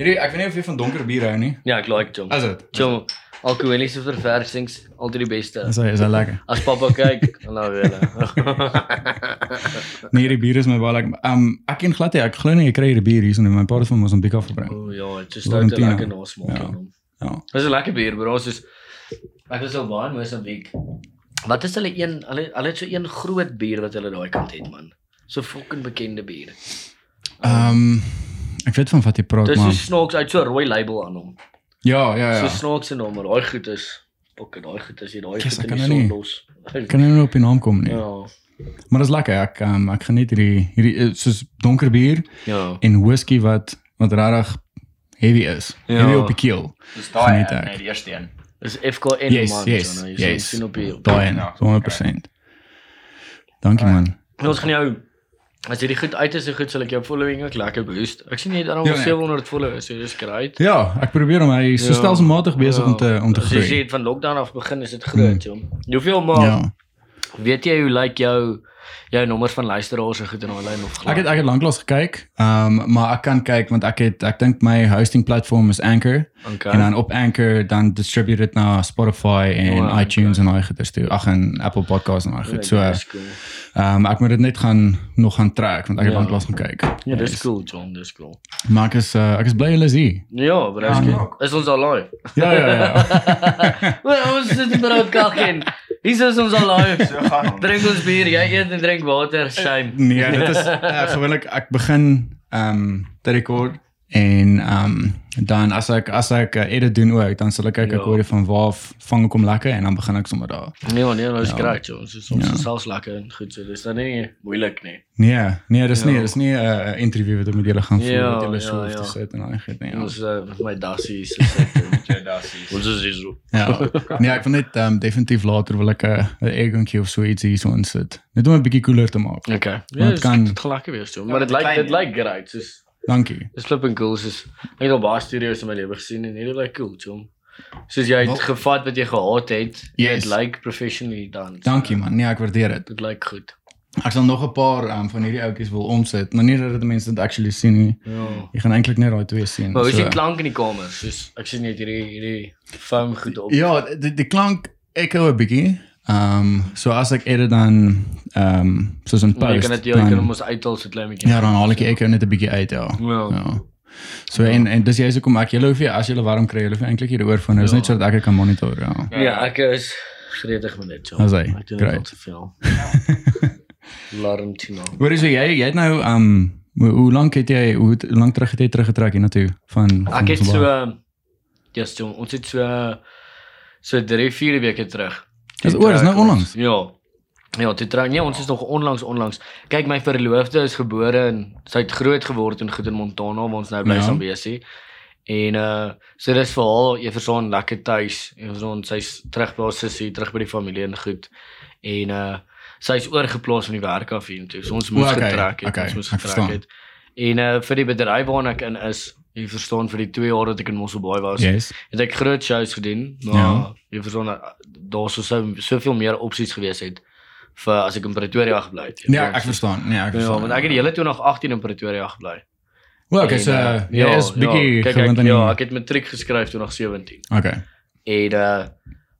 Hierdie ek weet nie of jy van donker bier hou nie. Ja, ek like Jom. Is dit? Jom, alkoholiese verversings altyd die beste. Is hy is hy lekker. As pappa kyk, dan nou weer. Nee, hierdie bier is my baie lekker. Um ek ken glad nie, ek glo nie jy kry hierdie bier hier so net my pa het van Mosambiek af gebring. O ja, dit is Valentina. nou 'n lekker nasmaak Ja. hom. Ja. Dis 'n lekker bier, bro. Soos ek was al baie in Mosambik. Wat is hulle een hulle hulle het so een groot bier wat hulle daai kant het, man. So fucking bekende bier. Um ek weet van wat jy praat Dis so maar. snaaks uit so rooi label aan hom. Ja, ja, So ja. snaaks en nommer. Daai goed is Pokke, daai goed is jy daai Yes, goed in die kan nou son nie. los. Kan nie op die naam kom nie. Ja. Maar dis lekker. Ek um, ek geniet hierdie hierdie eh, soos donker bier Ja. en whisky wat wat regtig heavy is. Ja. Heavy op die keel. Dis daai nee, die eerste een. Dis FKN Yes, man. yes, so, nou, jy yes. sien op die Daai een, Ja, 100%. Dankie man. Ons gaan jou as jy die goed uit is, so goed sal ek jou following ook lekker boost. Ek sien jy het al Ja, nee. 700 followers, so dis great. Ja, ek probeer om hy so Ja. stelselmatig besig om te om te As Jy groei. sê van lockdown af begin is dit groot, jong. Hoeveel maar Ja. Weet jy hoe lyk jou jou nommers van luisteraars en goed in daai lyn of Ek het ek het lanklaas gekyk. Ehm um, maar ek kan kyk want ek het ek dink my hosting platform is Anchor okay. en dan op Anchor dan distribute dit na Spotify en Oh, iTunes en daai goeders toe. Ag en Apple Podcasts en daai goed. So ehm um, ek moet dit net gaan nog gaan trek want ek het Ja. lanklaas gaan kyk. Ja, dis Yes. cool, John, dis cool. Maar ek is uh, ek is bly hulle is hier. Ja, breski. Is ons al live? Ja ja ja. Wel, ons sit broodkak in. Hier is ons al live. So gaan ons. Drink ons bier, jy eet en drink water, shame. nee, dit is uh, gewoonlik ek begin ehm um, te rekord en ehm um, dan as ek as ek uh, edit doen ook dan sal ek kyk ek Ja. hoor van waar vang ek hom lekker en dan begin ek sommer daar. Nee, nee, nou is Ja. great. Ons is ons Ja. is selfs lekker en goed so. Dis dan nie moeilik nie. Nee, nee, dis nie, Ja. dis nie 'n uh, interview wat ek met julle gaan voer Ja, met julle ja, so hoef ja. te sit en daai goed nie. Ja. Ons uh, met my dassie se sit. Ja, daar is. Ons is hier so. Ja. Nee, ek wil net ehm um, definitief later wil ek 'n 'n eggontjie of so iets hier so insit. Net om 'n bietjie cooler te maak. Okay. Ja, dit kan- dit gaan lekker wees, John. Maar Ja, dit lyk klein dit lyk great. Soos Dankie. dis flipping cool. Soos ek het al baie studios in my lewe gesien en hierdie lyk cool, John. Soos jy het Wel- gevat wat jy gehaat het. Yes. Dit lyk professionally done. Dankie man. Nee, ek waardeer dit. Dit lyk goed. Ek sal nog 'n paar um, van hierdie outjies wil omsit, maar nie dat dit mense dit actually sien nie. Ja. Jy gaan eintlik net daai twee sien. Maar hoe is die klank in die kamer? Soos ek sien net hierdie hierdie foam goed op. Ja, die, die klank echo 'n bietjie. Ehm um, so as ek edit dan ehm um, soos 'n jy post. kan dit jy kan ons uithaal so klein bietjie. Ja, dan haal ek die echo net 'n bietjie uit, ja. Ja. Ja. So en en dis jy so kom ek julle hoef jy as julle warm kry, julle hoef eintlik hier oor van. Dis Ja. net sodat ek dit kan monitor, ja. Ja, ek is gretig met dit. As hy, Ek doen dit te veel. Larentino. Hoor is jy jy het nou ehm um, hoe, hoe lank het jy hoe, hoe lank terug het jy teruggetrek hiernatoe van, van Ek het so Mosselbaai? ehm, Ja, yes, John, ons het so so 3 4 weke terug. Dis Toe oor, is nou onlangs. Ja. Ja, toe trou. Nee, ons is nog onlangs onlangs. Kyk, my verloofde is gebore en sy het groot geword in goed in Montana waar ons nou bly Ja. ja. Zambesi. En uh so dis vir haar, jy verstaan, lekker tuis. En verstaan, sy's terug by haar sussie, terug by die familie en goed. En uh sy's oorgeplaas van die werk af hier toe. So ons moes okay, getrek het, okay, ons moes ek getrek het. En uh vir die bedryf waarna ek in is, jy verstaan vir die 2 jaar wat ek in Mosselbaai was, Yes. het ek groot shows gedoen, maar Ja. ja. jy verstaan daar sou sou soveel meer opsies gewees het vir as ek in Pretoria gebly het. jy Nee, ek verstaan. Nee, ek Ja, verstaan. want ek het die hele 2018 in Pretoria gebly. Wel, okay, so uh, jy is bietjie kyk, gewend ek, aan die Ja, ek het matriek geskryf 2017. Okay. En uh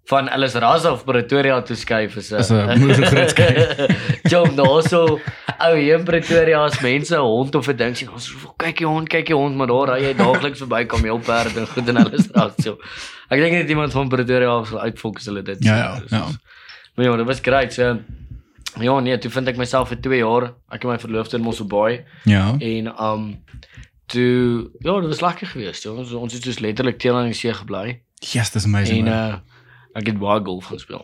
van alles ras of Pretoria toe skuif is 'n Is 'n moeilike groot skuif. Job nou so ou hier in Pretoria as mense 'n hond of 'n ding sien, ons kyk die hond, kyk die hond, maar daar ry jy daagliks verby kameelperd en goed en alles ras so. Ek dink net iemand van Pretoria af uitfokus hulle dit. Ja, ja, ja. Maar ja, dit was great. So ja, nee, toe vind ek myself vir 2 jaar. Ek en my verloofde in Mosselbaai Ja. en um toe ja, dit was lekker geweest. Ja. Ons ons het dus letterlik teen aan die see gebly Yes, dis amazing. en uh ek het baie golf gespeel.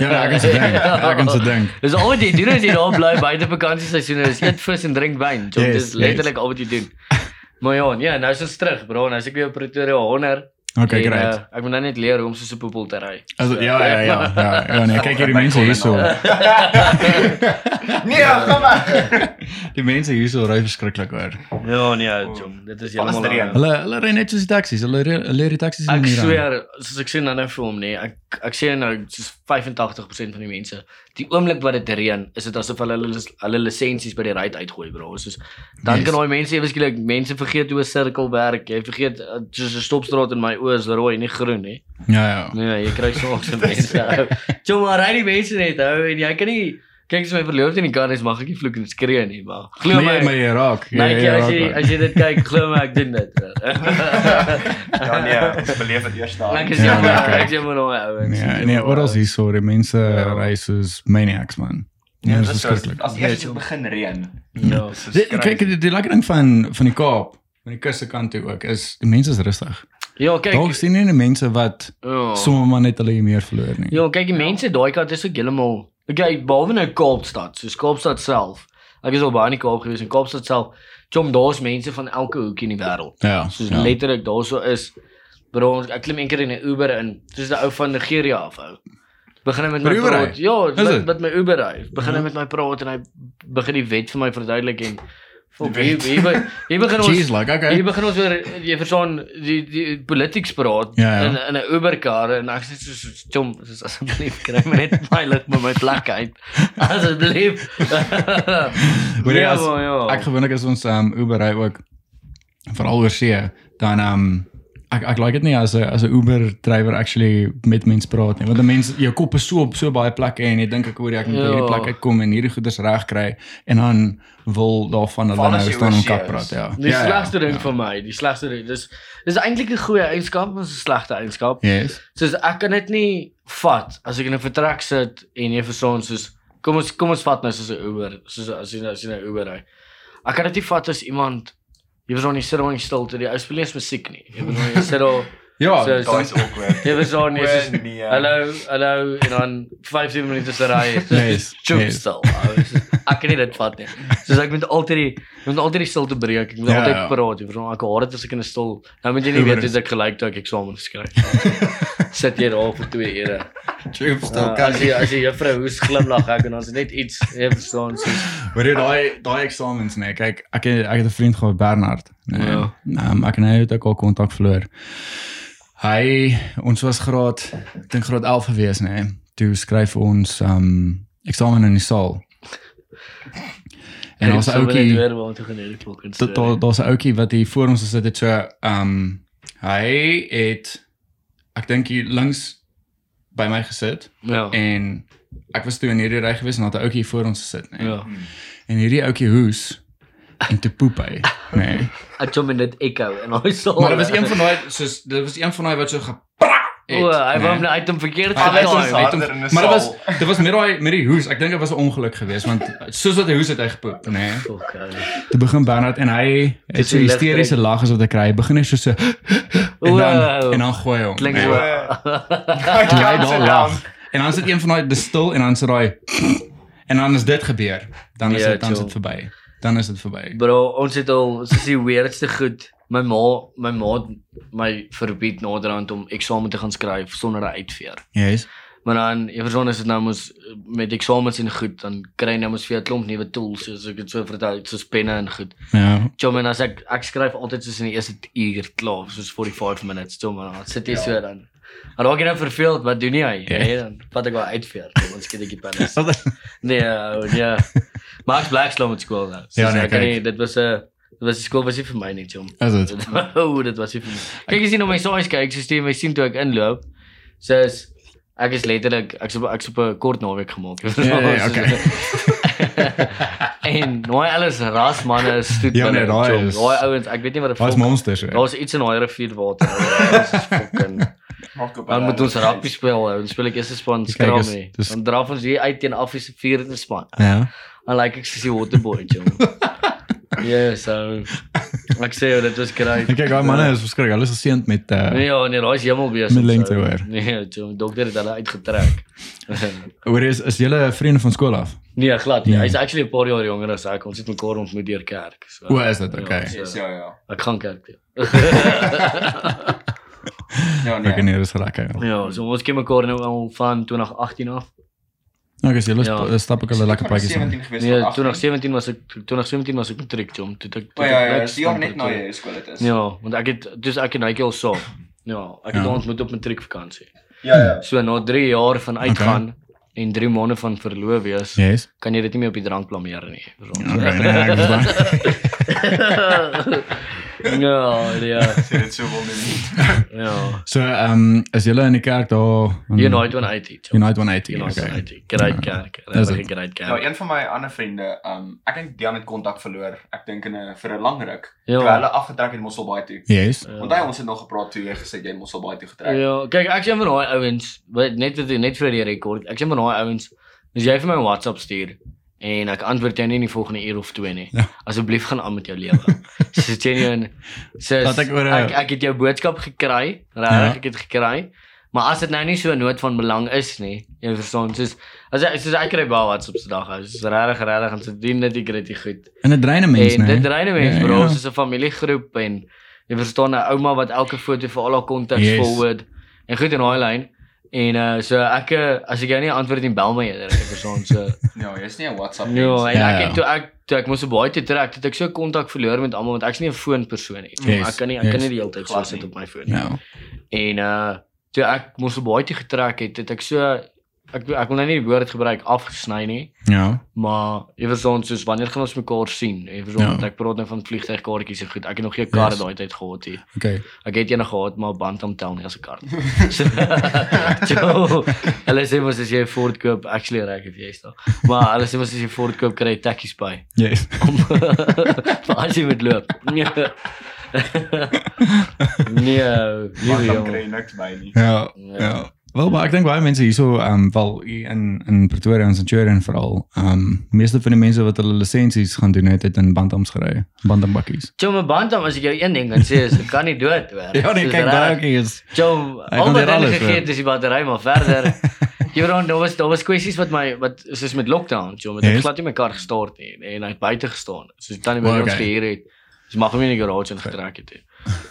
Ja, ek se dink. Ek kan se dink. Dis al wat jy doen as jy daar bly buite vakansieseisoene is eet vis en drink wyn. So Yes, dis letterlik al wat jy doen. Maar ja, nee, nou is ons terug, bro. Nou is ek weer op Pretoria 100. Okay, en, great. Uh, ek moet nou net leer hoe om so 'n poepel te ry. Also ja, ja, ja. Ja, ja, nee, kyk hierdie mense hierso. Nee, kom maar. Die mense hierso ry verskriklik hoor. Ja, nee, John, dit is heeltemal. Hulle hulle ry net soos die taksies. Hulle ry- hulle ry die taksies in Ek hier. swear, soos ek sien nou vir hom nee, ek ek sê nou soos 85% van die mense, die oomblik wat dit reën, is dit asof hulle hulle, hulle lisensies by die ry uitgooi, bro. Soos dan Yes. kan daai mense ewe skielik mense vergeet hoe 'n sirkel werk. Jy vergeet uh, soos 'n stopstraat in my oë is rooi, nie groen nie. Ja ja. Nee, jy kry so se mense. ou. Jy maar ry die mense net ou en jy kan nie kyk as my verloofde in die kar is, mag ek nie vloek en skree nie, maar glo Maar my. jy maar jy raak. Jy- Nee, jy as raak jy maar. as jy dit kyk, glo my ek doen dit. Ja nee, ons beleef dit eers daar. Ek is Ja, jammer, nee, kyk. ek is jammer nou ouens. Nee, nee, oral hier so, die mense Ja. ry soos maniacs man. Ja, Ja, dit dis is so, verskriklik. as eers dit begin reën. Ja. skryf. Kyk, die, die lekker ding van van die Kaap, van die kuste kant toe ook, is die mense is rustig. Ja, kyk. Daar sien nie mense wat Ja. sommer maar net hulle meer verloor nie. Ja, kyk die mense daai kant is ook heeltemal Okay, behalwe nou Kaapstad, soos Kaapstad self. Ek is al baie in die Kaap gewees en Kaapstad self, chom daar's mense van elke hoekie in die wêreld. Ja. Soos ja. letterlik daarso is bro, ek klim een keer in 'n Uber in, soos 'n ou van Nigeria af ou. Begin hy met my Met die Uber praat. ry? Ja, met, met my Uber ry. Begin hy Ja. met my praat en hy begin die wet vir my verduidelik en Wet. hier, be- hier begin ons Jeez, like okay. Hier begin ons weer jy verstaan die die politics praat Ja, ja. in in 'n Uberkar en ek sê so chom soos asseblief kry my net my lig met my plek uit. Asseblief. Hoor jy Ja, as ja. ek gewoonlik as ons um Uber ry ook veral oor see, dan um ek ek like dit nie as 'n as 'n Uber drywer actually met mense praat nie, want 'n mens jou kop is so op so baie plekke en jy dink ek hoor ek moet by hierdie Ja. plek uitkom en hierdie goeders reg kry en dan wil daarvan hulle nou jy staan en kak is. praat, ja. Die ja, slegste ding ja. vir my, die slegste ding. Dis dis eintlik 'n goeie eienskap, maar 'n slegte eienskap. Yes. Soos ek kan dit nie vat as ek in 'n vertrek sit en jy verstaan soos kom ons kom ons vat nou soos 'n Uber, soos as jy as jy 'n Uber ry. Ek kan dit nie vat as iemand jy verstaan jy sit daar in stilte, die ou speel nie eens musiek nie. Daar Ja, So- Daai is awkward. jy verstaan jy soos O, nee. hallo, hallo en dan 15 minute se ry. Yes, Choop yes. stil. Soos, Ek kan nie dit vat nie. Soos ek moet altyd die moet altyd die stilte breek. Ek moet Ja, altyd ja. praat. Jy verstaan ek haat dit as ek in 'n stil. Nou moet jy nie weet is- hoe ek gelyk toe ek eksamen geskryf. Sit jy daar vir 2 ure. True, Uh, as jy as jy juffrou hoes glimlag ek en is net iets jy verstaan soos Hoor jy daai daai eksamens nê? Kyk, ek ek het 'n vriend gehad Bernard, nê. Ja. Um, ek en hy het ook al kontak verloor. Hy ons was graad ek dink graad 11 gewees nê. Toe skryf ons um eksamen in die saal. En sal net ouetjie daar daar's 'n ouetjie wat hier voor ons gesit het so um hy het ek dink hier links by my gesit Ja. en ek was toe in hierdie ry gewees en daar het 'n ouetjie voor ons gesit nê. Ja. En hierdie ouetjie hoes en toe poep hy, nê. Ek kom in dit echo en hy sal Maar dit was een van daai soos dit was een van daai wat so geprak het. O, hy wou hom uit hom verkeerd gedoen. in 'n Maar dit was saal. dit was met daai met die hoes. Ek dink dit was 'n ongeluk geweest want soos wat hy hoes het hy gepoep, nê. Fuck. ou. Toe begin Bernard en hy het so hysteriese lag as wat hy kry. Hy begin net so so en dan en dan gooi hom. Klink so. Hy sit lag. down. En dan sit een van daai dis stil en dan sit daai en dan is dit gebeur. Dan is Ja, dit dan is dit verby. Dan is dit verby. Bro, ons het al is die weirdste goed. My ma, my ma my verbied naderhand om eksamen te gaan skryf sonder 'n uitveer. Yes. Maar dan, jy verstaan as dit nou mos met eksamens en goed, dan kry jy nou mos vir 'n klomp nuwe tools soos ek dit so vertel, soos penne en goed. Ja. Chom en as ek ek skryf altyd soos in die eerste uur klaar, soos 45 minutes, chom en dan sit jy so dan. En raak jy nou verveeld, wat doen jy? Ja. Nee, dan vat ek wel uitveer, ons kyk ek die penne. Nee, ja. Max Black slow met skool nou. Ja, nee, ek kyk. nie, dit was 'n dit was die skool was nie vir my nie, chom. Is dit? O, dit was vir my. Kyk as jy nou my saais kyk, so steen my sien toe ek inloop. Soos ek is letterlik ek's op ek's op 'n kort naweek gemaak. Ja, ja, ja, okay. en nou alles rasmanne is stoet. Ja, nee, daai is- Daai ouens, ek weet nie wat dit Daar's monsters. Daar's iets in daai rivierwater. Dit is fucking Dan moet ons rugby speel. Dan speel ek eerste span skram nie. Dan draf ons hier uit teen Affie se vierde span. Ja. Dan like ek soos die waterboy, jong. Ja, so ek sê dit was great. Ek kyk daai manne is verskriklik. Hulle is geseënd met uh Nee, ja, nee, daai is hemel besig. Met lengte, hoor. Nee, jong, dokter het hulle uitgetrek. Hoor is is julle vriende van skool af? nee, glad nie. Nee. Hy's actually 'n paar jaar jonger as ek. Ons het mekaar ontmoet deur kerk. So. O, is dit? Okay. Ja, Yes, so, ja, ja. ek gaan kerk toe. Ja, Ek nee. nee, dis lekker. ja, so ons ken mekaar nou al van 2018 af. Okay, so julle Ja. sp- stap ek hulle lekker paadjies aan. 17. Nee, van 18. 2017 was ek 2017 was ek matriek. Toe het ek toe ja, het ja, jaar van net na jy skool dit is. Ja, want ek het dis ek en hy al so. Ja, ek het Ja. ons moet op matriekvakansie. Ja, ja. So na 3 jaar van uitgaan okay. en 3 maande van verloof wees, Yes. kan jy dit nie meer op die drank blameer nie. Verstaan? Okay, nee, ek verstaan. ja, ja, dit so wil nie. ja. So, ehm um, is julle in die kerk daar? in- Unite 180. Joe. Unite 180. Unite Okay. 180. Great kerk. Is Regtig het? great Nou, kerk. een van my ander vriende, um ek dink Dian het kontak verloor. Ek dink in 'n vir 'n lang ruk. Ja. Terwyl hulle afgetrek het Mosselbaai toe. Yes. Ja. Want hy ons het nog gepraat toe jy gesê jy Mosselbaai toe getrek. Ja, kyk, ek sê van daai ouens, net net vir die rekord. Ek sê van daai ouens, as jy vir my 'n WhatsApp stuur en ek antwoord jou nie in die volgende uur of twee nie. Ja. Asseblief gaan aan met jou lewe. so genuine. So Laat ek oor ek ek het jou boodskap gekry, regtig, Ja. ek het gekry. Maar as dit nou nie so 'n nood van belang is nie, jy verstaan, soos as ek soos ek kry baie WhatsApp se dag, is regtig regtig en se dien dit ek dit goed. En dit dreine mense, En né? dit dreine mense, Ja, bro, ja. soos 'n familiegroep en jy verstaan 'n ouma wat elke foto vir al haar kontaks Yes. forward en goed in daai lyn. En uh so ek uh, as ek jou nie antwoord nie, bel my eerder, ek verstaan so. Ja, jy's nie 'n WhatsApp ja, mens. en Ja, ek ja. het toe ek toe ek moes so baie te trek, het ek so kontak verloor met almal want ek's nie 'n foonpersoon nie. Yes, Ek kan nie ek yes. kan nie die hele tyd so sit op my foon nie. Ja. En uh toe ek moes so baie te getrek het, het ek so ek ek wil nou nie die woord gebruik afgesny nie, Ja. maar jy verstaan soos wanneer gaan ons mekaar sien? Jy verstaan Ja. ek praat nou van vliegtuigkaartjies en goed. Ek het nog geen kar Yes. daai tyd gehad nie. Okay. Ek het eendag gehad maar Bantam tel nie as 'n kar. So, so hulle sê mos as jy 'n Ford koop, actually reg if jy's daar. Maar hulle sê mos as jy 'n Ford koop, kry jy taxi's by. Yes. Om vir as jy moet loop. Nee. nee, Maar nee, dan jong. kry jy niks by nie. Ja. Ja. Ja. Wel, maar ek dink baie mense hierso ehm um, hier in in Pretoria en Centurion veral ehm um, meeste van die mense wat hulle lisensies gaan doen het, het in bantams gery, bantambakkies. Jou my Bantam as ek jou een ding kan sê is ek kan nie dood hoor. Ja, nee, kyk daai ook is. Hy al wat hulle gegee het is die battery maar verder. Jy weet daar was daar was kwessies wat my wat soos met lockdown, met ek Yes. glad nie my kar gestart nie en hy het buite gestaan. Soos tannie by ons gehuur het. Dis mag hom nie in die garage ingetrek het nie.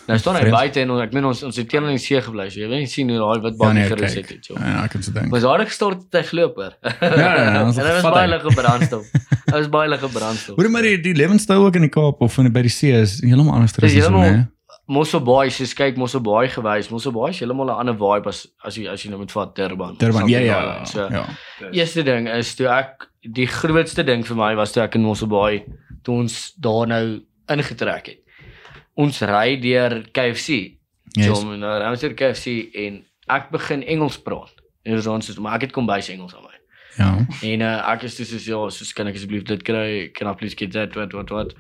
Nou staan hy buite en ons- ek meen ons ons het teen in die see gebly. So jy weet nie sien hoe daai wit Ja, band nee, gerus het het, joh. Ja, ek kan se dink. Maar daar gestort het hy geloop hoor. ja, ja, ons dit was baie hy. lekker brandstof. Dit was baie lekker brandstof. Hoor maar die die lewenstyl ook in die Kaap of in by die see is heeltemal anders as heeltemal- né? Mosselbaai, soos kyk Mosselbaai gewys. Mosselbaai is heeltemal 'n ander vibe as as jy as jy nou moet vat Durban. Durban. Ja, ja. So, Ja. Eerste ding is toe ek die grootste ding vir my was toe ek in Mosselbaai toe ons daar nou ingetrek het. Ons ry deur KFC. Yes. So nou ry ons deur KFC en ek begin Engels praat. En ons ons maar ek het kom bys Engels aan my. Ja. En uh, ek is soos ja, soos kan ek asseblief dit kry? Kan I please get that what what what?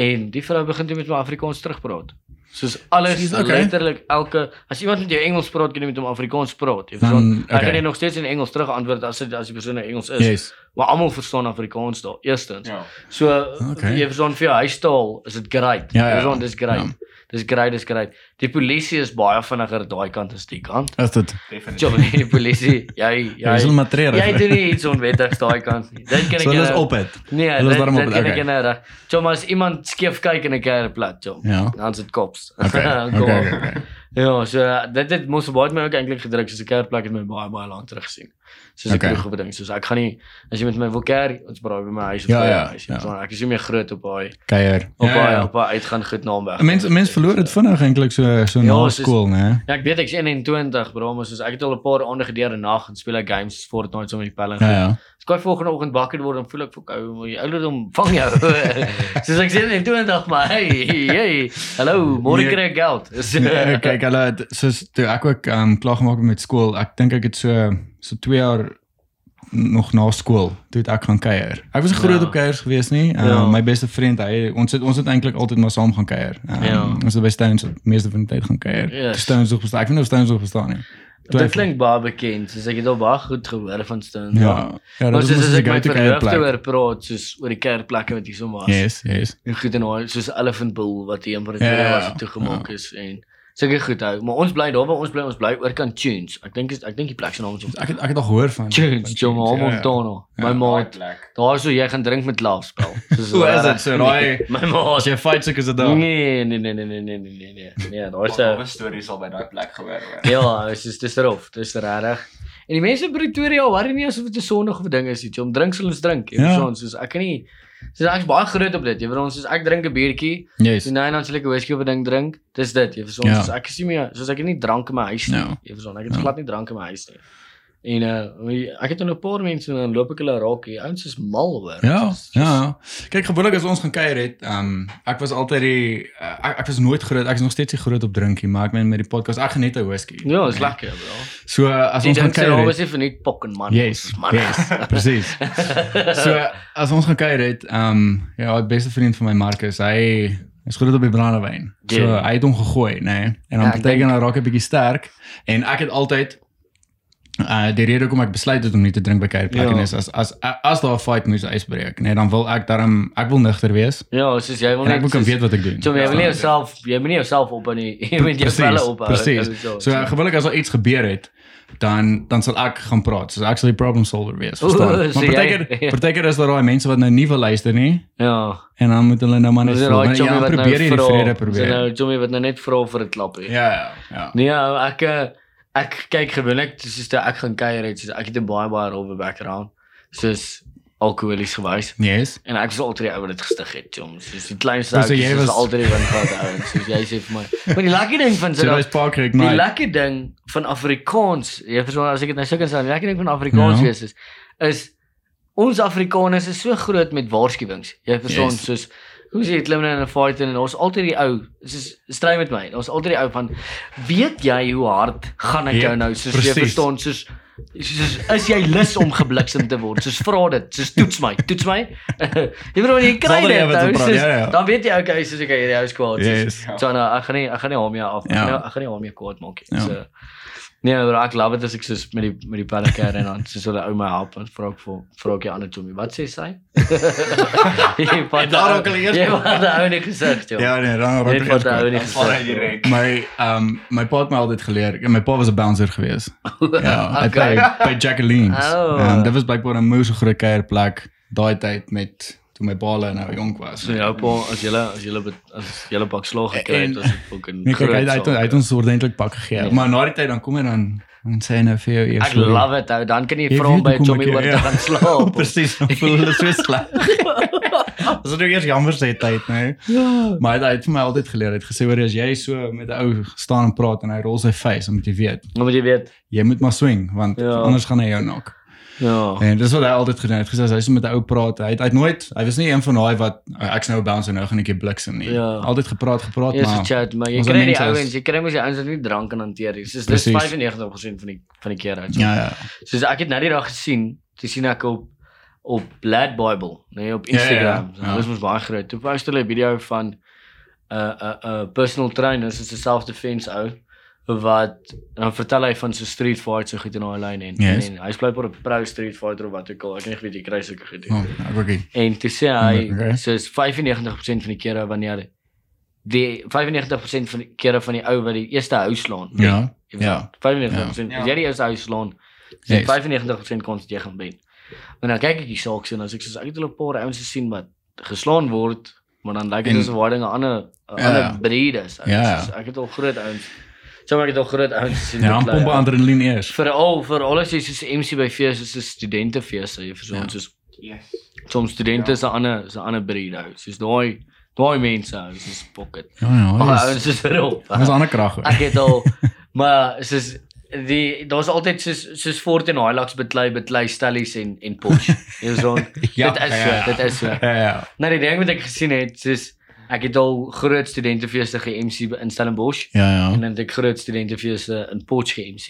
En die vrou begin toe met my Afrikaans terugpraat. Soos alles She's okay. letterlik elke as iemand met jou Engels praat, kan jy met hom Afrikaans praat. Jy verstaan? Ek okay. kan jy nog steeds in Engels terug antwoord as dit as die persoon in Engels is. Yes. Maar almal verstaan Afrikaans daar. Eerstens. Ja. So Okay. jy verstaan vir jou huistaal is dit great. Ja, ja. Verstaan dis great. Ja. Dis great, dis great. Die polisie is baie vinniger daai kant as die kant. Is dit? Definitief. Nee, die polisie, jy Jy is matreer. Jy doen nie iets onwettigs daai kant nie. Dit kan ek So hulle is julle- op dit. Nee, Hulle is daarom op dit kan ek reg. Chom as iemand skeef kyk in 'n kerplat, chom. Ja. Dan sit kops. Okay. Okay. okay. Ja, so dit het mos baie my ook eintlik gedruk soos 'n kerplek het my baie baie lank terug gesien. Soos ek Okay. vroeër gedink, soos ek gaan nie as jy met my wil kerry, ons braai by my huis of Ja, by ja, huis. ja. Ja. Ek is nie meer groot op daai Kuier. op Ja, daai ja. op daai uitgaan goed naamweg. Mense mense verloor dit vinnig eintlik so so Ja, na skool, né? Ja, ek weet ek's 21, bro, maar soos ek het al 'n paar aande gedeur in nag en speel ek games Fortnite so met die pelle. Ja ja. As ek volgende oggend wakker word en voel ek vir ou, jy ouderdom vang jou. Soos ek sê in 20 maar hey, hey. Hallo, môre Nee. kry ek geld. Nee, kyk hulle soos toe ek ook um, klaar gemaak met skool. Ek dink ek het so so 2 jaar nog na skool toe ek gaan kuier. Ek was nie groot Ja. op kuiers gewees nie. Uh, Ja. My beste vriend, hy ons het ons het eintlik altyd maar saam gaan kuier. Um, Ja. Ons het by Stones meeste van die tyd gaan kuier. Yes. Stones ook bestaan. Ek weet nie of Stones ook bestaan nie. Dit klink baie bekend. Soos ek het al baie goed gehoor van Stones. Ja. Ja, Maar dat is as ek my kuierplek. oor praat, soos oor die kerkplekke wat hier so was. Yes, yes. En goed en daai soos Elephant Bull wat hier in Ja, Pretoria ja, was toegemaak is en Seker goed hou, maar ons bly daar waar ons bly, ons bly oor kan tunes. Ek dink is ek dink die plek se naam is op. Ek het ek het al gehoor van tunes, Jomo Montana. Ja, ja. nou. ja, my maat. Daar so jy gaan drink met love spel. Soos Hoe is dit so daai? Nee, my maat, as jy fight seker is dit daar. Nee, nee, nee, nee, nee, nee, nee, nee. Nee, nee, nee daar is 'n stories al by daai plek gehoor. Ja, dis is dis rof, dis regtig. En die mense in Pretoria worry nie asof dit 'n sondige ding is nie. Om drinks sal ons drink. Jy verstaan, soos ek kan nie Soos ek's baie groot op dit. Jy verstaan, soos ek drink 'n biertjie, Yes. nou en dan sal ek 'n whisky of 'n ding drink. Dis dit. Jy verstaan, Ja. soos ek is nie meer soos ek het nie drank in my huis nie. Ja. Jy verstaan, ek het Ja. glad nie drank in my huis nie. En uh ek het dan 'n paar mense en dan loop ek hulle raak hier. Ouens is mal hoor. Ja, Soos- ja. ja. Kyk, gewoonlik as ons gaan kuier het, um ek was altyd die uh, ek, ek was nooit groot, ek is nog steeds nie groot op drinkie, maar ek meen met die podcast ek geniet 'n whisky. Ja, is lekker bro. So as Die ons gaan kuier is nie vir net pokken man. Yes, man. yes, presies. So as ons gaan kuier het, um ja, die beste vriend van my Marcus, hy is goed op die brandewyn. So Ja. hy het hom gegooi, nê. Nee? En dan Ja, ek beteken dink- hy raak 'n bietjie sterk en ek het altyd uh die rede hoekom ek besluit het om nie te drink by kuierplekke Ja. is as as as daar 'n fight moes uitbreek, nee, dan wil ek daarom ek wil nugter wees Ja, soos jy wil en ek net moet kan weet wat ek doen. So jy wil nie Ja. jouself, jy moet nie jouself op in jy moet jou velle ophou. Presies. So, So uh, gewoonlik as daar iets gebeur het, dan dan sal ek gaan praat. So ek sal die problem solver wees, verstaan? Oeh, so Maar partykeer partykeer is daar daai mense wat nou nie wil luister nie ja. en dan moet hulle nou maar net Maar Johnny Ja, nou probeer jy die vra. vrede Dis probeer. nou Johnny wat nou net vra vir 'n klappie. Ja, ja, ja. Nee, ek eh, ek kyk gewoonlik soos dit ek gaan kuier het, soos ek het 'n baie baie rowwe background. Soos alkoholies gewys. Yes. En ek was altyd die ou wat dit gestig het, jong. Soos die kleinste O, ou, so jy was- altyd die wind gehad ou. Soos jy sê vir my. Maar die lekker ding van So dis Park Creek Die night. lekker ding van Afrikaans, jy verstaan as ek dit nou sou kan sê, die lekker ding van Afrikaans Ja. wees is is ons Afrikaners is so groot met waarskuwings. Jy verstaan Yes. soos hoe sê jy klim nou in 'n fight en ons altyd die ou, soos stry met my. Ons altyd die ou van weet jy hoe hard gaan ek Ja, jou nou soos jy verstaan soos soos is jy lus om gebliksem te word? Soos vra dit, soos toets my, toets my. jy weet wanneer jy kry dit, wat te ou, praat, soos, ja, ja. dan weet jy okay, soos ek hierdie ou is kwaad. soos- Yes. Ja. So nou, ek gaan nie ek gaan nie hom jou af. Ja. nie- ek gaan nie hom jou kwaad maak nie. Ja. So Nee, maar ek love dit as ek soos met die met die pellekar en dan soos hulle ou my help en vra ek vir vra ek die ander Tommy, wat sê sy? Jy vat daar ook al eers- Jy vat die ou die gesig, joh. Ja, nee, dan Net vat die ou hy gesig. My um my pa het my altyd geleer. Ja, my pa was 'n bouncer gewees. Ja, hy Okay. by by Jacqueline's. Oh. Ehm dit was blykbaar 'n moeë so groot kuierplek daai tyd met toe my pa nou jonk was. So jou pa as jy as jy as jy pak slag gekry het En- as 'n fucking Nee, kyk, hy, het- hy het ons ordentlik pak gegee. Nee. Maar na die tyd dan kom hy dan dan sê nou vir jou eers. Ek love it ou. Dan kan jy vra hom by Tommy oor te ja. gaan slaap. Presies, dan voel hulle so sleg. Dis nou eers jammer sê tyd, nee. Ja. Maar hy het, het vir my altyd geleer, hy het gesê hoor as jy so met 'n ou staan en praat en hy rol sy face, dan moet jy weet, Nou moet jy weet. jy moet maar swing want Ja. anders gaan hy jou knock. Ja. En dis wat hy altyd gedoen het. Het gesê hy so met 'n ou praat, hy het, hy het nooit, hy was nie een van daai wat "Oh, ek's nou 'n bouncer nou gaan ek jou bliksem nie. Ja. Altyd gepraat, gepraat Ja, so maar. chat, maar jy kry die ouens, jy kry mos die ouens wat nie drank kan hanteer nie. Soos dis Precies. 95% van die van die keer uit. Ja ja. Soos ek het nou die dag gesien, toe sien ek op op Lad Bible, nee, op Ja, ja, ja. Instagram. Ja, Ja. Dit was baie groot. Toe post hulle 'n video van 'n uh, 'n uh, 'n uh, personal trainer, soos 'n self-defense ou wat dan vertel hy van so street fights so goed in daai lyn en, Yes. en hy's blykbaar 'n pro street fighter of wat ook al. Ek weet nie weet jy kry sulke goed. Oh, ek ook nie. En toe sê hy Okay. soos 95% van die kere wanneer die 95% van die kere van die ou wat die eerste hou slaan. Ja. Ja. weet, 95%. Ja. Jy die eerste hou slaan, is Yes. yes. 95% kans jy gaan wen. En dan kyk ek die saak sien as ek soos ek het hulle 'n paar ouens gesien wat geslaan word, maar dan lyk dit asof waar dinge ander Ja. ander breedes. Ja, ja. Soos Ek het al groot ouens. Sou maar ek het al groot ouens gesien. Ja, met dan pomp klei- adrenalien eers. vir al vir al as jy soos MC by fees is 'n studentefees, jy verstaan Ja. soos Yes. soms studente Ja. is 'n ander is 'n ander breed ou. Soos daai daai mense ou, soos pocket. Ja ja. Dis- ouens is erop. Dis 'n ander krag. Ek het al maar soos die daar's altyd soos soos Fort en Hilux beklei beklei stellies en en Porsche. Jy verstaan. Ja, dit is so, ja, ja. dit is so. Ja ja. Nou die ding wat ek gesien het, soos ek het al groot studentefeeste ge-MC in Stellenbosch Ja ja. en dan het ek groot studentefeeste in Potch ge-MC.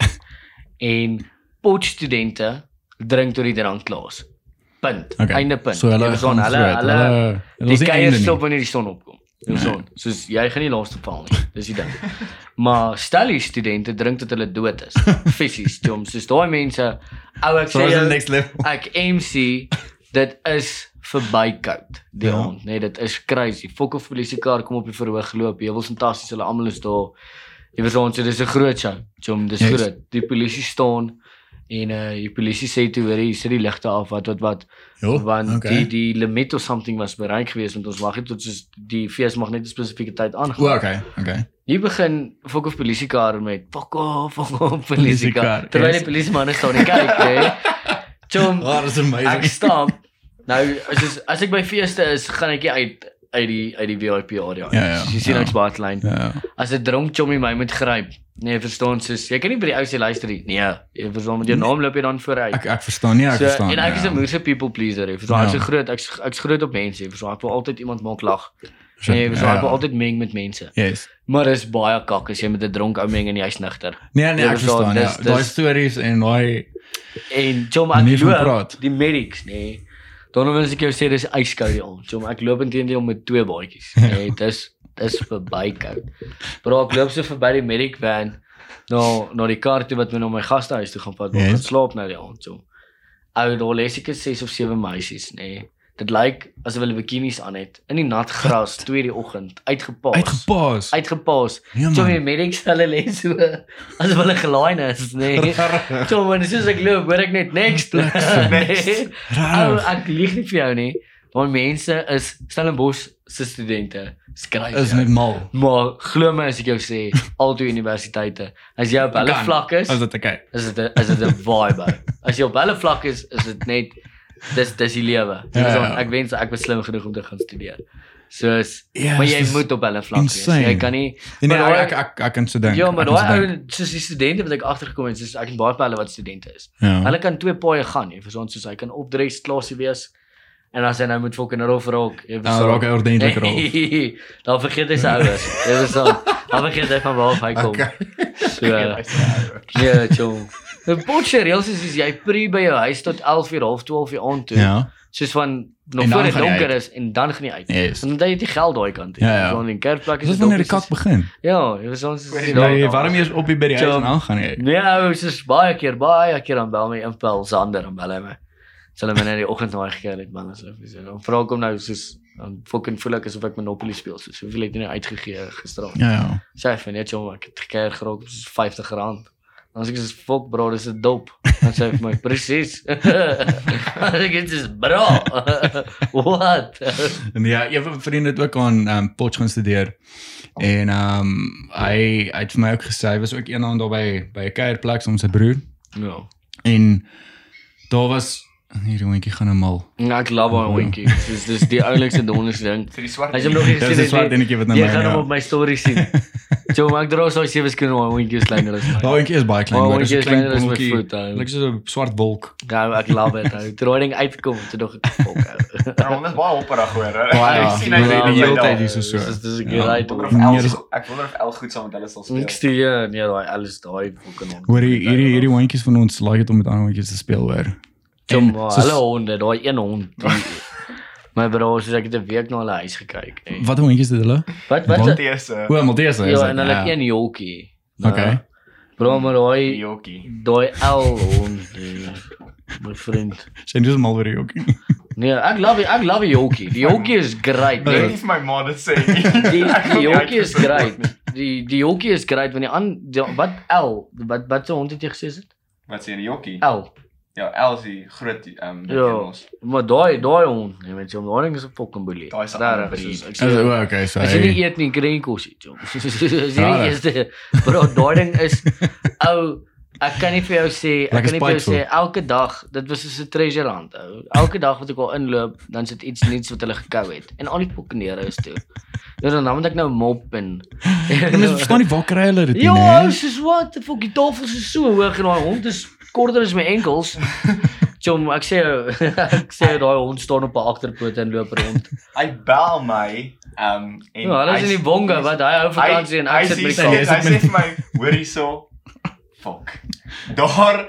en Potch studente drink tot die drank klaas. Punt. Okay. Einde punt. So hulle gaan hulle hulle hulle Die dis nie keier einde nie. stop wanneer die son opkom. Dis Nee. son. Soos jy gaan nie laaste val nie. Dis die ding. Maar stellie studente drink tot hulle dood is. Fisies, jom, soos daai mense ou ek So sê is jou, next level. ek MC dit is verby koud die Ja. aand, nee, dit is crazy. Fok of polisiekar kom op die verhoog geloop. Jy wil fantasties, hulle almal is daar. Jy verstaan, so dis 'n groot show. Jom, dis Yes. groot. Die polisie staan en uh die polisie sê toe hoor jy sit die ligte af wat wat wat Jo, want okay. die die limit of something was bereik geweest want ons wag net tot soos die fees mag net 'n spesifieke tyd O, aangaan. okay, okay. Hier begin fuck of polisiekar met fuck off, fuck off polisiekar. Polisiekar, Terwyl die polisiemanne staan en kyk, hè. Chom, Oh, dis ek amazing. Nou as is, as ek by feeste is, gaan ek nie uit uit die uit die VIP area. Ja, ja, Jy sien ek's baatelyn. Ja. As 'n dronk chommy my moet gryp. Nee, verstaan soos jy kan nie by die ou se luister nie. Nee, jy verstaan met jou naam loop jy dan vooruit. Ek ek verstaan nie, ek So, verstaan. en ek is ja. 'n moeëse people pleaser. Ek verstaan Ja. ek's so groot, ek's ek's groot op mense. Ek verstaan ek wil altyd iemand maak lag. So, Nee, ek ja. altyd meng met mense. Yes. Maar dis baie kak as jy met 'n dronk ou meng en jy's nigter. Nee, nee, ek verstaan. Ja. Daai stories en daai En Manier ek van loop die medics, nee. Dan wil ek jou sê dis yskoud hier om. Chom ek loop intedeel met twee baadjies. Nee, dis dis verby koud. Bro, ek loop so verby die medic van nou na die kar toe wat my na my gastehuis toe gaan vat, ek Yes. gaan slaap nou die aand, chom. Ou, daar lê seker 6 of 7 meisies, nee. Dit lyk asof hulle bikinis aan het in die nat gras 2 die oggend uitgepaas. uitgepaas. Uitgepaas. Ja, man. die medics hulle lê so asof hulle gelaaien is, nee. Chom, en soos ek loop, hoor ek net next. nee. Ou, ek lieg nie vir jou nie. Daai mense is Stellenbosch se studente. Skryf. Is net mal. Maar glo my as ek jou sê, altoe universiteite. As jy op hulle vlak is, As dit okay. is dit is dit 'n vibe. As jy op hulle vlak is, is dit net dis dis die lewe. Ja, Ja, ja. Ek wens ek was slim genoeg om te gaan studeer. Soos Ja, maar jy moet op hulle vlak wees. insane. Jy kan nie Nee, nee, Maar ek daai- ek ek, ek kan so dink. Ja, maar so daai ou soos die studente wat ek agtergekom het, soos ek het baie hulle wat studente is. Ja. Hulle kan twee paaie gaan, jy verstaan, soos hy kan opdres klasie wees en as hy nou moet fucking rof raak, jy Ja, verstaan. raak hy ordentlik rol. Dan vergeet hy sy ouers. Jy verstaan. Dan vergeet hy van waar hy kom. Okay. So ja, chom. 'n Potjie reëls is, is jy pre by jou huis tot 11 uur, half 12 uur aand toe. Ja. Soos van nog En voor dit jy donker is en dan gaan jy uit. Yes. Want dan het jy geld daai kant. Ja, ja. Van die kerkplek is Dis dit wanneer die donker, kak begin. Ja, jy verstaan soos Voor die die dag. Ja, dag- jy eers op hier by die huis Ja. en aan gaan jy. Nee, ou, soos baie keer, baie keer dan bel my impel Sander en bel hy my. Sal hy my net die oggend nou gekeer het man asof hy sê. Dan vra ek hom nou soos dan fucking voel ek asof ek Monopoly speel. Soos hoeveel het jy nou uitgegee gisteraand? Ja, ja. Sê vir net jong, ek het gekeer geraak op soos R50. Dan sê ek fuck bro, dis 'n dop. Dan sê hy vir my presies. Dan sê ek dis bro. What? En ja, een van my vriende het ook aan um, Potch gaan studeer. En ehm um, hy hy het vir my ook gesê hy was ook eendag daar by by 'n kuierplek saam met sy broer Ja. en daar was hierdie hondjie gaan nou mal. Ja, ek love daai hondjie. Dis dis die oulikste donderste ding. Vir die swart. As jy hom nog nie Dis gesien 'n het, swart nie, enetjie wat nou jy my. gaan hom ja. op my story sien. Jo, maar ek dra so sewe skoene maar hondjie is kleiner as my. Daai hondjie is baie klein. Dis hondjie 'n is klein kleiner as my voet. Lyk soos 'n swart wolk. Ja, ek love dit. Toe daai ding uitkom, toe dog ek fok. Ja, hom is baie hopperig hoor. Ek ja. sien hy Die- hele tyd hier so so. Dis dis 'n Ja. great. Ek wonder of Nee, El dis- ek wonder of El goed saam met hulle sal speel. Ek stuur nee, daai alles daai fucking hond. Hoor hier hierdie hierdie hondjies van ons like dit om met ander hondjies te speel hoor. En maar soos- hulle honde, daai een hond. die- My bro, soos ek het 'n week na hulle huis gekyk. Nee. Wat hondjies het hulle? Wat wat? Maltese. O, Maltese Ja, en hulle het een jolkie. Okay. Bro, maar daai Jokie. daai L hond. My vriend. Sy dis mal oor die hondjie. Nee, ek love ek love die jolkie. Die jolkie is great. Nee. nie vir my ma dit sê nie. Die die jolkie is great. Die die jolkie is great want die aan die, wat L wat wat se hond het jy gesê is dit? Wat sê 'n jokkie? L. Ja, Elsie, groot ehm Ja. Maar daai daai hond, nee, met hom, daai ding is 'n fucking boelie. Daai is breed. ek Is sê. o, okay, so. As jy nie eet nie, kry jy kos nie, jong. Jy Ja, nie eerste bro, daai ding is ou Ek kan nie vir jou sê, ek Lekker kan nie vir jou sê elke dag, dit was soos 'n treasure hunt ou. Elke dag wat ek al inloop, dan sit iets nuuts wat hulle gekou het en al die pokkenere is toe. Ja, dan moet ek nou mop en Mense verstaan nie waar kry hulle dit nie, Ja, soos wat, die fucking tafels is so hoog en daai hond is korter as my enkels. Chom, ek sê ek sê daai hond staan op 'n agterpoot en loop rond. Hy bel my ehm en Ja, hulle is in die bonga wat hy hou vakansie en ek sit met die Hy sê vir my, hoor hierso. Fuck. Daar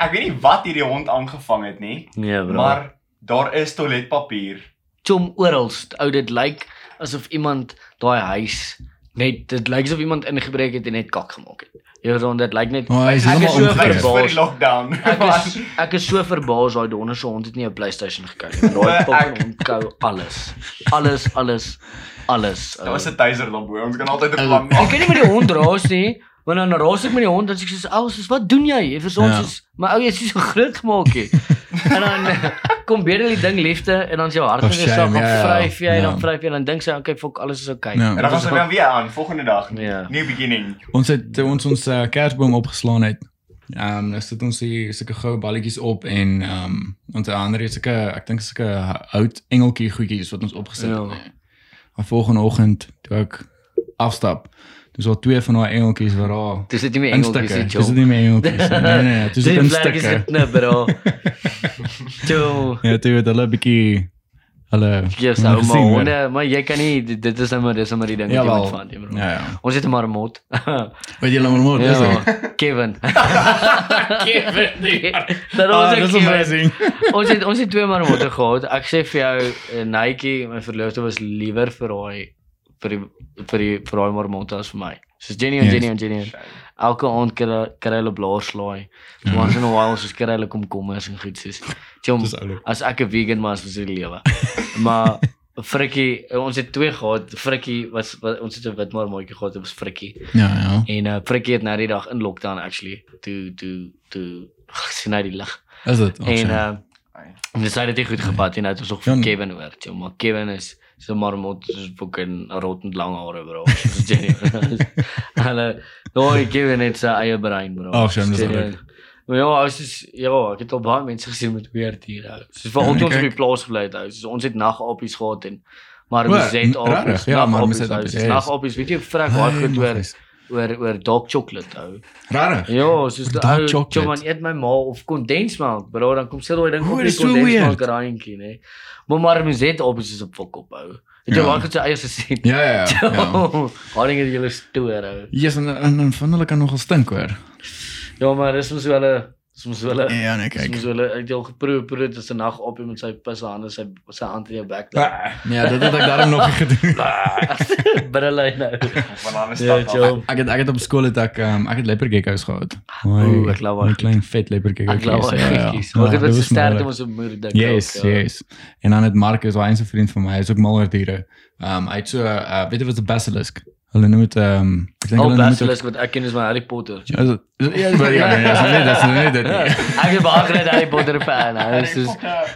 ek weet nie wat hierdie hond aangevang het nie, Nee, bro. maar daar is toiletpapier. chom oral. Ou dit lyk asof iemand daai huis net dit lyk asof iemand ingebreek het en net kak gemaak het. Weet dit lyk net Oh, is Ek is so is vir verbaas. die lockdown. Ek is ek is so verbaas daai donder se hond het nie 'n PlayStation gekyk nie. Daai Ek- fucking hond kou alles. Alles, alles, alles. Daar was. 'n taser dan bo. Ons kan altyd 'n plan Ek maak. kan nie met die hond raas nie. Want dan raas ek met die hond sê ek ou, soos wat doen jy? Jy verstaan Ja. soos my ou jy is so groot gemaak het. En dan kom binne die ding liefde en dan is jou hart Oh, in die sak shame, en ja, ja. vryf jy en dan Ja. vryf jy en dan dink sy okay, fok alles is okay. Ja. En dan gaan sy dan weer aan volgende dag. Ja. New beginning. Ons het ons ons uh, kersboom opgeslaan het. Ehm um, nou sit ons hier sulke goue balletjies op en ehm um, onder andere sulke ek dink sulke hout engeltjie goedjies wat ons opgesit Ja. het. Maar volgende oggend toe ek afstap, dis al twee van daai engeltjies wat daar Dis dit nie meer Engeltjies nie, Dis Joe. nie meer engeltjies nie. Nee nee, dis Dis in vlekkies stukke. geknip, bro. Joe. Ja, toe het hulle 'n bietjie hulle Yes, ou maar honde, maar jy kan nie dit, dit is nou maar dis nou maar die ding wat jy moet van, bro. Ja ja. Ons het 'n marmot. Weet jy nou maar dis ja, dit. Kevin. Kevin. Ah, was dis ek. amazing. ons het ons het twee marmotte gehad. Ek sê vir jou, eh, Nike, my verloofde was liewer vir daai vir die vir die vir daai marmotte as vir my. Soos Jenny en Yes. Jenny en Jenny. Elke aand kry kry hulle blaarslaai. So Ja. once in a while soos kry hulle komkommers en goed soos. Oulik. as ek 'n vegan was vir sy lewe. Maar Frikkie, ons het twee gehad. Frikkie was, was ons het 'n wit marmotjie gehad, dit was Frikkie. Ja ja. En uh Frikkie het nou die dag in lockdown actually toe toe toe sien hy die lig. Is dit? En uh en dis hy het nie goed gepat en nou het ons nog vir. Kevin hoor. Jy maar Kevin is so marmot soos fucking rottend lang hare bro. Hulle nou Kevin het sy eie brein bro. Shame, dis Jenny- oulik. Maar ja, as is ja, ek het al baie mense gesien met weer diere. Soos vir Ja, ons nee, ons op die plaas gebly het. ou. Soos ons het nagappies gehad en maar ons het appies. ja, maar ons het yes. Nagappies, weet jy, vrek baie Hey, goed oor maggies. Oor oor dark chocolate ou. Rarig. Ja, soos die ou chocolate. Choman eet my ma of kondensmelk, bro, dan kom sit daai ding O, op die kondensmelk raaientjie, nê. Maar maar mens het op is op fok op hou. Het jy Ja. lank sy eie gesien? Ja ja ja. ja. Haar dinge julle stoor hou. Yes, en en, en van hulle kan nogal stink hoor. Ja, maar dis mos hulle dis mos hulle Ja, nee, kyk. mos hulle uit jou geproe proe dis 'n nag op met sy pisse hande sy sy hand in jou bek. Ja, dit het ek daarom nog nie gedoen. Brille nou. Banane Ja, stad. Joe. Ek het ek het op skool het ek um, ek het leopard geckos gehad. Oeh, ek love Een haar. klein vet leopard gecko. Ek glo hy gietjies. Ja, Maar dit was 'n sterk. mos 'n moeder dink. Yes, ook, ja. yes. En dan het Marcus, hy is 'n vriend van my, hy is ook mal oor diere. Um hy het so uh, weet jy wat 'n basilisk? Hulle noem dit um ek dink Al hulle noem dit ook- wat ek ken is my Harry Potter. Ja, is dit- ja, maar ja, nee, dis nie dis is nie dit nie. Ek is baie groot Harry Potter fan. Hy is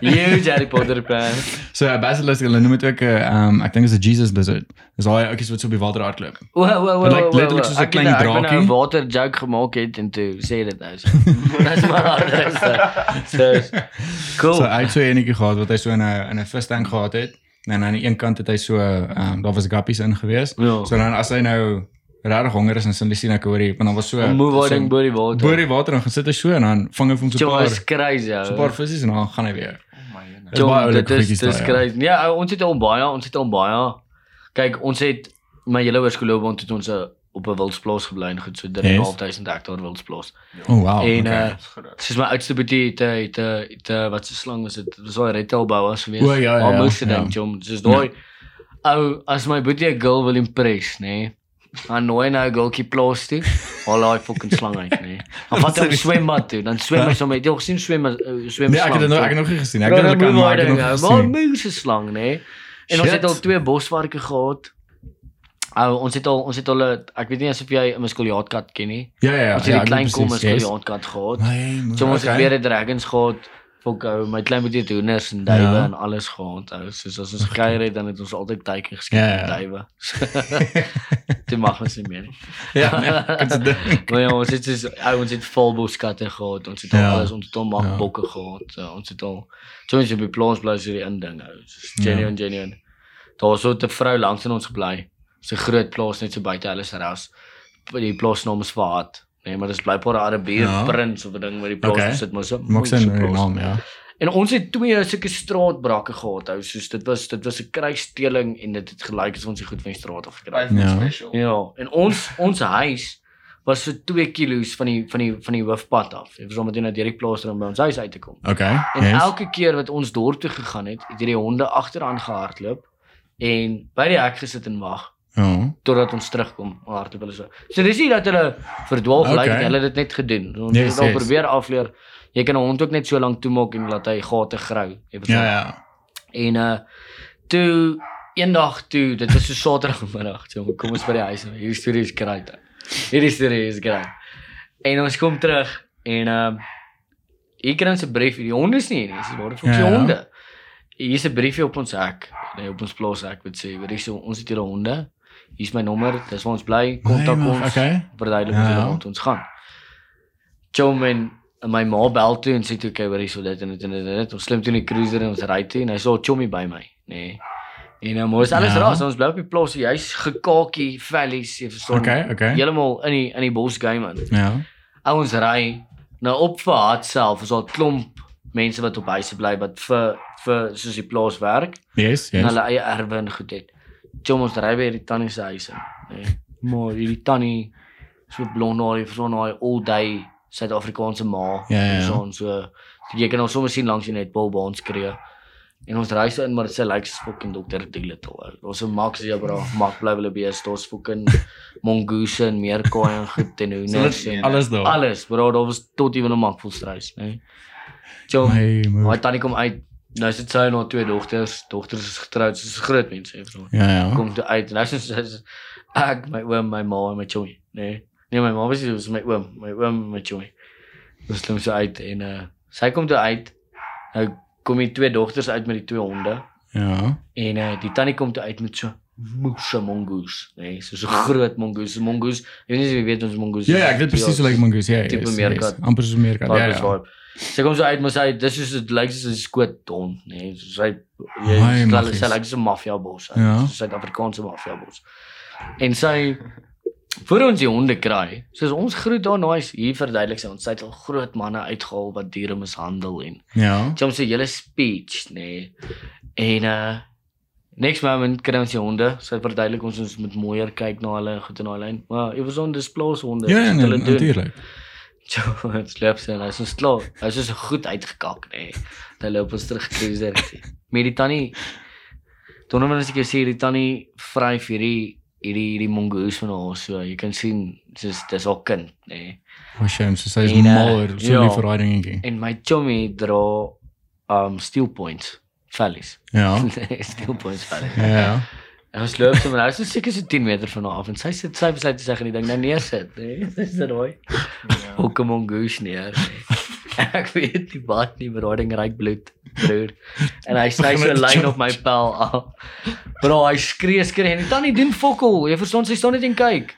huge Harry Potter fan. So 'n basilisk, hulle noem dit ook 'n um ek dink is 'n Jesus lizard. Dis daai ouetjies wat so op die water hardloop. O, o, o, Dit lyk letterlik soos 'n Ek klein het nou- Ek draakie. het 'n water joke gemaak het en toe sê dit nou. so. Dis maar harder. So cool. So hy het so enetjie gehad wat hy so in 'n in 'n visstank gehad het. En aan die een kant het hy so um daar was guppies in gewees. Ja. So dan as hy nou regtig honger is en sin sien ek hoor hy, want dan was so so- out ding bo die water. Bo die water en gaan sit hy so en dan vang hy vir hom so 'n paar is crazy. so 'n paar visse en dan gaan hy weer. Oh my goodness. Dis baie is goedjies dis ja. crazy. Ja, ons het al baie, ons het al baie. Kyk, ons het my hele oorskoolloopbaan het ons 'n op 'n wildsplaas gebly en goed so 3.500 hektaar wildsplaas. Oh wow. En okay. uh soos my oudste boetie het 'n het 'n het 'n wat se slang was dit? Dit was daai retail bouers geweest. O, ja, ja, Al ja, moeste ja. ding, jom. Soos daai ou as my boetie 'n girl wil impress, nê. Nee, dan nooi nou 'n girltjie plaas toe. Haal daai fucking slang uit, nê. Nee. Dan vat hy hom swembad toe, dan swem hy sommer. Jy het gesien swem swem Nee, ek het dit nog ek het nog nie gesien. Ek het dan dit kan maar ek het nog ou. Maar gesien. moose slang, nê. En ons Shit. het al twee bosvarke gehad. Ou, ons het al ons het al ek weet nie asof jy 'n muskuljaatkat ken nie. Ja ja ja. Ons het ja, die klein kom presies, yes. gehad. Nee, So ons het weer 'n dragons gehad. Fok ou, my klein het hoenders en duwe Ja. en alles gehad. Ou, soos as ons gekuier het dan het ons altyd teiken geskiet Ja, met ja. duwe. Dit mag ons nie meer nie. Ja, nee, ek het dit. Maar ja, ons het soos ou, ons het volboskatte gehad. Ons het al Ja. alles, ons het al magbokke gehad. So, ons het al so ons het die plaas bly so die inding ou. Soos Ja. genuine genuine. Daar was so 'n vrou langs in ons gebly. 'n groot plaas net so buite hulle se ras. Die plaas naam is Vaat. Nee, maar dis blykbaar 'n Arabier Ja. prins of 'n ding waar die plaas Okay. sit maar so. Maak die plaas. naam, ja. En ons het twee sulke straatbrakke gehad, ou, soos dit was dit was 'n kruissteeling en dit het gelyk asof ons die goed van die straat af gekry het. Ja. special. Ja, en ons ons huis was so 2 km van die van die van die hoofpad af. Dit was om net deur die plaas om by ons huis uit te kom. Okay. En Yes. elke keer wat ons dorp toe gegaan het, het hierdie honde agteraan gehardloop en by die hek gesit en wag Ja. totdat ons terugkom. Hardloop hulle so. So dis nie dat hulle verdwaal gelyk het, Okay. hulle het dit net gedoen. Ons Yes, het al yes. probeer afleer. Jy kan 'n hond ook net so lank toemaak en laat hy gate grou. Jy verstaan? Ja ja. En uh toe eendag toe, dit was so Saterdagmiddag, so kom ons by die huis. nou. Hierdie storie is great. Hierdie storie is great. En ons kom terug en uh hier kry ons 'n brief, die honde is nie hier nie, dis waar vir Ja, die ja. honde. Hier is 'n briefie op ons hek, nee, op ons plaas ek wil sê, weet jy so ons het hier honde. Hier's my nommer, dis waar ons bly, kontak Nee, ons. okay. Verduidelik Ja, ons hoe ons gaan. Chom en en my ma bel toe en sê toe okay, hoor hierso dit en dit en dit en dit. Ons klim toe in die cruiser en ons ry toe en hy sê Chommy by my, nê. Nee. En nou mos alles Ja. raas, ons bly op die plaas, hy's gekakie, valleys, jy verstaan. Okay, okay. Heeltemal in die in die bos game man. Ja. Ouens ry nou op vir Hart self, is al klomp mense wat op huise bly wat vir vir soos die plaas werk Yes, en yes. hulle eie erwe en goed het. Chom ons ry by hierdie tannie se huis in. Nee. Maar hierdie tannie so blond haar, vir so 'n all day Suid-Afrikaanse ma. Ja, ja, ja. So ons so jy kan ons sommer sien langs die netbal ons skree. En ons ry so in maar sy lyk soos fucking dokter Dolittle. Ons 'n Max Zebra, Max bly hulle bees, daar's fucking mongoose en meerkoei en goed en hoenders en Alles daar. alles, bro, daar was tot ewen 'n mak vol strys, nee. Chom, My my moe. tannie kom uit. Nou sit sy en haar twee dogters. Dogters is getroud, sy is groot mense, hè, bro Ja, ja. kom toe uit en nou is is ek my oom, my ma en my chommy, nee. Nee, my ma was dit was my oom, my oom en my chommy. Ons klim so uit en uh sy kom toe uit. Nou kom die twee dogters uit met die twee honde Ja. en uh die tannie kom toe uit met so moose mongoose, nee, so so groot mongoose, mongoose. Ek weet nie jy weet ons mongoose. Ja, ja, ek weet presies hoe lyk mongoose. Ja, Tipe yes, meerkat. yes. Amper soos 'n meerkat. Ja, Ja, ja. Sy kom so uit, maar sy dis is dit lyk soos 'n skoot hond, nê. Nee, so sy jy stel sy lyk soos 'n maffia bos. Ja. So Suid-Afrikaanse maffia bos. En sy voor ons die honde kry, soos ons groet daar nice hier verduidelik sy ons sy het al groot manne uitgehaal wat diere mishandel en Ja. sy ons sê julle speech, nê. Nee. En uh next moment kry ons die honde. Sy verduidelik ons ons moet mooier kyk na hulle goed in daai lyn. Maar it was on displays honde. Ja, ja, nee, hulle doen. natuurlik. Jo, dit slap sy en hy is ons klaar. Hy is so goed uitgekak, nê. Nee. Hy loop ons terug cruiser. Met die tannie Toe nou as ek jou sê die tannie vryf hierdie hierdie hierdie mongoose van haar so, jy kan sien dis dis haar kind, nê. Nee. O, shame, so sy is uh, mal, so ja. lief vir daai dingetjie. En my chommy dra um steel points valleys. Ja. steel points valleys. Ja. ja. En ons loop sommer nou so seker so 10 meter van haar af en sy sit sy besluit te sê gaan die ding nou neersit, nê. Dis dit daai. Ook 'n mongoose neer. Nee. Ek weet nie wat nie, maar daai ding ryk bloed, broer. En hy sny so 'n lyn op my pel af. Bro, hy skree skree en die tannie doen fokol. Jy verstaan sy staan net en kyk.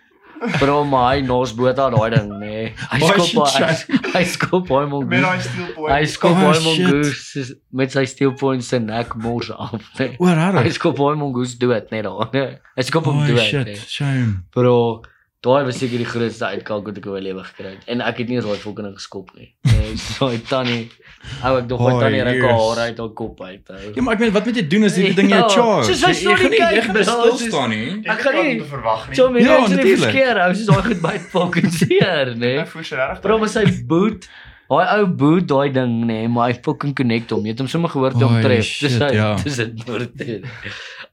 Bro, maar hy nos boot aan daai ding, nê. Nee. Hy Oh, skop hy, hy skop hom Met mongoose. daai steel point. Hy skop Oh, hom shit. mongoose met sy steel points se nek mors af. Nee. O, rarig. Hy skop hom mongoose dood net daar. Nee. Hy skop hom Oh, dood. shit, Nee. shame. Bro, daai was seker die grootste uitkalk wat ek in my lewe gekry het. En ek het nie eens daai fucking geskop nie. Nee, so hy tannie. Ou ek dog Oh, tannie ruk haar hare uit haar kop uit. ou. Ja, maar ek meen wat moet jy doen as hierdie ding jou Ja, charge? soos hy Jy- staan nie kyk, jy gaan nie bro, stil staan nie. Ek gaan kan nie- verwag nie. So mense Ja, ja, is nie verskeer, ou, soos daai goed byt fucking seer, nê. Ek voel so reg. Bro, maar sy boot, daai ou boot daai ding nê, maar hy fucking connect hom. Jy het hom sommer gehoor toe hom tref. Dis ja. dis dit moord.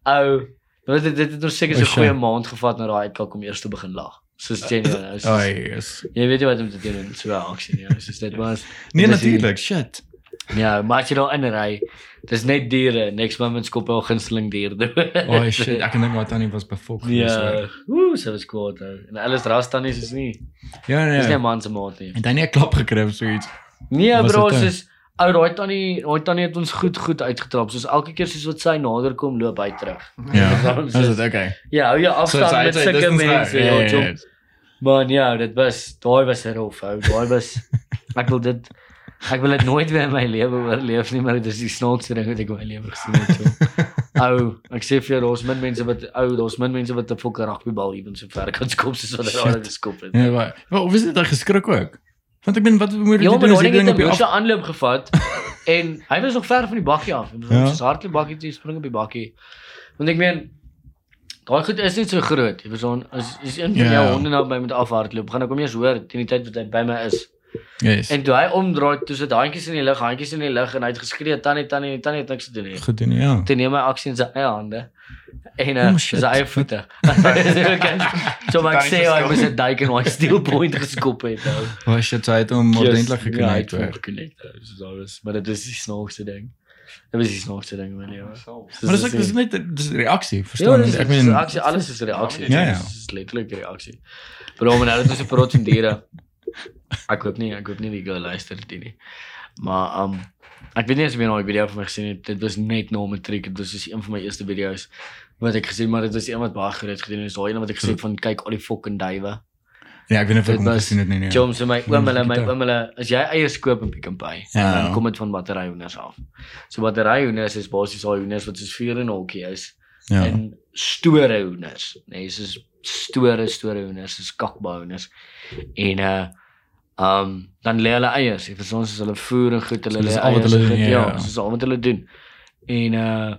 Ou, dit dit dit het ons seker so 'n goeie maand gevat na daai uitkalk om eers te begin lag. Soos genuine. soos- Ai, yes. Jy weet nie wat om te doen in so 'n aksie ou, Soos dit was. Nee, Dis natuurlik, shit. Ja, maar jy daar inry, dis net diere. Next moment skop hy al gunsteling dier dood. Oh shit, ek dink wat tannie was befok. Ja. Ooh, so was kwaad. ou. En alles rastannies is nie. Ja, Dis nie nee. 'n man se maat nie. Het hy nie 'n klap gekry of so iets? Nee bro, soos ou daai tannie, daai tannie het ons goed goed uitgetrap. Soos elke keer soos wat sy nader kom, loop hy terug. Ja. Is dit okay? Ja, hou jou afstand met sulke mense. Ja, ja, ja, Man, ja, dit was daai was 'n rof ou. Daai was ek wil dit ek wil dit nooit weer in my lewe oorleef nie, maar dit is die snaakste ding wat ek in my lewe gesien het. So. Ou, ek sê vir jou, daar's min mense wat ou, daar's min mense wat 'n fokker rugbybal ewen so ver kan skop soos wat hy daar geskop het. Ja, maar maar of is dit hy geskrik ook? Want ek bedoel wat moet jy Ja, doen as jy ding op moeë aanloop gevat en hy was nog ver van die bakkie af. Hy was Ja. ja. so hardloop bakkie toe spring op die bakkie. Want ek meen daai goed is net so groot. Jy verstaan, as as een van Ja. jou honde nou by met afhardloop, gaan ek hom eers hoor teen die tyd wat hy by my is. Yes. En toe hy omdraai, toe sit handjies in die lug, handjies in die lug en hy het geskree tannie tannie tannie het niks gedoen nie. Goed doen, ja. Toe neem hy aksie in sy eie hande. En Oh, uh, shit. sy eie voete. so maar ek sê se hy moes 'n duik in daai steel point geskop het. ou. Oh shit, hy het hom ordentlik Ja, hy het hom weer. geknik. Dis alles, maar dit is die snaakste ding. Dit was die snaakste ding in my lewe. Maar dis ek dis net dis reaksie, Ja, verstaan? dis Ek ek meen reaksie, alles is reaksie. Ja, ja. Dit is letterlik reaksie. Maar nou het ons 'n praat van diere. Ek hoop nie, ek hoop nie die girl luister dit nie. Maar um ek weet nie as jy nou 'n video van my gesien het. Dit was net na matriek. Dit was soos een van my eerste video's wat ek gesien, maar dit was een wat baie gereed gedoen is. Daai een wat ek gesê het van kyk al die fucking duwe. Ja, ek weet nie of ek Dit hom gesien het nie. nee. Chom so my oom hulle my oom hulle as jy eiers koop in Pick n Pay, Ja. dan kom dit van batteryhoenders af. So batteryhoenders is basies daai hoenders wat soos vuur en hokkie is Ja. en store hoenders. Nee, soos store store hoenders, soos kakbahoenders. En uh um dan lê hulle eiers. Jy verstaan soos hulle voer en goed, hulle So lê al wat eiers. hulle en doen, goed, ja, ja, ja. soos al wat hulle doen. En uh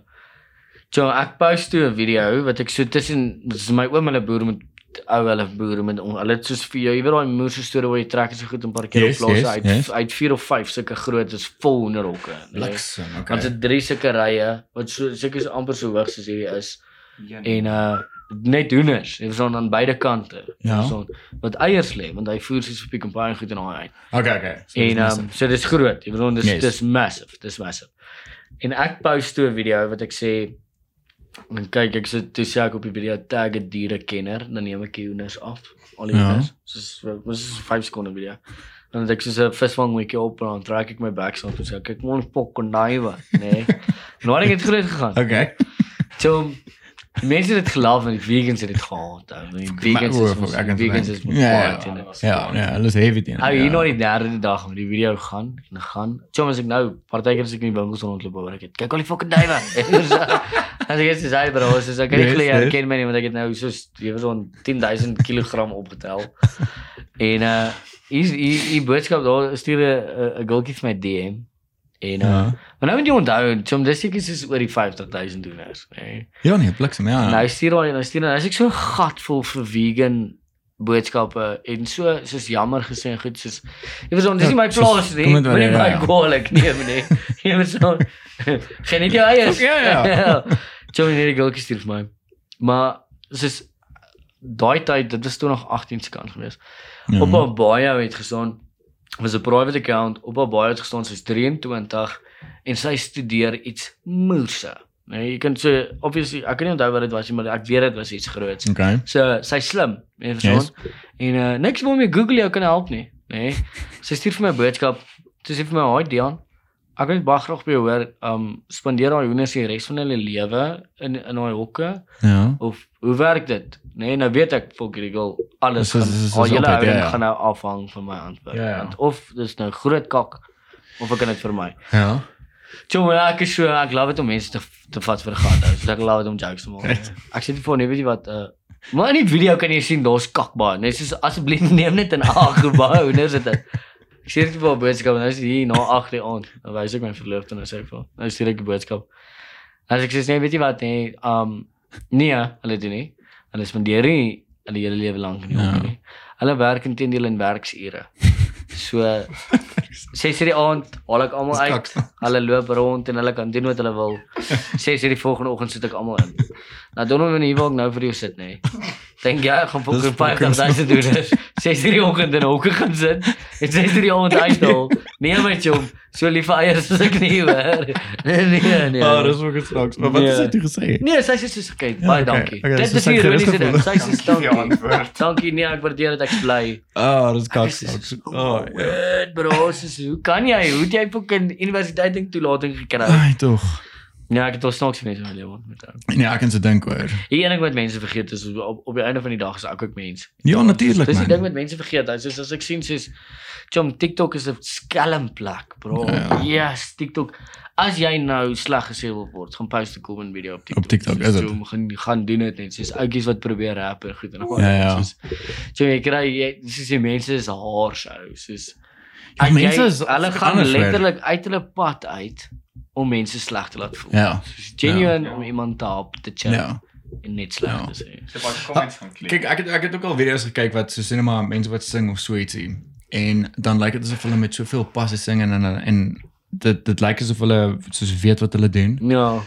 So ek post toe 'n video wat ek so tussen dis my oom hulle boer met ou hulle boere met hulle het soos vir jou, jy weet daai moerse storie waar jy trek so goed 'n paar keer Yes, op plaas yes, uit yes. uit 4 of 5 sulke groot is vol onderhokke. nee. Bliksem, Want okay. dit drie sulke rye wat so seker so amper so hoog soos hierdie is Ja, en uh net hoenders, jy verstaan aan beide kante. Ja. verstaan, wat eiers lê want hy voer soos op Pick n Pay en goed en daai uit. Okay, okay. So En ehm um, so dis groot. Jy verstaan dis Yes. dis massive, dis massive. En ek post toe 'n video wat ek sê en kyk ek sit toe sê ek op die video tag 'n dierekenner, dan neem ek die hoenders af. Al die Ja. hoenders. Soos was is 5 sekonde video. Dan het ek so 'n visvangwetjie op en dan trek ek my backs af en sê kyk mon fucking naive, nee. Nou het dit groot gegaan. Okay. So mense het dit geloof en die vegans het dit gehaat. Die vegans is kan die vegans dit is dink. Ja, ja. baie teen dit. Ja, ja, alles heavy teen. Ou hier nou die derde dag met die video gaan en gaan. Chom as ek nou partykeer as ek in die winkels rondloop oor ek het. Kyk al die fucking duwe. as ek is hy bro, as ek glo jy yes. ken my nie want ek het nou so jy was on 10000 kg opgetel. en uh hier hier hier boodskap daar stuur 'n 'n gultjie vir my DM. En uh Ja. maar nou moet jy onthou, chom dis seker soos oor die 50000 doeners, nê. Ja nee, bliksem, ja. Nou stuur hy nou stuur hy as ek so 'n gat vol vir vegan boodskappe en so soos jammer gesê en goed soos jy verstaan dis nie my Ja, soos- plaas nie moenie jy- my ja, ja. kwaadlik neem nie jy verstaan geniet jou eiers Ja, ja. Joey net die gultjie stuur vir my maar soos daai tyd dit was toe nog 18 se kant geweest Ja. op haar bio het gestaan was 'n private account op haar bio het gestaan sy's 23 en sy studeer iets moerse nee jy kan so obviously ek kan nie onthou wat dit was nie maar ek weet dit was iets groots Okay. So sy slim, jy verstaan. Yes. En uh niks wil my Google jou kan help nie, nê. Nee. Sy stuur vir my 'n boodskap. Sy sê vir my, "Haai Dion, ek wil baie graag by jou hoor, um spandeer daai hoenders die res van hulle lewe in in daai hokke Ja. of hoe werk dit?" Nee, nou weet ek vir hierdie girl alles Dis- gaan dis- dis al julle altyd, houding ja, ja. gaan nou afhang van my antwoord. Ja, ja. Want Of dis nou groot kak of ek kan dit vir my. Ja. Toe maar ek is so ek love dit om mense te te vat vir gat. So ek love dit om jokes te maak. Right. Ek sê dit vir nie weet jy wat uh maar in die video kan jy sien daar's kakbaar. Net soos asseblief neem net in ag gebou. Nou is dit. Ek sê dit vir 'n boodskap nou is hier na 8 die aand. Dan wys ek my verloofde nou sê ek vir. Nou stuur ek die boodskap. As ek sê nee, weet jy wat nee, um nee, hulle doen nie. Hulle spandeer nie hulle hele lewe lank in die Ja. hoek nie. Hulle werk intedeel in werksure. So 6 uur die aand haal ek almal uit. Hulle loop rond en hulle kan doen wat hulle wil. 6 uur die volgende oggend sit ek almal in. Nou doen ons nie waar ek nou vir jou sit nê. Dink jy ek gaan fucking fucking 5000 doen. 6 uur die oggend in 'n hoek gaan sit en 6 uur die aand uithaal. Nee my chom, so lief vir eiers as ek nie hoor. Nee nee nee. Ah, dis ook snaaks. Maar wat Nee. het sy toe gesê? Nee, sy sê soos okay, Ja, baie okay, dankie. okay, Dit is sy hier ironiese ding. gevoel. Sy sê Dankie dankie. antwoord. Dankie nee, ek waardeer dit ek bly. Ah, dis kaks. sê, snaaks. "So Oh, ja. weird, bro, hoe kan jy? Hoe het jy fucking universiteit ding toelating gekry? Ai tog. Ja, ek het al snaaks mense in my lewe ontmoet. ou. Nee, ek kan se dink hoor. Die enige wat mense vergeet is op op die einde van die dag is ek ook mens. Ja, natuurlik Dis die ding man. wat mense vergeet. Dis soos as ek sien soos Chom TikTok is 'n skelmplek, bro. Ja. Yes, TikTok. As jy nou sleg gesê wil word, gaan post 'n comment video op TikTok. Op TikTok, Soos, is dit? Chom, gaan gaan doen dit net. Soos ouetjies wat probeer rap en goed en Ja, ja. Soos Chom, jy kry jy soos die mense is haars ou, soos Ja, en mense jy- is hulle gaan letterlik uit hulle pad uit om mense sleg te laat voel. Ja. Soos genuine om iemand te help te chill Ja. en net sleg Ja. te sê. So baie comments gaan klik. Kyk, ek het ek het ook al video's gekyk wat so sien maar mense wat sing of so ietsie. En dan lyk dit asof hulle met soveel passie sing en en, en dit dit lyk asof hulle soos weet wat hulle doen, Ja.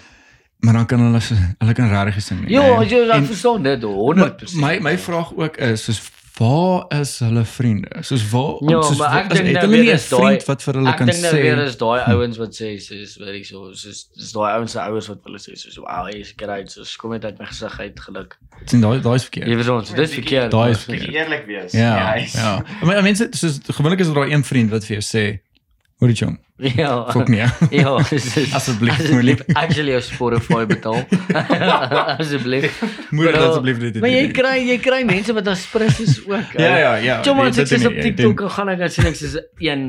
maar dan kan hulle hulle kan regtig sing. nie, Ja, jy ek verstaan dit Maar 100%. My my vraag ook is soos waar is hulle vriende? Soos waar Ja, soos, maar ek is- dink het nou hulle weer nie 'n is daai- vriend wat vir hulle Ek kan dink nou sê. weer is daai ouens wat sê soos weet ek so soos dis daai ouens se ouers wat hulle sê soos wow, hy is great, soos kom net uit my gesig uit geluk. sien daai daai is verkeerd. Jy weet ons, dis verkeerd. Daai is Bietjie eerlik wees. Ja, is- ja. Maar mense soos gewoonlik is daar een vriend wat vir jou sê, "Hoor jy jong, Ja. fok nie." Ja, Asseblief, moenie. Actually jou Spotify betaal. Asseblief. Moenie Maar, asseblief dit Maar jy kry jy kry mense wat aspres is ook. Ja, ja, ja. Joman dit- sê dit dis op TikTok dit en gaan ek dan sien ek soos een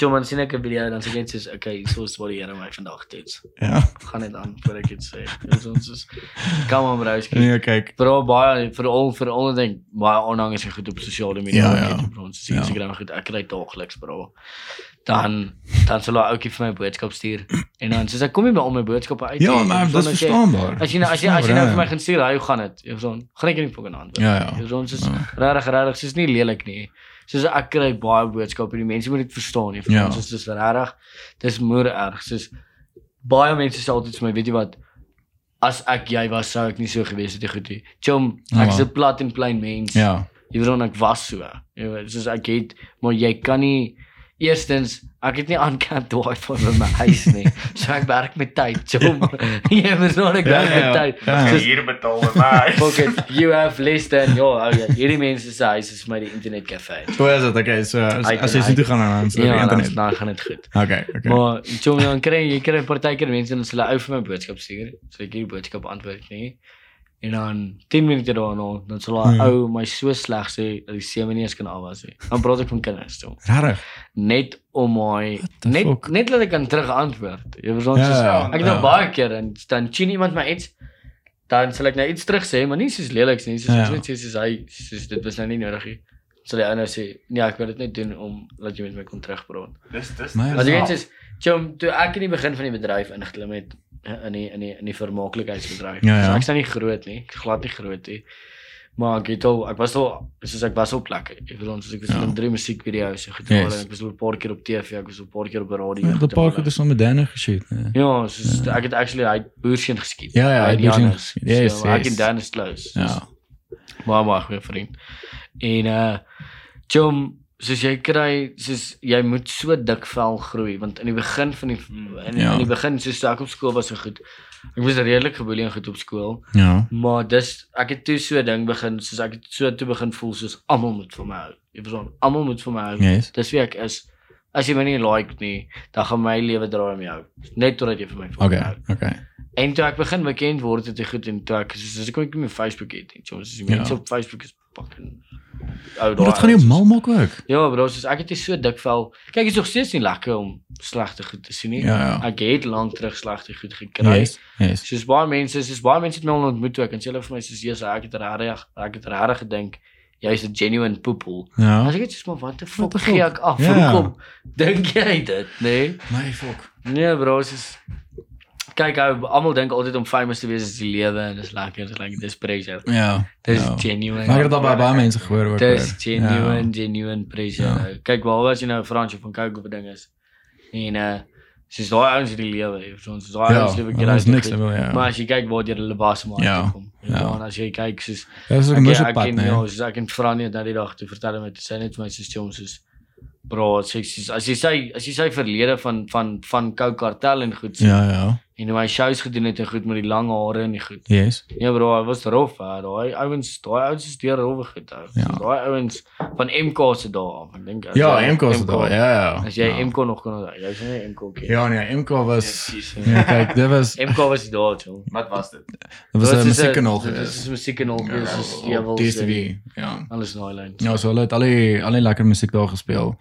Joman sien ek 'n video dan sê ek net soos okay, so is wat die Here my vandag doen. Ja. Gaan net aan voor ek dit sê. Dis ons is kom aan brouski. Nee, kyk. Veral baie veral veral dink baie onhangers en goed op sosiale media. Ja, ja. op ons Ja. Instagram goed. Ek kry daagliks bro. Dan dan sal hy ouetjie vir my boodskap stuur en dan soos ek kom nie by al my boodskappe uit. Ja, nie. maar dis verstaanbaar. As jy nou as jy as jy nou Verstaanbaar, vir my ja. gaan stuur, hy hoe gaan dit? Jy verstaan. Gaan ek nie fucking antwoord. Ja, ja. Jy verstaan, soos Ja. regtig regtig, soos nie lelik nie. Soos ek kry baie boodskappe en die mense moet dit verstaan, jy. Ja. Soos dis regtig. Dis moer erg. Soos baie mense sê altyd vir my, weet jy wat? As ek jy was, sou ek nie so gewees het, jy goed nie. Chom, Ja, ek is man. 'n plat en klein mens. Ja. Jy verstaan ek was so. Jy weet, soos ek het, maar jy kan nie Eerstens, ek het nie uncapped wifi by my huis nie. So ek werk met tyd, chom. Jy verstaan ek Ja, werk ja, met ja. tyd. Ja. Soos Hier betaal my my. Fuck it, you have less than your oh, ja, hierdie mense se huis is vir my die internet kafee. Hoe is dit? Okay, so as, jy so toe gaan aan so die Ja, dan internet. dan gaan dit goed. Okay, okay. Maar chom dan kry jy kry partykeer mense en hulle ou vir my boodskap stuur. So ek hierdie boodskap antwoord nie. En dan 10 minute daarna dan sal daai Hmm. ou my so sleg sê dat die sewe nie eens kan afwas nie. Dan praat ek van kinders toe. Regtig? Net om my net fuck? net dat ek kan terug antwoord. Jy verstaan Ja, soos ja, ek het nou ja. baie keer en dan sien iemand my iets dan sal ek nou iets terug sê, maar nie soos leliks nie, soos Ja. ja. net sê soos hy soos dit was nou nie nodig nie. Sal die ou nou sê, nee, ek wil dit net doen om laat jy met my kon terugpraat. Dis dis. Maar Ja. jy net is, chom, toe ek in die begin van die bedryf ingeklim het eh, in die in die in die vermaaklikheidsbedryf. Ja, ja. So ek's nou nie groot nie, ek glad nie groot nie. Maar ek het al ek was al soos ek was op plekke. Ek bedoel ons ek was Ja. in drie musiekvideo's so Yes. gedoen. Ek was al 'n paar keer op TV, ek was al 'n paar keer op radio. Ja, die gedoen. park het dus met Danne geshoot. nee. Ja, soos ek het actually hy boerseun geskiet. Ja, ja, hy het Janus. geskiet. Yes, so, Ek yes. en Dan is close. Ja. Maar maar goeie vriend. En uh Chom, soos jy kry, soos jy moet so dik vel groei want in die begin van die in, Ja. in die begin soos ek op skool was so goed. Ek was redelik geboelie en goed op skool, Ja. maar dis ek het toe so 'n ding begin soos ek het so toe begin voel soos almal moet vir my hou. Jy verstaan, almal moet vir my hou. Yes. Dis wie ek is. As jy my nie like nie, dan gaan my lewe draai om jou. Net totdat jy vir my fucking Okay, hou. okay. En toe ek begin bekend word het ek goed en toe ek soos ek kon ek nie meer Facebook het nie. Soos die Ja. mense op Facebook is fucking ou Maar dit gaan nie mal maak ook. Ja, bro, soos ek het hier so dik vel. Kyk, dit is nog steeds nie lekker om slegte goed te sien nie. Ja, ja. Ek het lank terug slegte goed gekry. Yes. Yes. Soos baie mense, soos baie mense het my ontmoet ook en sê hulle vir my soos Jesus, ek het regtig ek het regtig gedink jy's 'n genuine poepel. Ja. As ek net soos maar wat die fuck gee ek af? Ja. Hoekom dink jy dit, nee? My fuck. Nee bro, soos kyk ou almal dink altyd om famous te wees is die lewe en dis lekker, dis like dis pressure. Ja. Dis ja. genuine. Maar ek het al baie baie mense gehoor ook. Dis genuine, genuine pressure. Ja. Kyk waar was jy nou Fransje van kyk op ding is. En uh soos daai ouens het die lewe, jy soos daai Ja. ouens lewe Ja, is great. niks level, ja. Maar as jy kyk waar jy hulle bas maar Ja, kom. ja. Ja, en as jy kyk soos Ja, dis 'n moeilike pad, nee. ja, soos ek en Franie het nou die dag toe vertel hom dit sê net vir my soos Joms soos bro, sê soos as jy sê as jy sê verlede van van van Coke Cartel en goed sê, Ja, ja. En hoe hy shows gedoen het en goed met die lang hare en die goed. Yes. Ja bro, hy was rof. Daai ouens, daai ouens is deur rowwe goed hou. Ja. Ja. Daai ouens van MK se dae af, ek dink. Ja, jy MK se daar. Ja, ja. As jy ja. MK nog kon onthou. Jy's nie MK ken. Ja, nee, MK was Presies. Ja, kyk, dit was MK was die daar toe. Wat was dit? dit was 'n musiekkanaal Dit geweest. is 'n musiekkanaal Ja, geweest, soos op Jewels. DStv. Ja. Alles in daai lyn. Ja, so hulle het al die al die lekker musiek daar gespeel.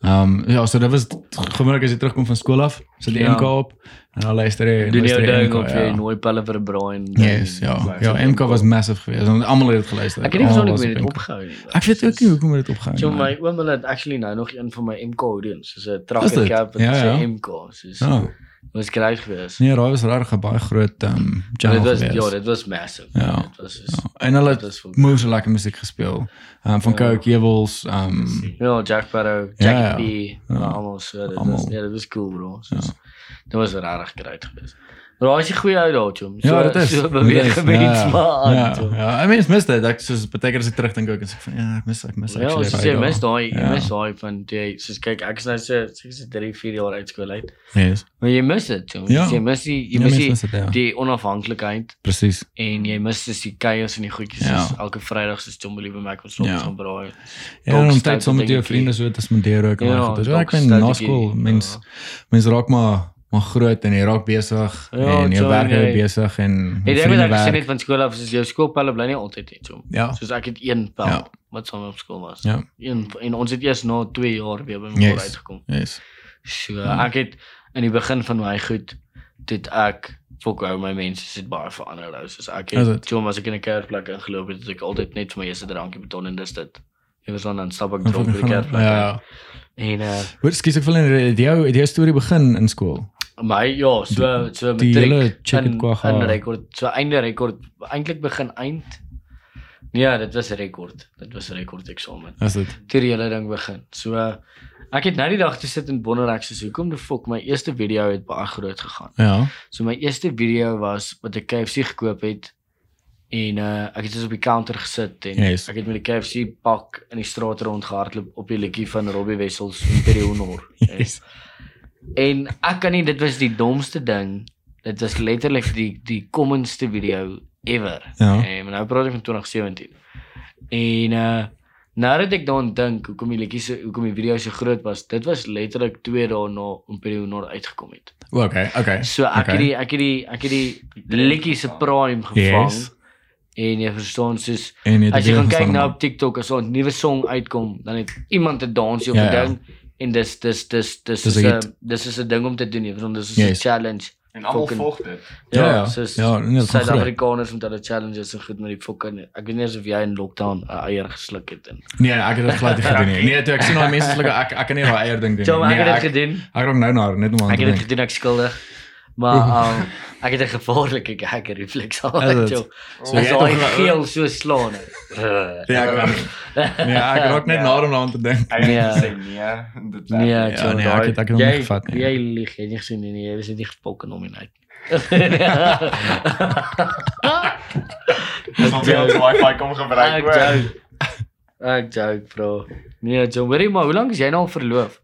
Ehm um, ja, so dit was gewoonlik as jy terugkom van skool af, sit die Ja. MK op en dan luister jy Doen jou jy ding of jy ja. nooi pelle vir 'n braai en Yes, ja. Ja, MK was massive geweest. Want almal het dit geluister. Ek het nie hoe was dit op opgehou nie. Ek weet ook nie hoekom dit opgehou So nie. my oom hulle het actually nou nog een van my MK hoodies, soos 'n dit? cap wat Ja, ja. MK, soos Ja. Was grait geweest. Nee, daai was regtig 'n baie groot ehm um, Dit channel was geweest. ja, dit was massive. Ja. Dit was soos Ja. En hulle dit het was so lekker musiek gespeel. Ehm um, van Ja. Coke Jewels, ehm Ja, Jack Sparrow, Ja, Jackie ja. Ja. ja. almal so. Dit Almal. was nee, dit was cool bro. So, Ja. Dit was regtig grait geweest. Maar daar is 'n goeie uit daar, chom. Ja, dit is. So beweeg is, 'n mens ja, maar aan. Ja, chom. ja. I mean, ek mis dit. Ek soos baie keer as ek terugdink ook as ek van ja, ek mis ek mis Ja, actually so jy mis daai, jy Ja. mis daai van jy soos kyk, ek is nou so seker so 3, 4 jaar uit skool uit. Yes. Maar jy mis dit, chom. Ja. Jy mis die jy Ja, mis die, mis dit, ja. die onafhanklikheid Presies. en jy mis dus die kuiers en die goedjies Ja. soos elke Vrydag soos Jombo liewe maak wat Ja. soms gaan braai. Ja, en stout tyd saam met jou vriende so te spandeer ook en Ja, al. Ja, ek meen na skool mens ja. mens raak maar maar groot en jy raak besig Ja, en jou so, werk is besig en Ek dink vriende dat ek gesien werk. het van skool af soos jou skoolpelle bly nie altyd net so. Ja. Soos ek het een pel Ja. wat saam op skool was. Ja. Een en ons het eers na 2 jaar weer by mekaar Yes. uitgekom. Yes. So ek het in die begin van my goed dit ek fok ou my mense sit baie verander nou. Soos ek het dit? toe as ek in 'n kerkplek ingeloop het, het ek altyd net vir my eerste drankie betaal en dis dit. Jy was dan ek En dronk by die kerkplek. Ja. uit. En uh Hoor, skus ek wil in jou jou storie begin in skool. my ja, so so matriek in, in rekord, so einde rekord eintlik begin eind. Ja, dit was 'n rekord. Dit was 'n rekord eksamen. Is dit? Toe die hele ding begin. So uh, ek het nou die dag gesit in Bonnerex so hoekom die fok my eerste video het baie groot gegaan. Ja. So my eerste video was wat ek KFC gekoop het en uh ek het dus op die counter gesit en Yes. ek het met die KFC pak in die straat rondgehardloop op die liedjie van Robbie Wessels en Terry Honor. Yes. En ek kan nie dit was die domste ding. Dit was letterlik die die commonste video ever. Ja. En nou praat ek van 2017. En uh nou dat ek daaraan dink hoekom die liedjie so hoekom die video so groot was, dit was letterlik 2 dae na Imperial Honor uitgekom het. O, Okay, okay. So ek okay. het die ek het die ek het die liedjie se prime gevang. Yes. En jy verstaan soos as jy gaan kyk nou man. op TikTok as 'n nuwe song uitkom, dan het iemand 'n dansie Ja, 'n ja. ding en dis dis dis dis is 'n dis is 'n ding om te doen, jy verstaan dis is 'n Yes. challenge. En almal volg dit. Ja, ja. soos Ja, dit gaan Suid-Afrikaners met hulle challenges en goed met die fucking ek weet nie eens of jy in lockdown 'n eier gesluk het en. Nee, ek het dit glad nie gedoen nie. Nee, toe ek sien daai mense sluk ek ek kan nie daai eier ding doen Ja, nie. maar ek Nee, het dit gedoen. Ek raak nou na net om aan Ek te het dit dink. gedoen ek skuldig. Maar um, ek het 'n gevaarlike hacker reflex Is gehad. dit? So jy het geel so slaan. Ja, ek kan nie. Nee, ek raak net Ja. na om aan te dink. Hy het Nee. gesê nee, dit Nee, Ja, ja, nee, ek het- ek hom nie gevat nie. Jy lieg, jy het nie gesien nie, jy was net nie gepokken nominate. Dis ons ons wifi kom gebruik Ek hoor. joke. Ek joke, bro. Nee, John, hoorie maar, hoe lank is jy nou al verloof?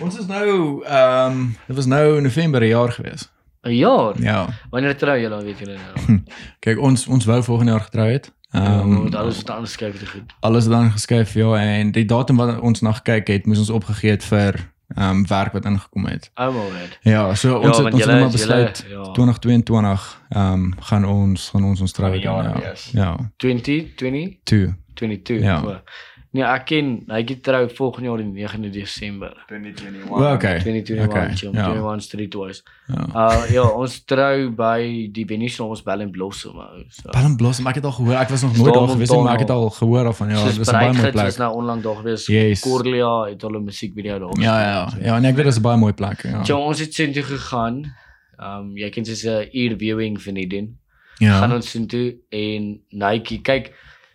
Ons is nou ehm dit was nou November 'n jaar gewees. 'n Jaar. Ja. Wanneer trou julle, weet julle nou? Kyk, ons ons wou volgende jaar getrou het. Ehm, Ehm um, alles wat anders skryf te goed. alles dan geskuif ja en die datum wat ons na gekyk het, moes ons opgegee het vir ehm um, werk wat ingekom het. Almal weet. Ja, so ons Ja, het ons het nou maar besluit ja. 2022 ehm um, gaan ons gaan ons ons trou doen, jaar ja. wees. Ja, 20, 20, 2. 22. Ja. o. Nee, ek ken, hy het trou volgende jaar die 9de Desember. 2021. Well, okay. 2021, Okay, okay, ja. 21 street twice. Ja. Uh ja, ons trou by die venue se ons Bell and Blossom. So. Palm Blossom, ek het al gehoor, ek was nog nooit daar gewees nie, maar ek het al gehoor daarvan. Ja, dit is 'n baie mooi plek. was nou onlangs daar gewees. Yes. Corlia het hulle 'n musiekvideo daar. Ja, ja, ja, en ek weet dit is 'n baie mooi plek, ja. So ons het sien toe gegaan. Um jy kan sê 'n uur viewing van die doen. Ja. Gaan ons sien toe en Nike kyk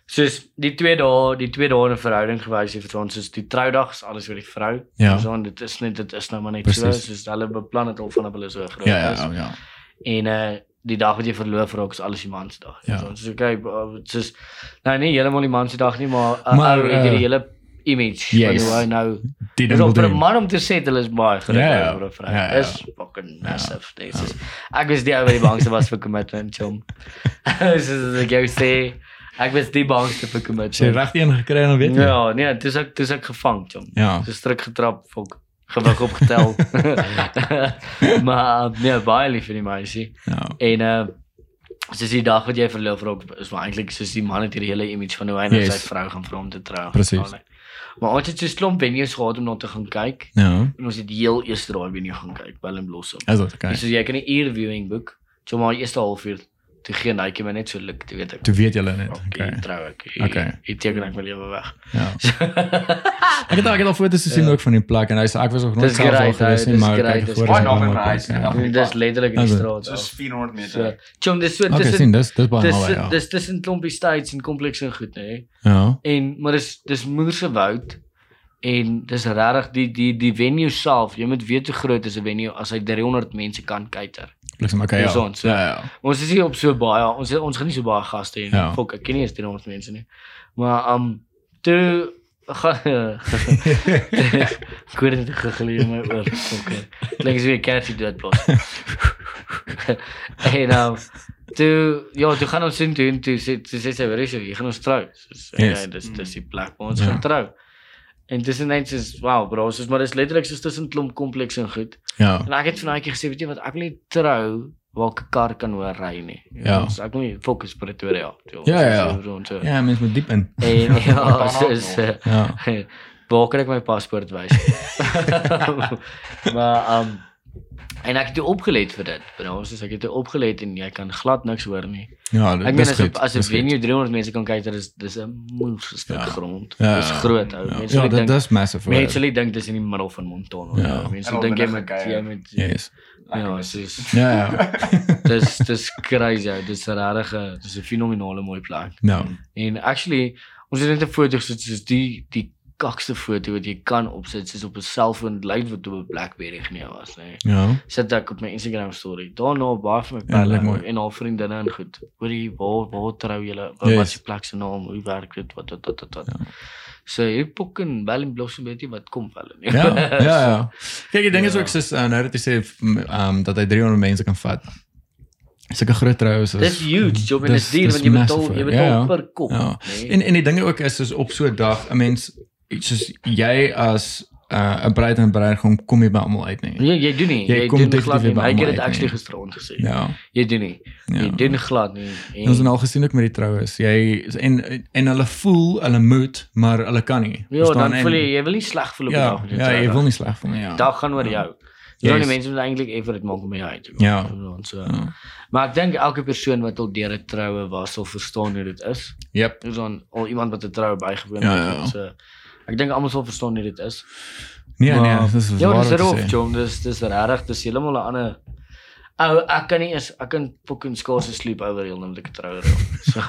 soos die twee dae, die twee dae in 'n verhouding gewys het vir ons soos die troudag is alles vir die vrou. Ja. So dit is net dit is nou maar net Precies. so soos hulle beplan het al vanaf hulle so groot Ja, is. ja, ja. En uh die dag wat jy verloof raak is alles die man se dag. Ja. So ons sê kyk soos nou nie heeltemal die man se dag nie, maar 'n Maar, ou het hierdie uh, hele image yes. van hoe hy nou Die ding wil vir 'n doen. man om te sê hulle is baie groot Ja, ja. vir 'n vrou. Ja, ja. Dis fucking massive. Dis is ek was die ou wat die bangste was vir commitment, chom. Dis is ek jou sê ek was die bangste vir jy commitment. reg een gekry en weet jy. Ja, nee, dis ek dis ek gevang, chom. Ja. So stryk getrap, fok gewig opgetel. maar nee, baie lief vir die meisie. Ja. En uh soos die dag wat jy verloof raak is maar eintlik soos die man het hierdie hele image van hoe hy nou Yes. sy vrou gaan vra om te trou. Precies. Maar ons het so 'n klomp venues gehad om na te gaan kyk. Ja. En ons het heel eers daai venue gaan kyk, and Blossom. Is dit okay? So jy kan 'n uur viewing boek. So maar die eerste halfuur toe gee Nike my net so luk, toe weet ek. Toe weet julle net. Okay. Okay. Trou ek. Okay. Ek teken ek my lewe weg. Ja. Ek het al ek het al foto's gesien Ja. ook van die plek en hy sê ek was nog nooit Dis self daar gewees nie, dis maar dis great. is 'n Baie naby my huis, ja. ja. Dis letterlik in die straat. Soos af. 400 meter. So, chom dis so Okay, tussen sien, dis dis baie dis naby, ja. dis tussen klompie states en komplekse en goed, nê. Ja. En maar dis dis moerse woud en dis regtig die die die venue self, jy moet weet hoe groot is 'n venue as hy 300 mense kan cater. Bliksem okay ja. Ons, ja. ja ja. Ons is nie op so baie, ons ons gaan nie so baie gaste hê nie. Ja. Fok, ek ken nie eens 300 mense nie. Maar um toe ek weet dit gegeleer my oor. Okay. Klink so 'n kersie dood plos. en um toe ja, toe gaan ons sien toe en toe sê toe sê sy weer is jy gaan ons trou. So Yes. ja, dis dis die plek waar ons Ja. gaan trou. En dis net soos wow bro, soos maar dis letterlik soos tussen klomp kompleks en goed. Ja. En ek het van daai keer gesê, weet jy wat, ek wil nie trou waar 'n kar kan hoor ry nie. Ja. So ek wil nie fokus Pretoria. toe. Ja, ja, ja. So, so, so. Ja, mens moet diep in. En ja, so is eh, Ja. waar kan ek my paspoort wys? maar um en ek het toe opgelet vir dit. Bro, soos ek het toe opgelet en jy kan glad niks hoor nie. Ja, Ek dit meen is as goed. as 'n dis goed. venue 300 mense kan kyk, dit is dis 'n moeë stuk Ja. grond. Ja, Dis ja. groot ou. Ja, Mense ja dit dink dis massive. mense nie dink dis in die middel van Montana. Ja. Ja. Mense En dink jy met jy met Yes. Ja, soos Ja, ja. dis dis crazy. ou. Dis 'n regtig dis 'n fenominale mooi plek. Ja. En actually ons het net 'n foto gesit soos die die kakste foto wat jy kan opsit soos op 'n selfoon lyk wat op 'n BlackBerry geneem was, nê. Ja. Sit ek op my Instagram story. Daarna baie van my Ja, pelle mooi. en al vriendinne en goed. Hoorie, waar waar trou julle? Wat Yes. is die plek se naam? Hoe werk dit? Wat wat wat wat. wat. So hier pokken wel en blossom weet jy wat kom wel nie. Ja, ja, ja. Kyk, ding is Ja. ook soos uh, nou dat jy sê um dat hy 300 mense kan vat. Sulke groot troues is Dis huge, job en dis- duur want jy betaal jy ja, betaal ja. per kop, Ja. nê. En en die dinge ook is soos op so 'n dag 'n mens soos jy as uh, 'n bruid en bruidegom kom jy by almal uit nie. Nee, jy doen nie. Jy Jy, kom doen definitief glad nie. Hy het dit actually nee. gisteraand gesê. Ja. Jy doen nie. Ja. Jy doen glad nie. En ons het al gesien ook met die troues. Jy en en hulle voel hulle moet, maar hulle kan nie. Ja, Verstaan? dan voel En- jy jy wil nie sleg voel op die Ja, dag met jou ja, jy wil nie sleg voel nie. Ja. Dag gaan oor Ja. jou. Ja, Yes. die mense moet eintlik effort dit maak om jou uit te kom. Ja. So. Ja. Maar ek dink elke persoon wat al deur 'n troue was, sal verstaan hoe dit is. Yep. Dis dan al iemand wat 'n troue bygewoon Ja, het. ja. So ek dink almal sal verstaan hoe dit is. Nee, nee, Maar- dis is Ja, waar dis wat sê. John. Dis dis regtig, dis heeltemal 'n ander Ou, ek kan nie eens ek kan fucking skaars sleep over heel net ek troue reël. So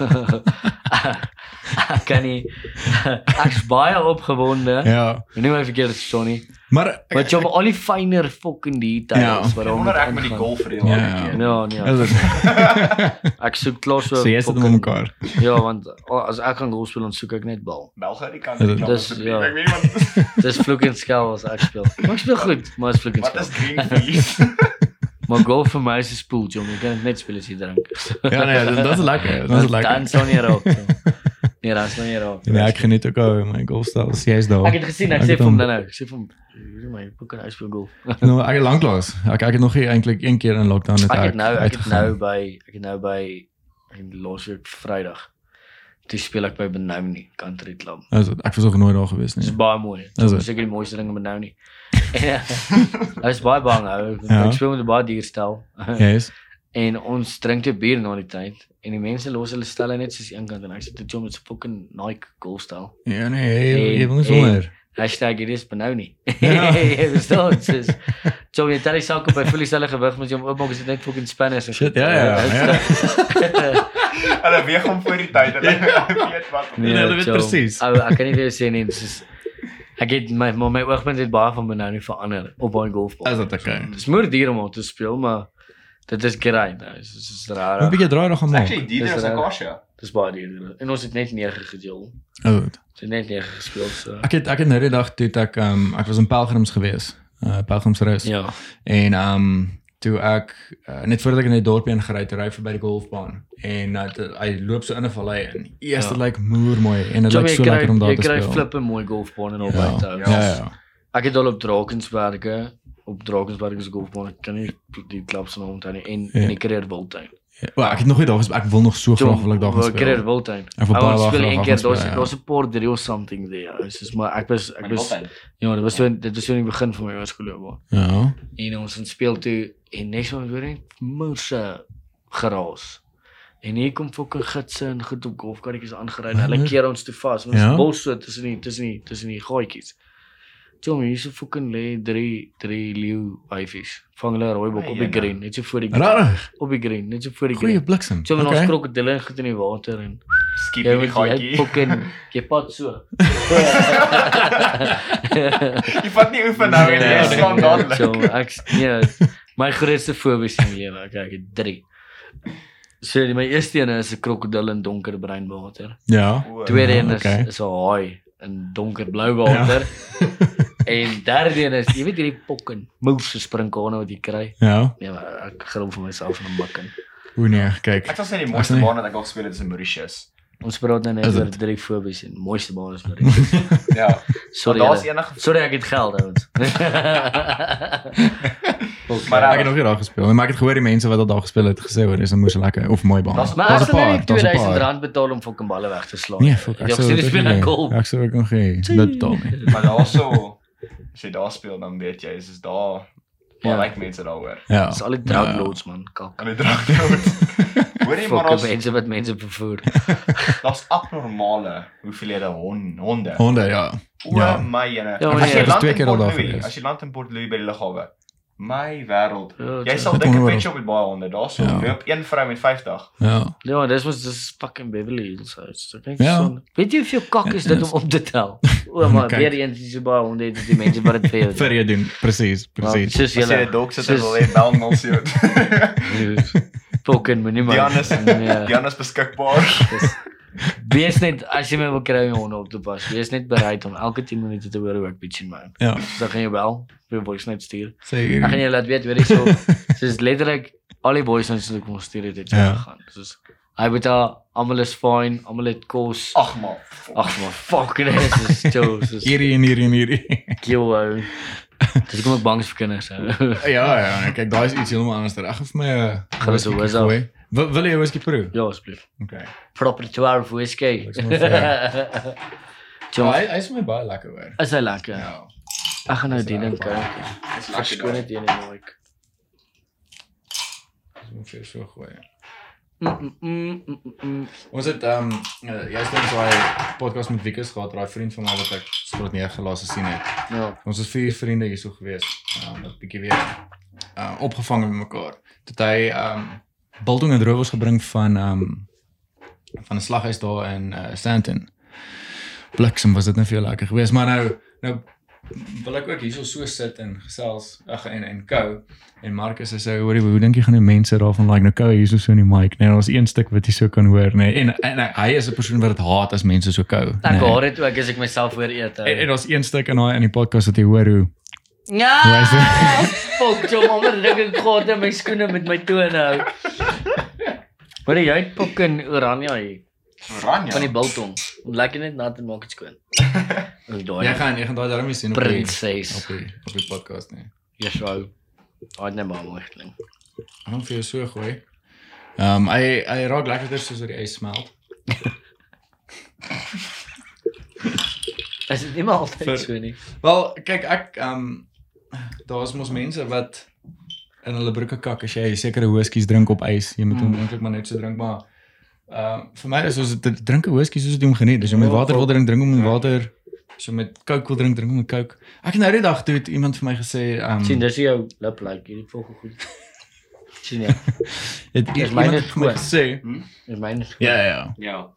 ek kan nie ek's baie opgewonde. Ja. Nie my verkeerd verstaan nie. Maar Wat jy op al die fynere fucking details Ja. wat Ek daar wonder moet ek met die golf reël Ja, ja. Ja, nee. is. Ek soek klas so. So jy sit met mekaar. Ja, want al- as ek gaan golf speel dan soek ek net bal. België die kan Dis- die dis- ja. Ek weet nie wat Dis vloek en skel as ek speel. Maar ek speel goed, maar is vloek en wat is green fees? Maar golf vir my is 'n spoel, John. Jy kan dit net speel as jy drink. Ja, nee, dit dit is lekker. Dit is lekker. Dan sou nie raak. so. Nee, dan sou nie raak. Nee, ek geniet ook al my golfstyl. Jy's daar. Ek het gesien, ek Ek sê het vir hom hom- dan nou, ek sê vir hom, hierdie my boek en hy speel golf. Nou, ek het lanklaas. Ek ek het nog nie eintlik een keer in lockdown net Ek het nou ek het uitgegaan. nou by ek het nou by in laasweek Vrydag. Toe speel ek by Benoni Country Club. Is dit? Ek was nog nooit daar gewees Dit is nie. baie mooi. Is Dit dit? is seker die mooiste ding in Benoni. Hy is baie bang ou. Ja. Ek speel met 'n baie duur stel. Yes. En ons drink te bier na die tyd en die mense los hulle stelle net soos een kant en ek sit te jom met so fucking Nike golfstel. Ja nee, jy, jy En- nie en- sonder. Hashtag hier is Benoni. Ja. Jy verstaan soos jy tel die sak op by volle selle gewig met jou oopmaak is dit net fucking spanners en Shit, ja, ja, ja. Hulle weeg hom voor die tyd. Hulle weet wat. Nee, hulle weet presies. Ou ek kan nie vir jou sê nie, soos ek het my maar my oogpunt het baie van Benoni verander op baie golfbal. Is dit okay? Dis moer duur om te speel, maar dit is great nou. Dis is Hoe raar. bietjie draai nog almal. Actually, die Dis is reg. Akasia. Dis baie duur. En ons het net 9 gedeel. Oh. Ons het net 9 gespeel so. Ek het ek het nou die dag toe ek um ek was in pelgrims gewees. Uh pelgrimsreis. Ja. En um toe ek uh, net voordat ek in die dorpie ingery het, ry ek verby die golfbaan en uh, hy loop so in 'n vallei in. Eers dit Ja. lyk moer mooi en dit lyk jy so kry lekker om daar jy te kry speel. flippe mooi golfbane en al Ja. buite. Ja, ja. ja. Ek het al op Drakensberge op Drakensberge se golfbaan. Ek kan nie die klub se naam onthou nie en Ja. in die Career Wildtuin. Wel, ek het nog nie daar gespeeld. Ek wil nog so graag wil ek daar gaan Career speel. Wildtuin. Ek wil baie graag speel daar een keer daar's ja. daar's 'n paar drill something there. Dit is maar ek was ek was ja, dit was so dit was so in die begin van my hoërskoolloopbaan. Ja. En ons het speel toe en net so weer net moerse geraas. En hier kom fucking gidse en goed op golfkarretjies aangery en hulle keer ons toe vas. Ons Ja? ja? bos so tussen die tussen die tussen die gaatjies. Tom, hier so fucking lê drie drie leeu wyfies. Vang hulle rooibok op die green, net so voor die green. Rarig. Op die green, net so voor die Goeie green. bliksem. So met ons Okay. krokodille goed in die water en Skiep in die moet jy gaatjie. fucking jy pad so. Jy vat nie oefen nou en jy slaan dadelik. So ek nee, My grootste fobies in die lewe, kyk, ek het 3. So die- my eerste een is 'n krokodil in donker breinwater. Ja. O, Tweede Ja, een is okay. is 'n haai in donkerblou water. en derde een is jy weet hierdie pokken, mouse sprinkane wat jy kry. Ja. Nee, maar ek glo vir myself in 'n mikken. Hoe nee, kyk. Ek sal sê die mooiste baan wat ek al gespeel het is in Mauritius. Ons praat nou net oor drie fobies en mooiste baan is maar. Ja. Sorry. Daar's enige Sorry ek het geld ouens. Maar Ek het nog nie daar gespeel, maar ek het gehoor die mense wat al daar gespeel het gesê hoor, dis 'n moeë lekker of mooi baan. Daar's- Maar as paar, net daar's een 2000 paar. rand betaal om fucking balle weg te slaan. Nee, fuck, Ek sê sou dis ek weer 'n sou- goal. Ek sou ook nog nie dit betaal nie. Maar daarso as jy daar speel dan weet jy, is is daar Ja. baie like mense daaroor. Ja. Dis al die drug lords man, kak. En dit draag dood. Hoor jy maar Fucking daar's mense wat mense vervoer. daar's abnormale hoeveelhede hon, honde. Honde, ja. O Ja. my ene. Ja, As jy land in al Port Louis, as jy land in Port Louis by die lughawe. My wêreld. Ja, Jy dit- sal Dit dink onnodig. pet shop met baie honde. Daarso Ja. loop een vrou met 50. Ja. Ja, dis was dis fucking Beverly Hills. So ek dink Ja. so. Weet jy hoeveel kak is dit om op te tel? O, maar Kyk. weer eens dis so baie honde het die mense wat dit vir jou. Vir jou doen. Presies, presies. Soos jy. 'n dog sit wil hê bel 07. Fucking moenie maar. Dianus Nee. Dianus beskikbaar. Wees net as jy my wil kry om honde op te pas, wees net bereid om elke 10 minute te hoor hoe ek bitch in my. Ja. So dan gaan jy bel, vir voice note stuur. Sê Ek gaan jou laat weet weer so. Soos letterlik al die boys wat ek kon stuur het het Ja. gegaan. Soos hy weet daar almal is fine, almal het kos. Ag man. Ag maar fucking is is chill, soos Hierdie en hierdie en hierdie. kill ou. Dis kom ek bang vir kinders. Ja, ja, nee, kyk, daai is iets heeltemal anders. Ag vir my 'n Gaan ons 'n whistle? Wil jy 'n whisky proe? Ja, asseblief. Okay. Proper 12 whisky. Ja, hy hy is vir my baie lekker hoor. Is hy lekker? Ja. Ek gaan nou die ding kyk. Dis lekker. dit een en nooit. Dis moet vir so gooi. Mm, mm, mm. Ons het ehm um, jy's dan so 'n podcast met Wikus gehad, daai vriend van my wat ek spot nie gelaas gesien het. Ja. Ons is vier vriende hierso gewees. Ehm um, wat bietjie weer uh opgevang met mekaar. Toe hy ehm um, biltong en rowers gebring van ehm um, van 'n slaghuis daar in uh, Sandton. Bliksem was dit net veel lekker geweest, maar nou nou wil ek ook hierso so sit en gesels ag en en kou en Marcus sê hoorie hoe dink jy gaan die mense daarvan like nou kou hierso so in die mic nee ons een stuk wat jy so kan hoor nee en, en, en hy is 'n persoon wat dit haat as mense so kou Ek nee. hoor dit ook as ek myself hoor eet. ou. en, en ons een stuk in daai in die podcast wat jy hoor hoe Ja. Hoe is Fuck, jou mamma dink ek gehad in my skoene met my tone hou. Hoor jy het fucking oranje hier Oranje. van die biltong. Lekker net nat en maak dit skoon. En daai jy gaan jy gaan daai daarmee sien op die, prinses. op die op die podcast nee Ja, so. Daai net maar mooi klink. ek gaan vir jou so gooi ehm um, hy hy raak lekkerder soos wat die ys smelt Is dit nie maar altyd Vir- so nie? Wel, kyk ek ehm um, daar's mos mense wat in hulle broeke kak as jy sekere whiskies drink op ys. Jy moet hom Mm. eintlik maar net so drink, maar ehm vir my is soos dit drink 'n whisky soos jy hom geniet. As jy met Ja, water wil drink, drink hom met ja. water. As jy met Coke wil drink, drink hom met Coke. Ek het nou die dag toe het iemand vir my gesê ehm sien dis jou lip like hierdie volg goed. sien jy? het Dis iemand myne skoon. gesê Dis myne. ja ja ja Ja.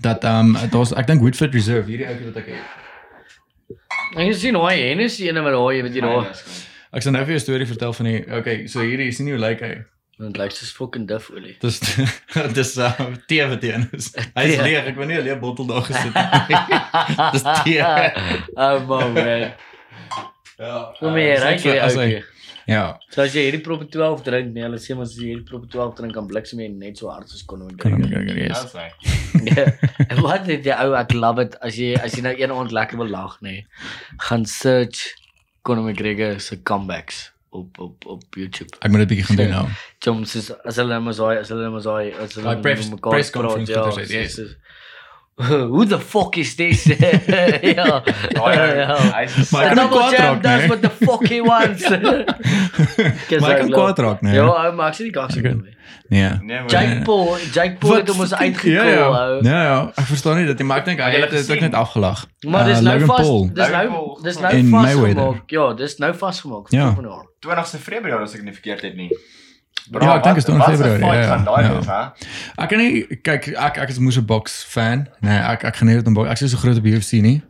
dat ehm um, daar's ek dink Woodford Reserve hierdie ouetjie wat ek het. Ek sien hoe hy en is die ene wat daai weet jy daar. Ek sal nou vir jou 'n storie vertel van die okay, so hierdie sien hoe lyk hy. Dit lyk soos fucking duff olie. Dis dis uh, tee wat teen is. Hy is leeg. Ek wou nie 'n leë bottel daar gesit het nie. Dis tee. Oh man. Ja. Ryk jy as hy- ouetjie. Ja, So as jy hierdie prop 12 drink, nee, hulle sê maar as jy hierdie prop 12 drink kan bliksem jy net so hard soos kon drink. Dis hy. Ja. En wat het jy ou ek love it as jy as jy nou een aand lekker wil lag nê. Nee, gaan search Conor McGregor se comebacks op op op YouTube. Ek moet dit bietjie gaan doen nou. Soms is as hulle maar so as hulle maar so as hulle met mekaar press conference ja, hy sê, soos- soos- Who the fuck is this? ja. ja. Hy kan ook double champ does what the fuck he wants. Kan kwaad raak, nee. Ja, ou, maar ek sien die kaks Okay. nie. Nee. Nee, Jake Paul, Jake Paul het hom ons Ja, uitgekol, ja. ou. Ja, ja. Ek verstaan nie dit nie, maar ek dink hy jy het dit ook net afgelag. Maar dis Uh, nou vas, Paul. dis nou dis nou vasgemaak. Ja, dis nou vasgemaak. Ja. Van haar. 20ste Februarie as ek nie verkeerd het nie. Ja, ek dink dit is 20 Februarie, ja, ja. Van daai Ja. is, hè? Ek kan nie kyk ek ek is moes 'n boks fan. Nee, ek ek geniet dit om boks. Ek is so groot op UFC nie.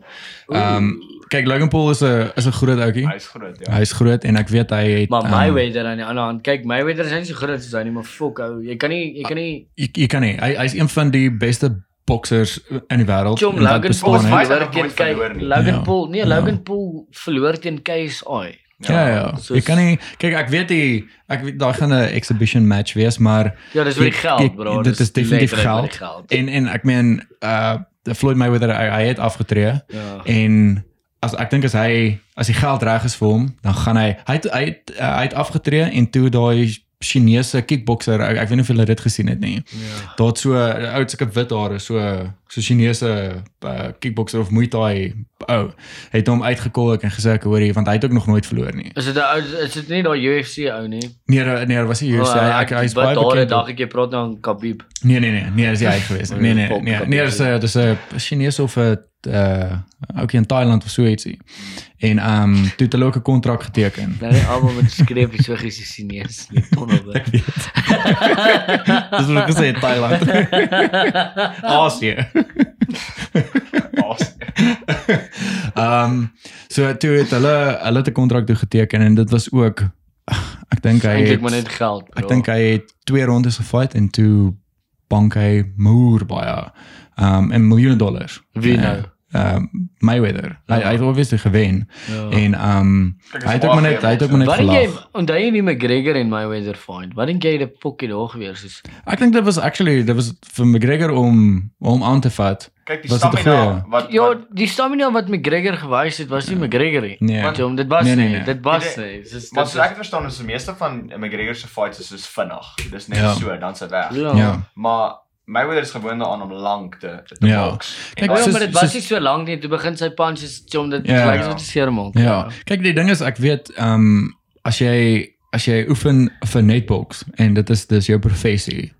Ehm kyk Logan Paul is 'n is 'n groot ouetjie. Hy's groot, ja. Hy is groot en ek weet hy het Maar ehm, Mayweather aan die ander hand, kyk Mayweather is nie so groot soos hy nie, maar fok ou, jy kan nie jy kan nie jy, jy kan nie. Hy hy's een van die beste boksers in die wêreld. Jom en wat Logan bestaan Paul verloor teen nie. Logan Ja. Paul, nee, Ja. Logan Paul verloor teen KSI. Ja ja. soos- Jy kan nie kyk ek weet die ek weet daar gaan 'n exhibition match wees, maar Ja, dis Ek- geld, bro. dit is definitief geld. geld. en en ek meen uh Floyd Mayweather hy, hy het afgetree Ja. en as ek dink as hy as die geld reg is vir hom, dan gaan hy hy het, hy het, uh, hy het afgetree en toe daai Chinese kickbokser, ek, ek weet nie of julle dit gesien het nie. Ja. Daar het so 'n ou sulke wit hare, so so Chinese uh, kickbokser of Muay Thai ou het hom uitgekolk en gesê ek hoor jy want hy het ook nog nooit verloor nie. Is dit 'n ou is dit nie daai UFC ou nie? Nee, nee, nee, was hier sê hy ek- hy is baie daar bekend. dag op- ek jy praat nou aan Khabib. Nee nee nee, nee, dis hy gewees. Nee nee, Pop- nee, pop- nee, dis 'n dis 'n Chinese of 'n uh ook in Thailand of so ietsie. En ehm um, toe het hulle ook 'n kontrak geteken. Nou nie almal met skreepies so gesies Chinees nie tonnel. Dis wat gesê Thailand. Asië. Awesome. Ehm um, so toe het hulle hulle het 'n kontrak toe geteken en dit was ook ek dink hy Eintlik maar net geld. bro. ek dink hy het twee rondes gefight en toe bank hy moer baie ehm um, en miljoene dollars. Wie nou? Ehm um, Mayweather. Hy hy het obviously gewen Ja. en um, is hy het ook maar net hy het ook maar net Wat dink jy onthou jy nie McGregor en Mayweather fight? Wat dink jy die pokkie daar gewees is? Ek dink dit was actually dit was vir McGregor om om aan te vat. Kyk, die stamina goeie? wat Ja, wat die stamina wat McGregor gewys het, was nie McGregor nie. Nee. Want hom, dit was Nee, nee, nie, nee. dit was Nee, nie. Dis Maar soos ek verstaan is die meeste van McGregor se fights is soos vinnig. Dis net Ja. so dan se weg. Ja. Ja. Maar Mayweather is gewoond daaraan om lank te te Ja. boks. Kyk, Oh, ja, maar dit was nie so lank nie. Toe begin sy punches chom dit Ja. gelyk so te seer maak. Ja. Kyk, die ding is ek weet ehm um, as jy as jy oefen vir netbox en dit is dis jou professie.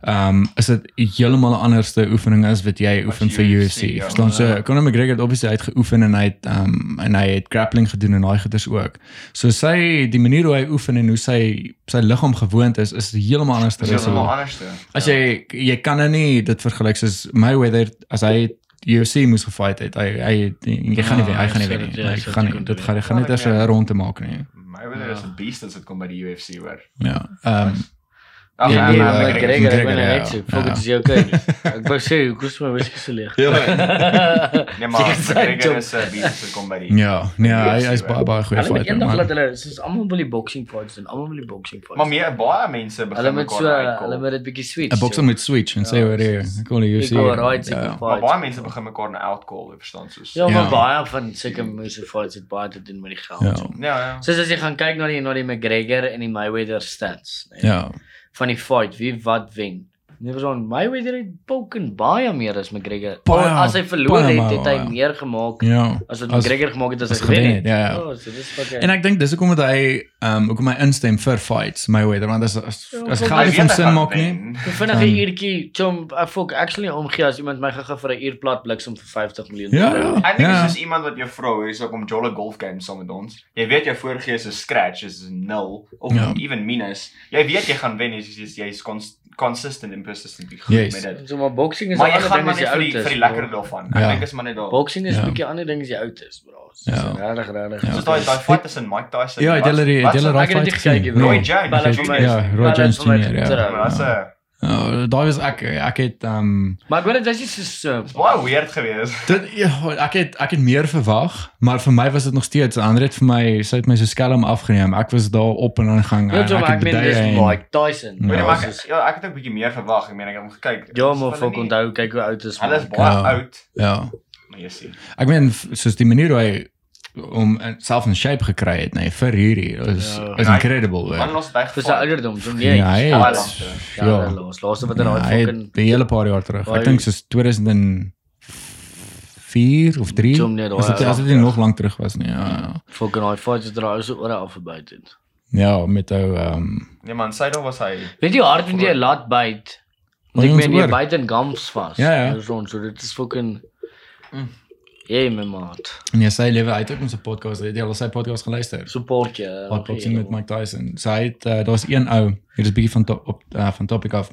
Ehm um, is dit heeltemal 'n anderste oefening as wat jy oefen vir UFC. Ja. Verstaan so Ja. Conor McGregor het obviously uitgeoefen en hy het ehm um, en hy het grappling gedoen en daai goeders ook. So sy die manier hoe hy oefen en hoe sy sy liggaam gewoond is is heeltemal anders Dis as heeltemal so. anders. As jy jy kan nou nie dit vergelyk soos Mayweather as hy UFC moes gefight het. Hy hy jy gaan nie wen, hy gaan nie Ja, wen so nie. dit- ja, Hy gaan dit nie dit gaan gaan net eers 'n rond te maak nie. Mayweather is 'n beast as dit kom by die UFC hoor. Ja. Ehm Ag, Nee, ja, nee, maar McGregor, McGregor, ek ben ja. so. Fok Ja. dit is okay. Ek wou sê, hoe kos my whisky se leeg. Nee, maar sy McGregor is as dit kom by die ja, nee, hy hy is baie baie goeie Hulle met fighter. eendag maar- laat hulle soos almal wil die boxing fights doen. Almal wil die boxing fights. Maar meer baie mense begin hulle moet so uitkom. hulle moet dit bietjie switch. 'n Bokser moet switch en sê Ja, hoor soos- ek wil wil right Ja. Maar baie mense begin mekaar na outcall, jy verstaan soos. Ja, Ja. maar baie van sulke moose fights het baie te doen met die geld. Ja. Ja, ja. Soos as jy gaan kyk na die na die McGregor en die Mayweather stats, nee, Ja. Van die fight, wie wat wen. Nee, verstaan, Mayweather het poken baie meer as McGregor. Baie, as hy verloor baie, het, het hy baie. meer gemaak Ja. as wat As- McGregor gemaak het as, as hy gewen het. ja, ja. Oh, so dis wat En ek dink dis hoekom dat hy ehm um, hoekom hy instem vir fights Mayweather want as as, Ja, as Hy nie weet van hy sin gaan maak nie. Hoe vinnig 'n Dan- uurtjie, chom, ek fok actually omgee as iemand my gaga vir 'n uur plat bliksem vir 50 miljoen. Ja, ja. Ek dink Ja. dis soos iemand wat jou vra, hier is ook om jolle golf games saam met ons. Jy weet jou voorgees is scratch is 0 of Ja. even minus. Jy weet jy gaan wen, jy's jy's jy's cons consistent en persistent goed Yes. met dit. So maar boxing is Maar 'n jy ander ding as jy oud is. vir die lekker daarvan. Ek Ja. dink is maar net daar. Boxing is 'n Ja. bietjie ander ding as jy oud is, bro. So Ja. regtig regtig. Ja. Soos daai daai fight tussen Mike Tyson. Ja, en het wat- het dit Fight. Roy Jones. Ja, Roy Jones Jr., ja. getrouw. Maar as 'n Ja, daai was ek ek het ehm um, Maar ek weet dit nie so baie weird geweest. dit ja, ek het ek het meer verwag, maar vir my was dit nog steeds ander het vir my sy het my so skelm afgeneem. Ek was daar op en aan gang. Ja, het ek meen dis beduie en- Mike Tyson. Ja. Maar ek ja, ek het ook 'n bietjie meer verwag. Ek meen ek het hom gekyk. Ja, maar fok nie- onthou kyk hoe oud is Hulle is Mike. baie Ja. oud, Ja. maar jy sien. Ek meen soos die manier hoe hy om in- self in shape gekry het, nee, vir hierdie is Ja. is Ja, hy- incredible. Man los dit Vir sy ouderdom, so nee. Ja, hy het-. Ja, ja. los. Laaste wat hy Ja, daai hy het fucking 'n hele paar jaar terug. Ek dink soos 2004 of 3. Jom, nee, daai As dit as dit nog lank terug was nie. Ja. ja. fucking daai fights het daai so ore afgebyt het. Ja, met ou ehm Nee man, sy daar was hy. Weet jy hard moet jy 'n lat byt? Ek meen jy oor? byt in gums vas. Ja, ja. Ons, so dit is fucking Mm. Hey my maat. nee, sy lewe uit ook ons podcast. Het jy al sy podcast geluister? Support je. Hot boxing met Mike Tyson. Sy het uh, daar's een ou, hier is 'n bietjie van to op uh, van topic af.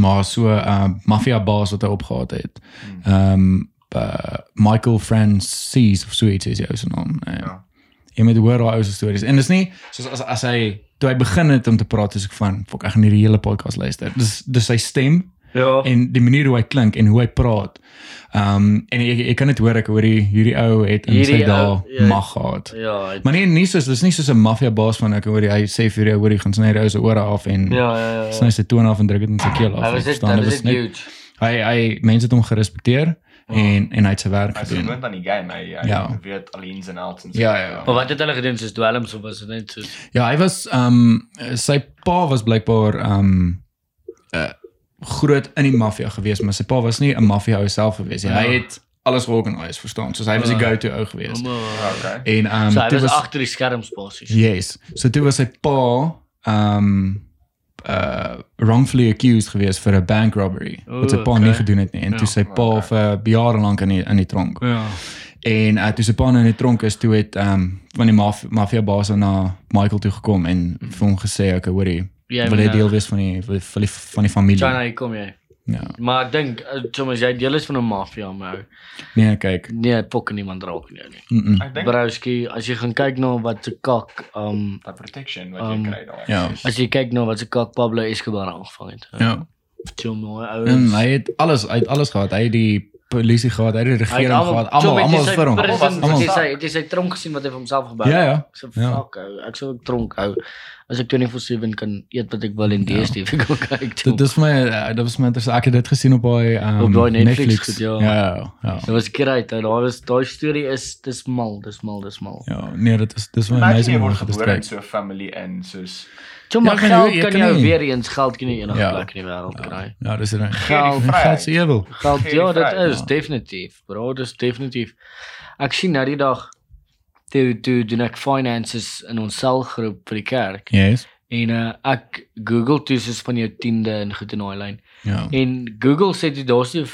Maar so 'n uh, maffia baas wat hy opgehaat het. Hmm. Ehm um, uh Michael Francis of so iets is jou se naam. Uh, Ja. Jy moet hoor daai ou se stories. En dis nie soos as as hy toe hy begin het om te praat, is ek van, "Fok, ek gaan hierdie hele podcast luister." Dis dis sy stem Ja. en die manier hoe hy klink en hoe hy praat. Ehm um, en ek, ek kan dit hoor ek hoor die hierdie ou het in Hierdie sy dae ja. mag gehad. Ja, het- Maar nee, nie soos dis nie soos 'n maffia baas van ek hoor hy sê vir jou hoor hy gaan sny die ou se ore af en ja, ja, ja. sny sy toon af en druk dit in sy keel af. Hy was dit, hy was net- huge. Hy hy mense het hom gerespekteer en en hy het sy werk Hy gedoen. gewoond aan die game. Hy, hy Ja. weet al ins en outs en so. Ja, ja, ja. Maar wat het hulle gedoen soos dwelms of was dit net soos Ja, hy was ehm um, sy pa was blykbaar ehm um, uh, groot in die maffia gewees, maar sy pa was nie 'n maffia ou self gewees nie. Hy Ja. het alles georganiseer, verstaan? Soos hy was die Ja. go-to ou gewees. Ja, okay. En ehm So um, hy toe was was agter die skerms basies. Yes. So toe was sy pa ehm uh wrongfully accused gewees vir 'n bank robbery wat sy Ooh, pa okay. nie gedoen het nie en Ja. toe sy pa Okay. vir jare lank in die in die tronk. Ja. En uh, toe sy pa nou in die tronk is, toe het ehm um, van die maf maffia baas na Michael toe gekom en vir hom gesê okay, hoorie, Jy wil jy deel nou- wees van die van die, van die familie? China, hier kom jy. Ja. Maar ek dink eh, soms jy deel is van 'n maffia, maar Nee, kyk. nee, pokke niemand raak nie. nie. Mm -mm. Ek dink Browski, as jy gaan kyk na wat se kak, um dat protection wat Um, jy kry daar. ja. as jy kyk na wat se kak Pablo Escobar aangevang het. Ja. Chom mooi En ouens. hy het alles, hy het alles gehad. Hy het die polisie gehad, hy het die Hy het regering gehad. Almal het jy almal sy vir hom. Almal Het jy sy het jy sy tronk gesien wat hy vir homself gebou Ja, ja. Ek sê Ja. fuck ou, ek sou ook tronk hou. As ek 24/7 kan eet wat ek wil en Ja. DStv kan kyk. Dit dis vir my uh, dit was my interessant. Ek het dit gesien op daai um, Op daai Netflix goed, ja. Ja, ja, ja. Dit was great. Daar was daai storie is dis mal, dis mal, dis mal. Ja, nee, dit is dis my Imagine amazing jy om word dit te gebore in kyk. so 'n family in soos Ja, maar kan jy- geld jy kan jou weer eens geld kan nie enige Ja. plek in die wêreld kry. Ja, dis reg. Geld. Geld se ewel. geld, ja, dit is ja. definitief, bro, dis definitief. Ek sien nou die dag toe toe doen ek finances in ons selgroep vir die kerk Yes. en uh, ek Google toe soos van jou 10de en goed in daai lyn. Ja. En Google sê dit daar's 'n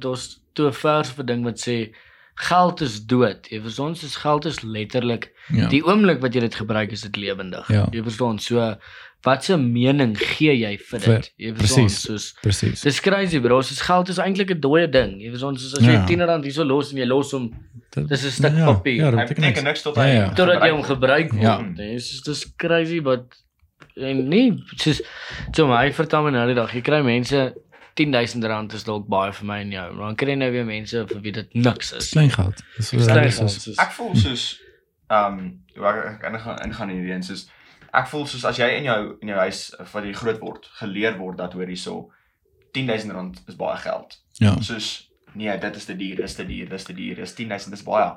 daar's toe 'n vers vir ding wat sê geld is dood. Jy verstaan, soos geld is letterlik Ja. die oomblik wat jy dit gebruik is dit lewendig. Ja. Jy verstaan, so wat se mening gee jy vir dit? Jy verstaan, soos Presies. dis crazy bro, soos geld is eintlik 'n dooie ding. Jy verstaan, soos as jy Ja. 10 rand hierso los en jy los hom dis 'n stuk ja, papier. Ja, dit beteken beteken niks. tot Ja, hy ja. totdat jy hom gebruik word. Ja. Soos dis crazy but en nee, soos so my vertel my nou die dag, jy kry mense 10000 rand is dalk baie vir my en jou. Maar dan kry jy nou weer mense vir wie dit niks is. Klein geld. Dis soos- Ek voel soos um hoe ek ingaan ingaan hierdie een soos ek voel soos as jy in jou in jou huis wat jy groot word, geleer word dat hoor hierso 10000 rand is baie geld. Ja. Soos nee, dit is te duur, dis te duur, dis te duur, dis 10000 dis baie.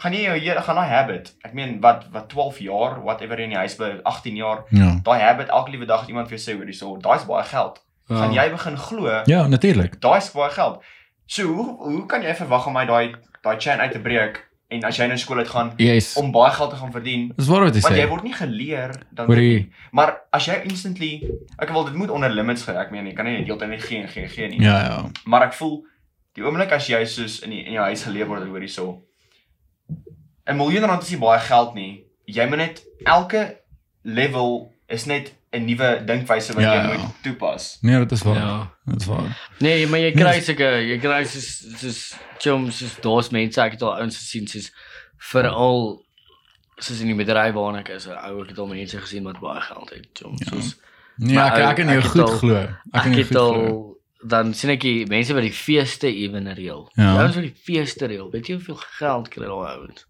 Gaan jy jou hele gaan daai habit. Ek meen wat wat 12 jaar, whatever in die huis bly, 18 jaar, Ja. daai habit elke liewe dag iemand vir jou sê hoor hierso, daai's baie geld. Gaan Ja. jy begin glo Ja, natuurlik. daai's baie geld. So hoe hoe kan jy verwag om my daai daai chain uit te breek en as jy nou skool uit gaan Yes. om baie geld te gaan verdien? Dis waar wat jy Want jy sê. word nie geleer dan nie. Maar as jy instantly ek wil dit moet onder limits gehou. Ek meen jy kan nie heeltyd net gee en gee gee nie. Ja, ja. Maar ek voel die oomblik as jy soos in die, in jou huis geleef word hoor hierso 'n miljoen rand is nie baie geld nie. Jy moet net elke level is net 'n nuwe dinkwyse wat Ja, jy ja. moet toepas. Nee, dit is waar. Ja. Dit is waar. Nee, maar jy Nee, kry seker, jy kry soos soos chums, soos daar's mense ek het al ouens gesien soos veral soos in die bedryf waarna ek is, ou ek het al mense gesien wat baie geld het, chums. Ja. Soos Nee, Maar ek ek kan jou het goed al- glo. Ek kan jou het goed al glo. dan sien ek die mense wat die feeste ewen reël. Ja. Die ouens wat die feeste reël, weet jy hoeveel geld kry daai ouens?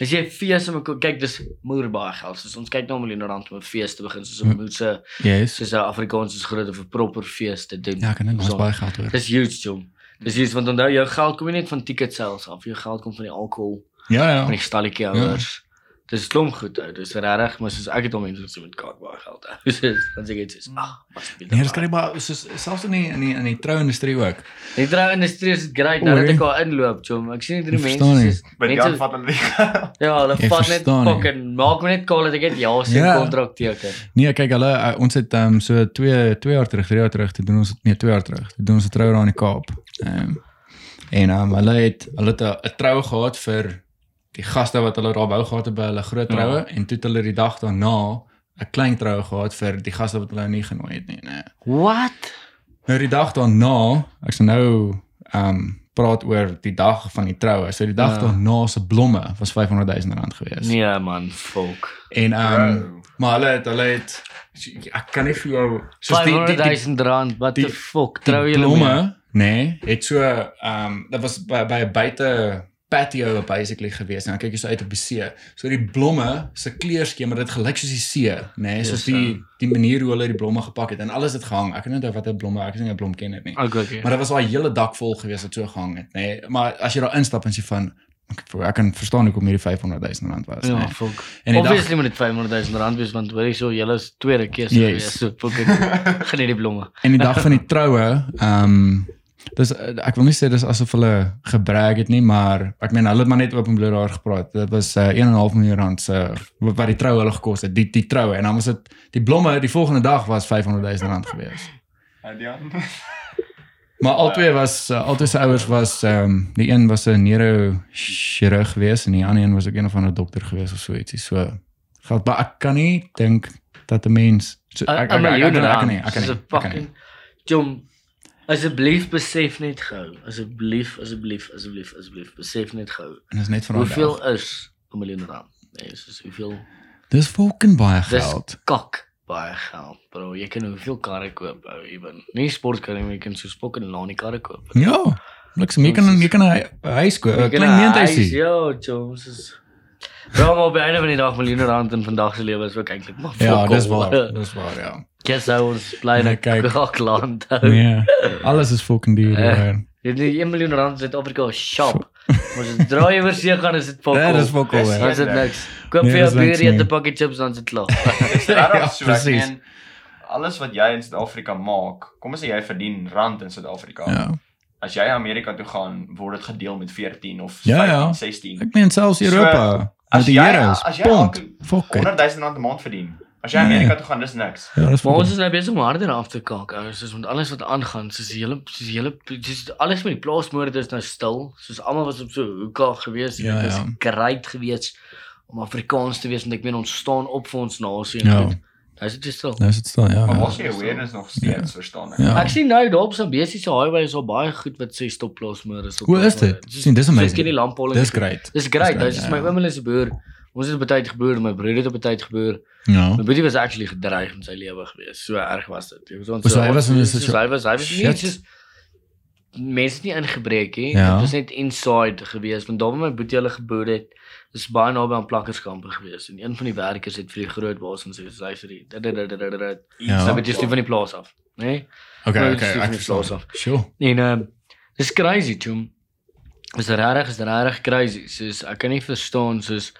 As jy fees om kyk, dis moer baie geld. Soos ons kyk na 'n miljoen rand om 'n fees te begin, soos 'n Hm. moedse Yes. soos 'n Afrikaans is groot of 'n proper fees te doen. Ja, kan dit So, baie geld hoor. Dis huge, jom. Dis huge want onthou jou geld kom nie net van ticket sales af, jou geld kom van die alkohol, Ja, van ja. die stalletjie houers. Dis klomp goed ou. Dis regtig, maar soos ek het al mense gesien met kaart baie geld. ou. Soos dan sê ek dit is ag, must be. Nee, dis kry maar soos selfs in die in die in die trouindustrie ook. Die trou-industrie is great nou dat ek al inloop, jom. Ek sien net die Ek mense soos mense vat hulle die ja, hulle vat net fucking maak my net call dat ek net ja sê kontrak teken. Nee, kyk hulle uh, ons het um, so 2 2 jaar terug, 3 jaar terug, toe doen ons nee, 2 jaar terug. Toe doen ons 'n trou daar in die Kaap. Ehm um, en um, hulle het hulle het 'n 'n trou gehad vir die gaste wat hulle daar wou gehad het by hulle groot Ja. troue en toe het hulle die dag daarna 'n klein troue gehad vir die gaste wat hulle nie genooi het nie, nee. What? Nou die dag daarna, ek sê nou ehm um, praat oor die dag van die troue. So die dag Ja. daarna se blomme was 500 000 rand gewees. Nee man, volk. En ehm um, Bro. maar hulle het hulle het ek kan nie vir jou soos die die, die, 500 000 rand, what the die- fuck? Trou julle blomme, nee, het so ehm um, dit was by by 'n buite patio basically gewees. Nou kyk jy so uit op die see. So die blomme se kleurskema dit gelyk soos die see, nê, nee, soos die die manier hoe hulle die blomme gepak het en alles het gehang. Ek weet nie watter blomme, ek is nie 'n blomkenner nie. Okay, okay. Maar dit was daai hele dak vol gewees wat so gehang het, nê. Nee. Maar as jy daar instap en jy van ek, ek kan verstaan hoekom hierdie 500 000 rand was, Ja, nê. fuck. En die dag Obviously moet dit 500 000 rand wees want hoor jy so julle is tweede keuse Yes. gewees. So fuck ek geniet die blomme. en die dag van die troue, ehm um, dis eh, ek wil nie sê dis asof hulle gebrag het nie, maar ek meen hulle het maar net openbloot daar gepraat. Dit was uh, 1.5 miljoen rand se wat wat die troue hulle gekos het, die die troue en dan was dit die blomme die volgende dag was 500 000 rand gewees. Adrian. Maar albei was uh, albei se ouers was ehm um, die een was 'n neurochirurg geweest en die ander een was ook een of ander dokter geweest of so ietsie. So geld maar ek kan nie dink dat 'n mens so, ek, ek, ek, ek, ek, ek, ek kan nie, ek kan nie. Dis 'n ek fucking Jom asseblief besef net gou. Asseblief, asseblief, asseblief, asseblief besef net gou. En dit is net vir Hoeveel is 'n miljoen rand? Nee, dis hoeveel Dis fucking baie Dis geld. kak baie geld, bro. Jy kan hoeveel karre koop, ou, ewen. Nie sportkarre, jy kan so fucking lanie karre koop. Ja. Niks, jy kan jy kan 'n huis koop, 'n klein een meentuisie. Ja, Jones is Bro, maar op die einde van die dag miljoene rand in vandag se lewe is ook eintlik maar Ja, dis waar. Dis waar, ja. Ons bly Nee, net kyk. kyk land. hou. Nee. Alles is fucking duur hier. Jy het nie 1 miljoen rand in Suid-Afrika shop. As jy draai oor see gaan is dit fuck. Ja, dis all. Dis- dit niks. Koop Nee, vir jou buur eet nie. 'n pakkie chips dan is dit klaar. Ja, so presies. alles wat jy in Suid-Afrika maak, kom ons sê jy verdien rand in Suid-Afrika. Ja. As jy Amerika toe gaan, word dit gedeel met 14 of Ja, 15, ja. 16. Ek meen selfs So, Europa. as Met die jy- euros, as jy pond. elke Fuck it. 100 000 rand 'n maand verdien. As jy Nee. Amerika toe gaan, dis niks. Ja, dis Maar ons is nou besig om harder af te kak, ou. Soos met alles wat aangaan, soos die hele soos die hele soos alles met die plaasmoorde is nou stil. Soos almal was op so hoeka gewees. Ja, dit is ja. great gewees om Afrikaans te wees want ek meen ons staan op vir ons nasie en Ja. goed. Nou is dit stil. Nou is dit stil, ja. Maar ja. mos jy awareness nog steeds verstaan ek. Ja. Ek sien nou daar op so besiese highway is al baie goed wat sê stop plaasmoorde. Hoe is dit? Sien, dis amazing. Dis great. Dis great. Dis is ja. my oom hulle se boer. Ons het op tyd geboer, my broer het op tyd geboer. Ja. My boetie was actually gedreig met sy lewe gewees. So erg was dit. Jy was ons So hy was in 'n soos situa- hy was hy was nie soos mense nie ingebreek nie. Ja. Dit was net inside gewees. Want daar waar my boetie hulle geboer het, dis baie naby aan plakkerskampe gewees. En een van die werkers het vir die groot baas en sê sy vir die Ja. sy het jy van die plaas af, né? Nee? Okay, okay, ek verstaan. plaas af. Sure. En ehm dis crazy toe. Is regtig is regtig crazy. Soos ek kan nie verstaan soos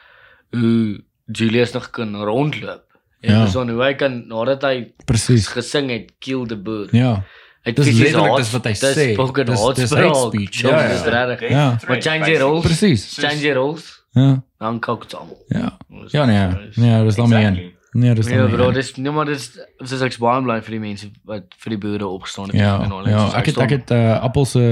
hoe Julius nog kan rondloop. En Ja. ja. so hoe hy kan nadat hy Presies. gesing het kill the bird. Ja. Dis fisies letterlik dis wat hy dis sê. Dis- dis hate speech. Ja, ja. Dis regtig. Ja. Maar change your roles. Presies. Change your roles. Ja. Dan kook dit almal. Ja. Ja nee. Nee, dis meer. Exactly. Nee, dis Ja, dan bro, meer. dis nee maar dis dis ek baie bly vir die mense wat vir die boere opgestaan het Ja, en al. ja, ek het ek het uh, Appel se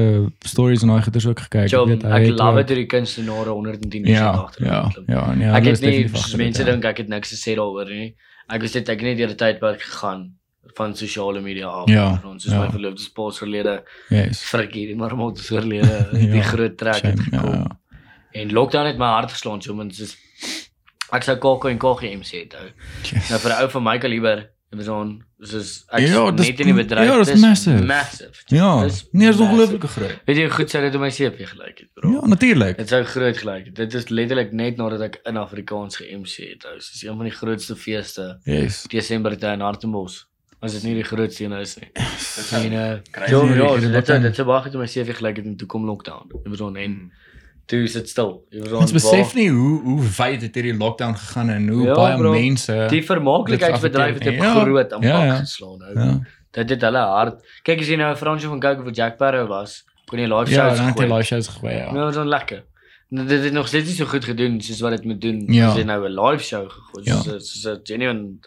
stories en daai goeders ook gekyk. Job, weet, hy ek het love dit die kunstenaars 110 Ja, agter ja, klim. ja, nee. Ek het is nie mense ja. dink ek het niks gesê daaroor nie. Ek was net ek het net deur die tydperk gegaan van sosiale media af. Ja, Ons soos ja. my verloofde spaas verlede, Yes. frikkie, die maar moet verlede, Ja, die groot trek het Shame, gekom. Ja. En lockdown het my hart geslaan, so mens is ek sou Kokko en Kokkie MC het hou. Yes. Nou vir 'n ou van my kaliber, dit was on soos ek Ja, net dis- in die bedryf. ja, dis dis massive. Massive. Ja, Dis nee, is massive. ongelooflike groot. Weet jy goed sou dit op my CV gelyk het, bro? Ja, natuurlik. Dit sou groot gelyk het. Dit is letterlik net nadat ek in Afrikaans ge-MC het. Ou, dis een van die grootste feeste. Yes. Desember te in Hartbeespoort. As dit nie die grootste een is nie. Dis uh, Crazy. ja, ja, dit lockdown. dit sou baie goed op my CV gelyk het en toe kom lockdown. Dit was on en toe sit stil. Jy was on. Ons besef nie hoe hoe wyd het hierdie lockdown gegaan en hoe Ja, baie bro. mense die vermaaklikheidsbedryf het op Ja, groot aan ja, ja. geslaan. Ou. Ja. Dit het hulle hard. Kyk as jy nou 'n Fransjo van kyk of Jack Sparrow was, kon jy live Ja, shows dan het jy gooi. live shows gegooi, ja. Ja, dit was lekker. Nou, Dit het nog steeds nie so goed gedoen soos wat dit moet doen Ja. as jy nou 'n live show gegooi Ja. soos soos 'n genuine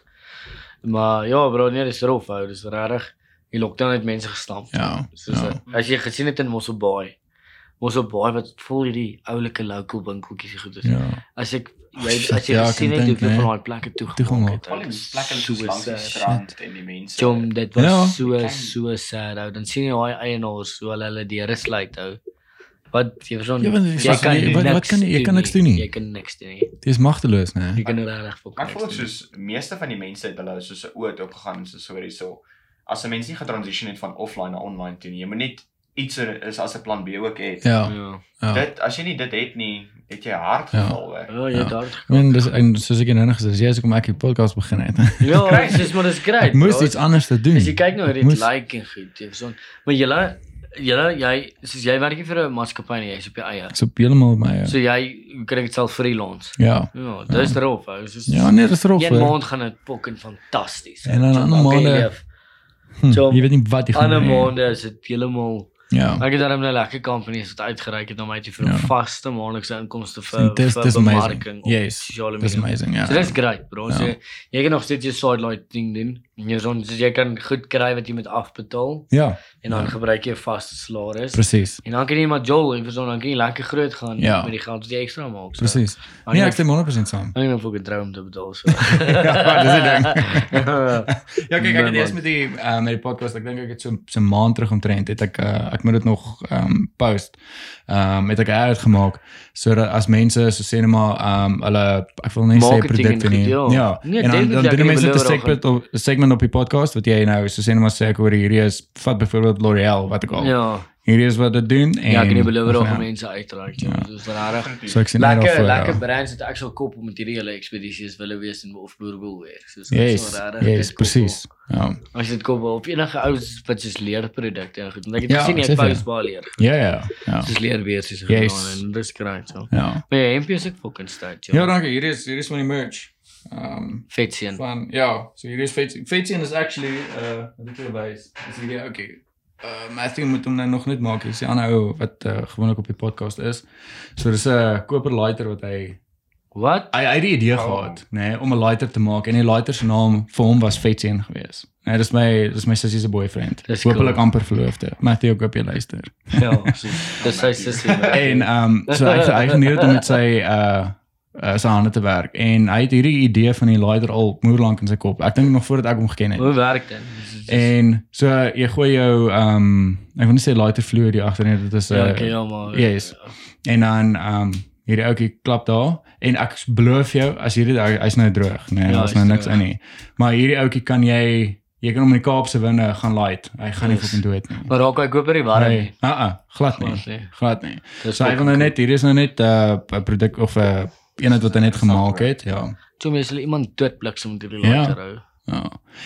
Maar ja, bro, nee, dis rof, ou, dis regtig. Die lockdown het mense gestamp. Ja. Soos ja. ja. as jy gesien het in Mosselbaai. Mosselbaai wat vol hierdie oulike local winkeltjies en goed is. Ja. As ek jy Shit, as jy ja, het dink, hoeveel nee. van daai plekke toegemaak Toegemaak. het. Al die plekke so langs die strand en die mense. Jom, dit was Ja. so so sad ou. Dan sien jy daai eienaars hoe hulle hulle deure sluit ou. Wat jy verstaan? Ja, jy wat- kan jy- wat- wat kan jy- jy kan niks doen nie. Jy kan niks doen nie. Dis magteloos, Jy né? kan regtig fok. Ek voel soos meeste van die mense het hulle soos 'n oot oopgegaan en soos hoor hierso. As 'n mens nie getransition het van offline na online toe nie, jy moet net iets er is as 'n plan B ook het. Ja. Ja. Ja. Dit as jy nie dit het nie, het jy hard Ja. geval hè. Ja, jy Ja. daar. Ek meen dis en soos ek nou gesê, jy is kom ek die podcast begin het. Ja, dis maar dis great. Ek moes iets anders te doen. As jy kyk nou hierdie Moes- like en goed, jy verstaan. Maar julle julle jy soos jy werk nie vir 'n maatskappy nie, jy's op jou eie. So heeltemal my. So jy kry dit self freelance. Ja. Ja, dis rof, ou. Soos Ja, nee, dis rof. Een maand gaan dit fucking fantasties. En dan So, ander leef. Hm, So, jy weet nie wat jy gaan doen nie. maande is dit heeltemal Ja. Ek het daarom nou lekker companies wat uitgereik het na my toe vir 'n Ja. vaste maandelikse inkomste vir dis vir dis bemarking amazing. op Yes. sosiale Dis media. amazing, ja. So dis great, bro. So Ja. jy kan nog steeds jou sidelight ding doen. En jy son so jy kan goed kry wat jy moet afbetaal Ja, en dan Ja. gebruik jy 'n vaste salaris. presies. En dan kan jy maar jol en verstaan dan kan jy lekker groot gaan Ja. met die geld wat jy ekstra maak. So. Presies. Nee, ek stem 100% saam. Ek het 'n droom te betaal so. Ja, dis die ding. ja, kyk, ek het Nee, eers met die uh, met die podcast, ek dink ek het so so 'n maand terug omtrent het ek uh, ek moet dit nog ehm um, post. Ehm um, het ek uitgemaak sodat as mense so sê net maar ehm um, hulle ek wil nie sê Marketing produkte nie. ja. Nee, en dan dan ek doen kan mense dit 'n segment 'n segment op die podcast wat jy nou so sê net maar sê ek hoor hierdie is vat byvoorbeeld L'Oreal wat ek al. ja. Hierdie is wat dit doen en Ja, ek kan nie beloof ja. dat mense uitraak jy. Ja. Dis regtig So ek sien lekker daarvoor, lekker ja. brands het ek sal koop met hierdie hele ekspedisies wille wees en of Boergoel weer. So dis Yes. so regtig Yes, dit koop presies. Ja. As dit koop op enige ou wat soos leerprodukte en goed. Want ek het Ja, gesien jy post baie leer. Ja, ja. Ja. Soos leerbeersies en Yes. gedaan en dis great so. Ja. Maar jy hempie is ek fucking stout. Ja, dankie. Hier is hier is van die merch. Ehm um, vet sien. van ja, so hier is Fetsie. Fetsie is actually uh wat ek wil wys. Is hierdie okay. Uh Matthew moet hom nou nog net maak. Dis die ander ou wat uh, gewoonlik op die podcast is. So dis 'n koper lighter wat hy Wat? hy hy het die idee Oh. gehad, nê, nee, om 'n lighter te maak en die lighter se naam vir hom was Fetsie gewees. Nee, dis my dis my sussie se boyfriend. Dis Hoopelik cool. amper verloofde. Matthew ook op jy luister. Ja, so, dis sy sussie. En ehm um, so hy hy geniet dit om met sy uh uh, sy hande te werk en hy het hierdie idee van die lighter al moerlank in sy kop. Ek dink nog voordat ek hom geken het. Hoe werk dit? En so jy gooi jou ehm um, ek wil nie sê lighter fluid hier agter nie, dit is 'n Ja, okay, ja maar. yes. en dan ehm um, hierdie ouetjie klap daar en ek beloof jou as hierdie hy- hy's nou droog, nee, Ja, daar's nou niks droog. in nie. Maar hierdie ouetjie kan jy jy kan hom in die Kaapse winde gaan light. Hy gaan nie Yes. fucking dood nie. Maar raak hy koop by die warm nie. Nee, ah ah, glad nie. Glad nie. Glad nie. Dis So hy wil nou net hier is nou net 'n uh, produk of 'n uh, eenheid wat hy net gemaak het, ja. Toe mens hulle iemand doodbliksem met hierdie Ja. later hou. Ja.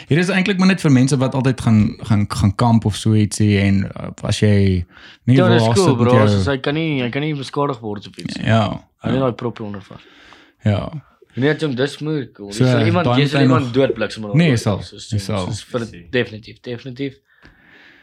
Hier is eintlik maar net vir mense wat altyd gaan gaan gaan kamp of so ietsie en uh, as jy nie Ja, wil dis cool sit met bro. jou- So hy kan nie hy kan nie beskadig word of iets. Ja. Hy het daai prop onder vas. Ja. Nee, jong, dis moeilik. Cool. So, So, sal iemand jy sal iemand nog- doodbliksem met Nee, sal, hy sal. vir definitief, definitief.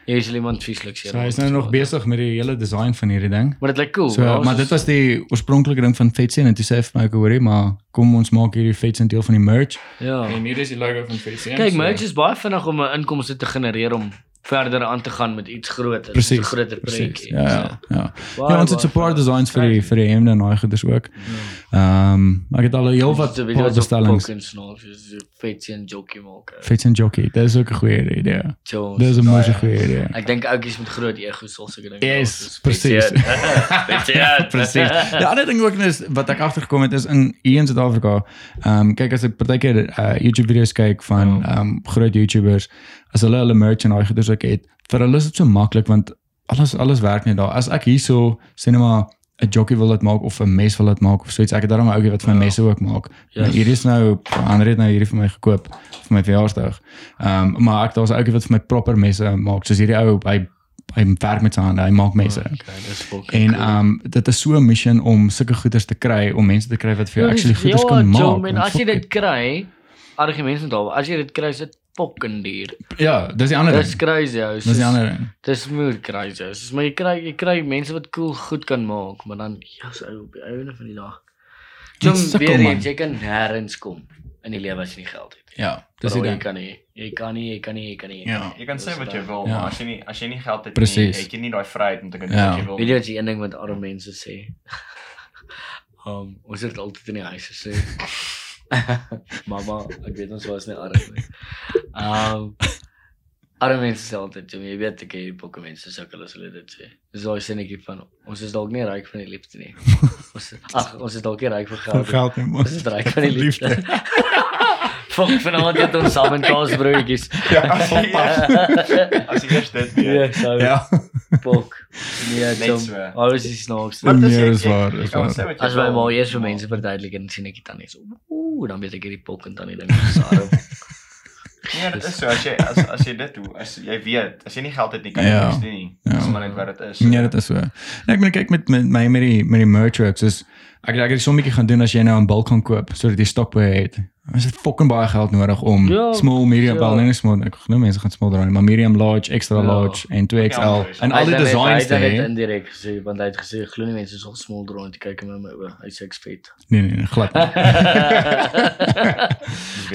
Jy sal iemand vieslik seer. So hy is nou nog besig met die hele design van hierdie ding. Maar dit lyk cool. So, maar dit was die oorspronklike ding van Fetsie en toe sê hy vir my ek hoorie, maar kom ons maak hierdie Fetsie deel van die merch. ja. En hier is die logo van Fetsie. Kyk, merch is baie vinnig om 'n inkomste te genereer om verder aan te gaan met iets groter, Presies. so 'n groter prentjie. Ja, ja. Ja, Baie, ja ons het so 'n paar designs vir die vir die hemde en daai goeders ook. Ja. Ehm, maar ek het al heel wat Dit is paar bestellings. is, vet en jockey maak. Fetsie en jockey, dis ook 'n goeie idee. Jones. Dis 'n moeë goeie idee. Ek dink ouetjies met groot egos sal seker dink. Yes, presies. Presies. Die ander ding ook is wat ek agtergekom het is in hier in Suid-Afrika. Ehm um, kyk as ek partykeer uh, YouTube video's kyk van ehm um, groot YouTubers as hulle hulle merch en daai goeders ook het, vir hulle is dit so maklik want alles alles werk net daar. As ek hierso sê net maar 'n jockey wil dit maak of 'n mes wil dit maak of so iets. Ek het daarom 'n ouetjie wat vir my Ja. messe ook maak. Yes. Ja. Hier is nou ander het nou hierdie vir my gekoop vir my verjaarsdag. Ehm um, maar ek daar's 'n ouetjie wat vir my proper messe maak. Soos hierdie ou hy hy werk met sy hande, hy maak messe. Okay, dis fucking En ehm um, dit is so 'n mission om sulke goeders te kry om mense te kry wat vir jou Ja, actually goeders ja, kan maak. Want as jy dit kry, argumente met daar. As jy dit kry, is dit fucking duur. Ja, dis die ander Dis ding. crazy, ou. Dis die ander ding. Dis moeilik crazy. ou. Soos maar jy kry jy kry mense wat cool goed kan maak, maar dan jas ou op die einde van die dag. Sukkel, weer eens, jy kan nêrens kom in die lewe as jy nie geld het. nie. Ja, dis die Bro, jy ding. kan nie. Jy kan nie, jy kan nie, jy kan nie. Ja. Jy kan sê wat jy wil, Ja. maar as jy nie as jy nie geld het Precies. nie, het jy nie daai vryheid om te kan doen Ja. wat jy wil. Weet jy wat die een ding wat arme mense sê? Um, ons het altyd in die huis gesê. Mamma, ek weet ons was nie arm nie. Um Arme mense sê altyd, jy weet ek hierdie pokke mense as hulle dit sê. Dis daai sinnetjie van ons is dalk nie ryk van die liefde nie. Ons ag, ons is dalk nie ryk vir geld. geld nie Ons is ryk van die liefde. Fok vanaand het ons saam in kaasbroodjies. Ja, as jy eers, as jy eers dit Ja, weet. so. Ja. Pok. Nee, Net Tom. so. Alles is snaaks. Maar dit is- Nee, jy- jy- waar, jy dis kan sê wat jy As wil. maar eers vir mense verduidelik en sien ek dit dan nie so. Ooh, dan weet ek hierdie pok en dan nie ding is arm. Nee, dit is so as jy as as jy dit doen, as jy weet, as jy nie geld het nie kan jy Ja. niks doen nie. Ja. Dis maar net wat dit is. Nee, dit is so. Nee, ek moet kyk met met my met die met die merch works is ek ek het sommetjie gaan doen as jy nou 'n bulk gaan koop sodat jy stok by het. Ons het fucking baie geld nodig om Ja, small, medium, ja. wel nee, nie small, ek glo mense gaan small draai, maar medium, large, extra Ja. large en 2XL Ja, en al die het- designs te Hy het hê. indirek gesê want hy het gesê glo nie mense is al small draw en te kyk in my oë. Hy sê ek's vet. Nee nee, nee glad. nie.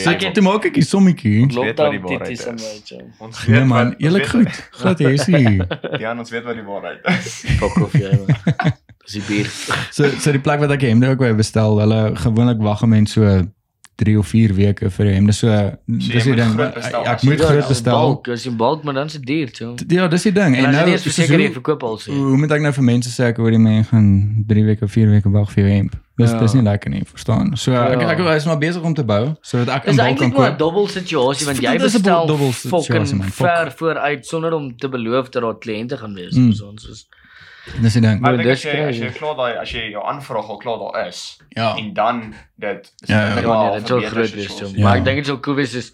So ek toe maak ek die sommetjie. weet wat die waarheid is. my chum. Ons Nee weet man, wat- ons eerlik goed. Glad jy sien. Ja, ons weet wat die waarheid is. Fuck off jy man. Dis die bier. So so die plek wat ek die hemde ook wou bestel, hulle gewoonlik wag 'n mens so 3 of 4 weke vir die hemde. So dis jy die ding. groot bestel. Ek jy moet wil, groot bestel. Bulk, as jy bulk maar dan is dit duur, chum. Ja, dis die ding. En En jy nou nie verseker jy hoe- verkoop al sê. Hoe moet ek nou vir mense sê ek hoor die mense gaan 3 weke, 4 weke wag vir jou hemp? Dis Ja. dis nie lekker nie, verstaan? So ek Ja. ek is maar besig om te bou sodat ek Dis in bulk eintlik kan maar 'n koop. dubbel situasie want jy is 'n bestel fucking ver vooruit sonder om te beloof dat daar kliënte gaan wees mm. so ons is Dis die ding. Maar Ja, ek dink as dis jy as crazy. jy klaar daai as jy jou aanvraag al klaar daar is Ja. en dan dit is Ja, ja. dit Ja, wel nee, dit sal verbeter groot soos wees, ons- chum. Ja. Maar ek dink dit sal cool wees is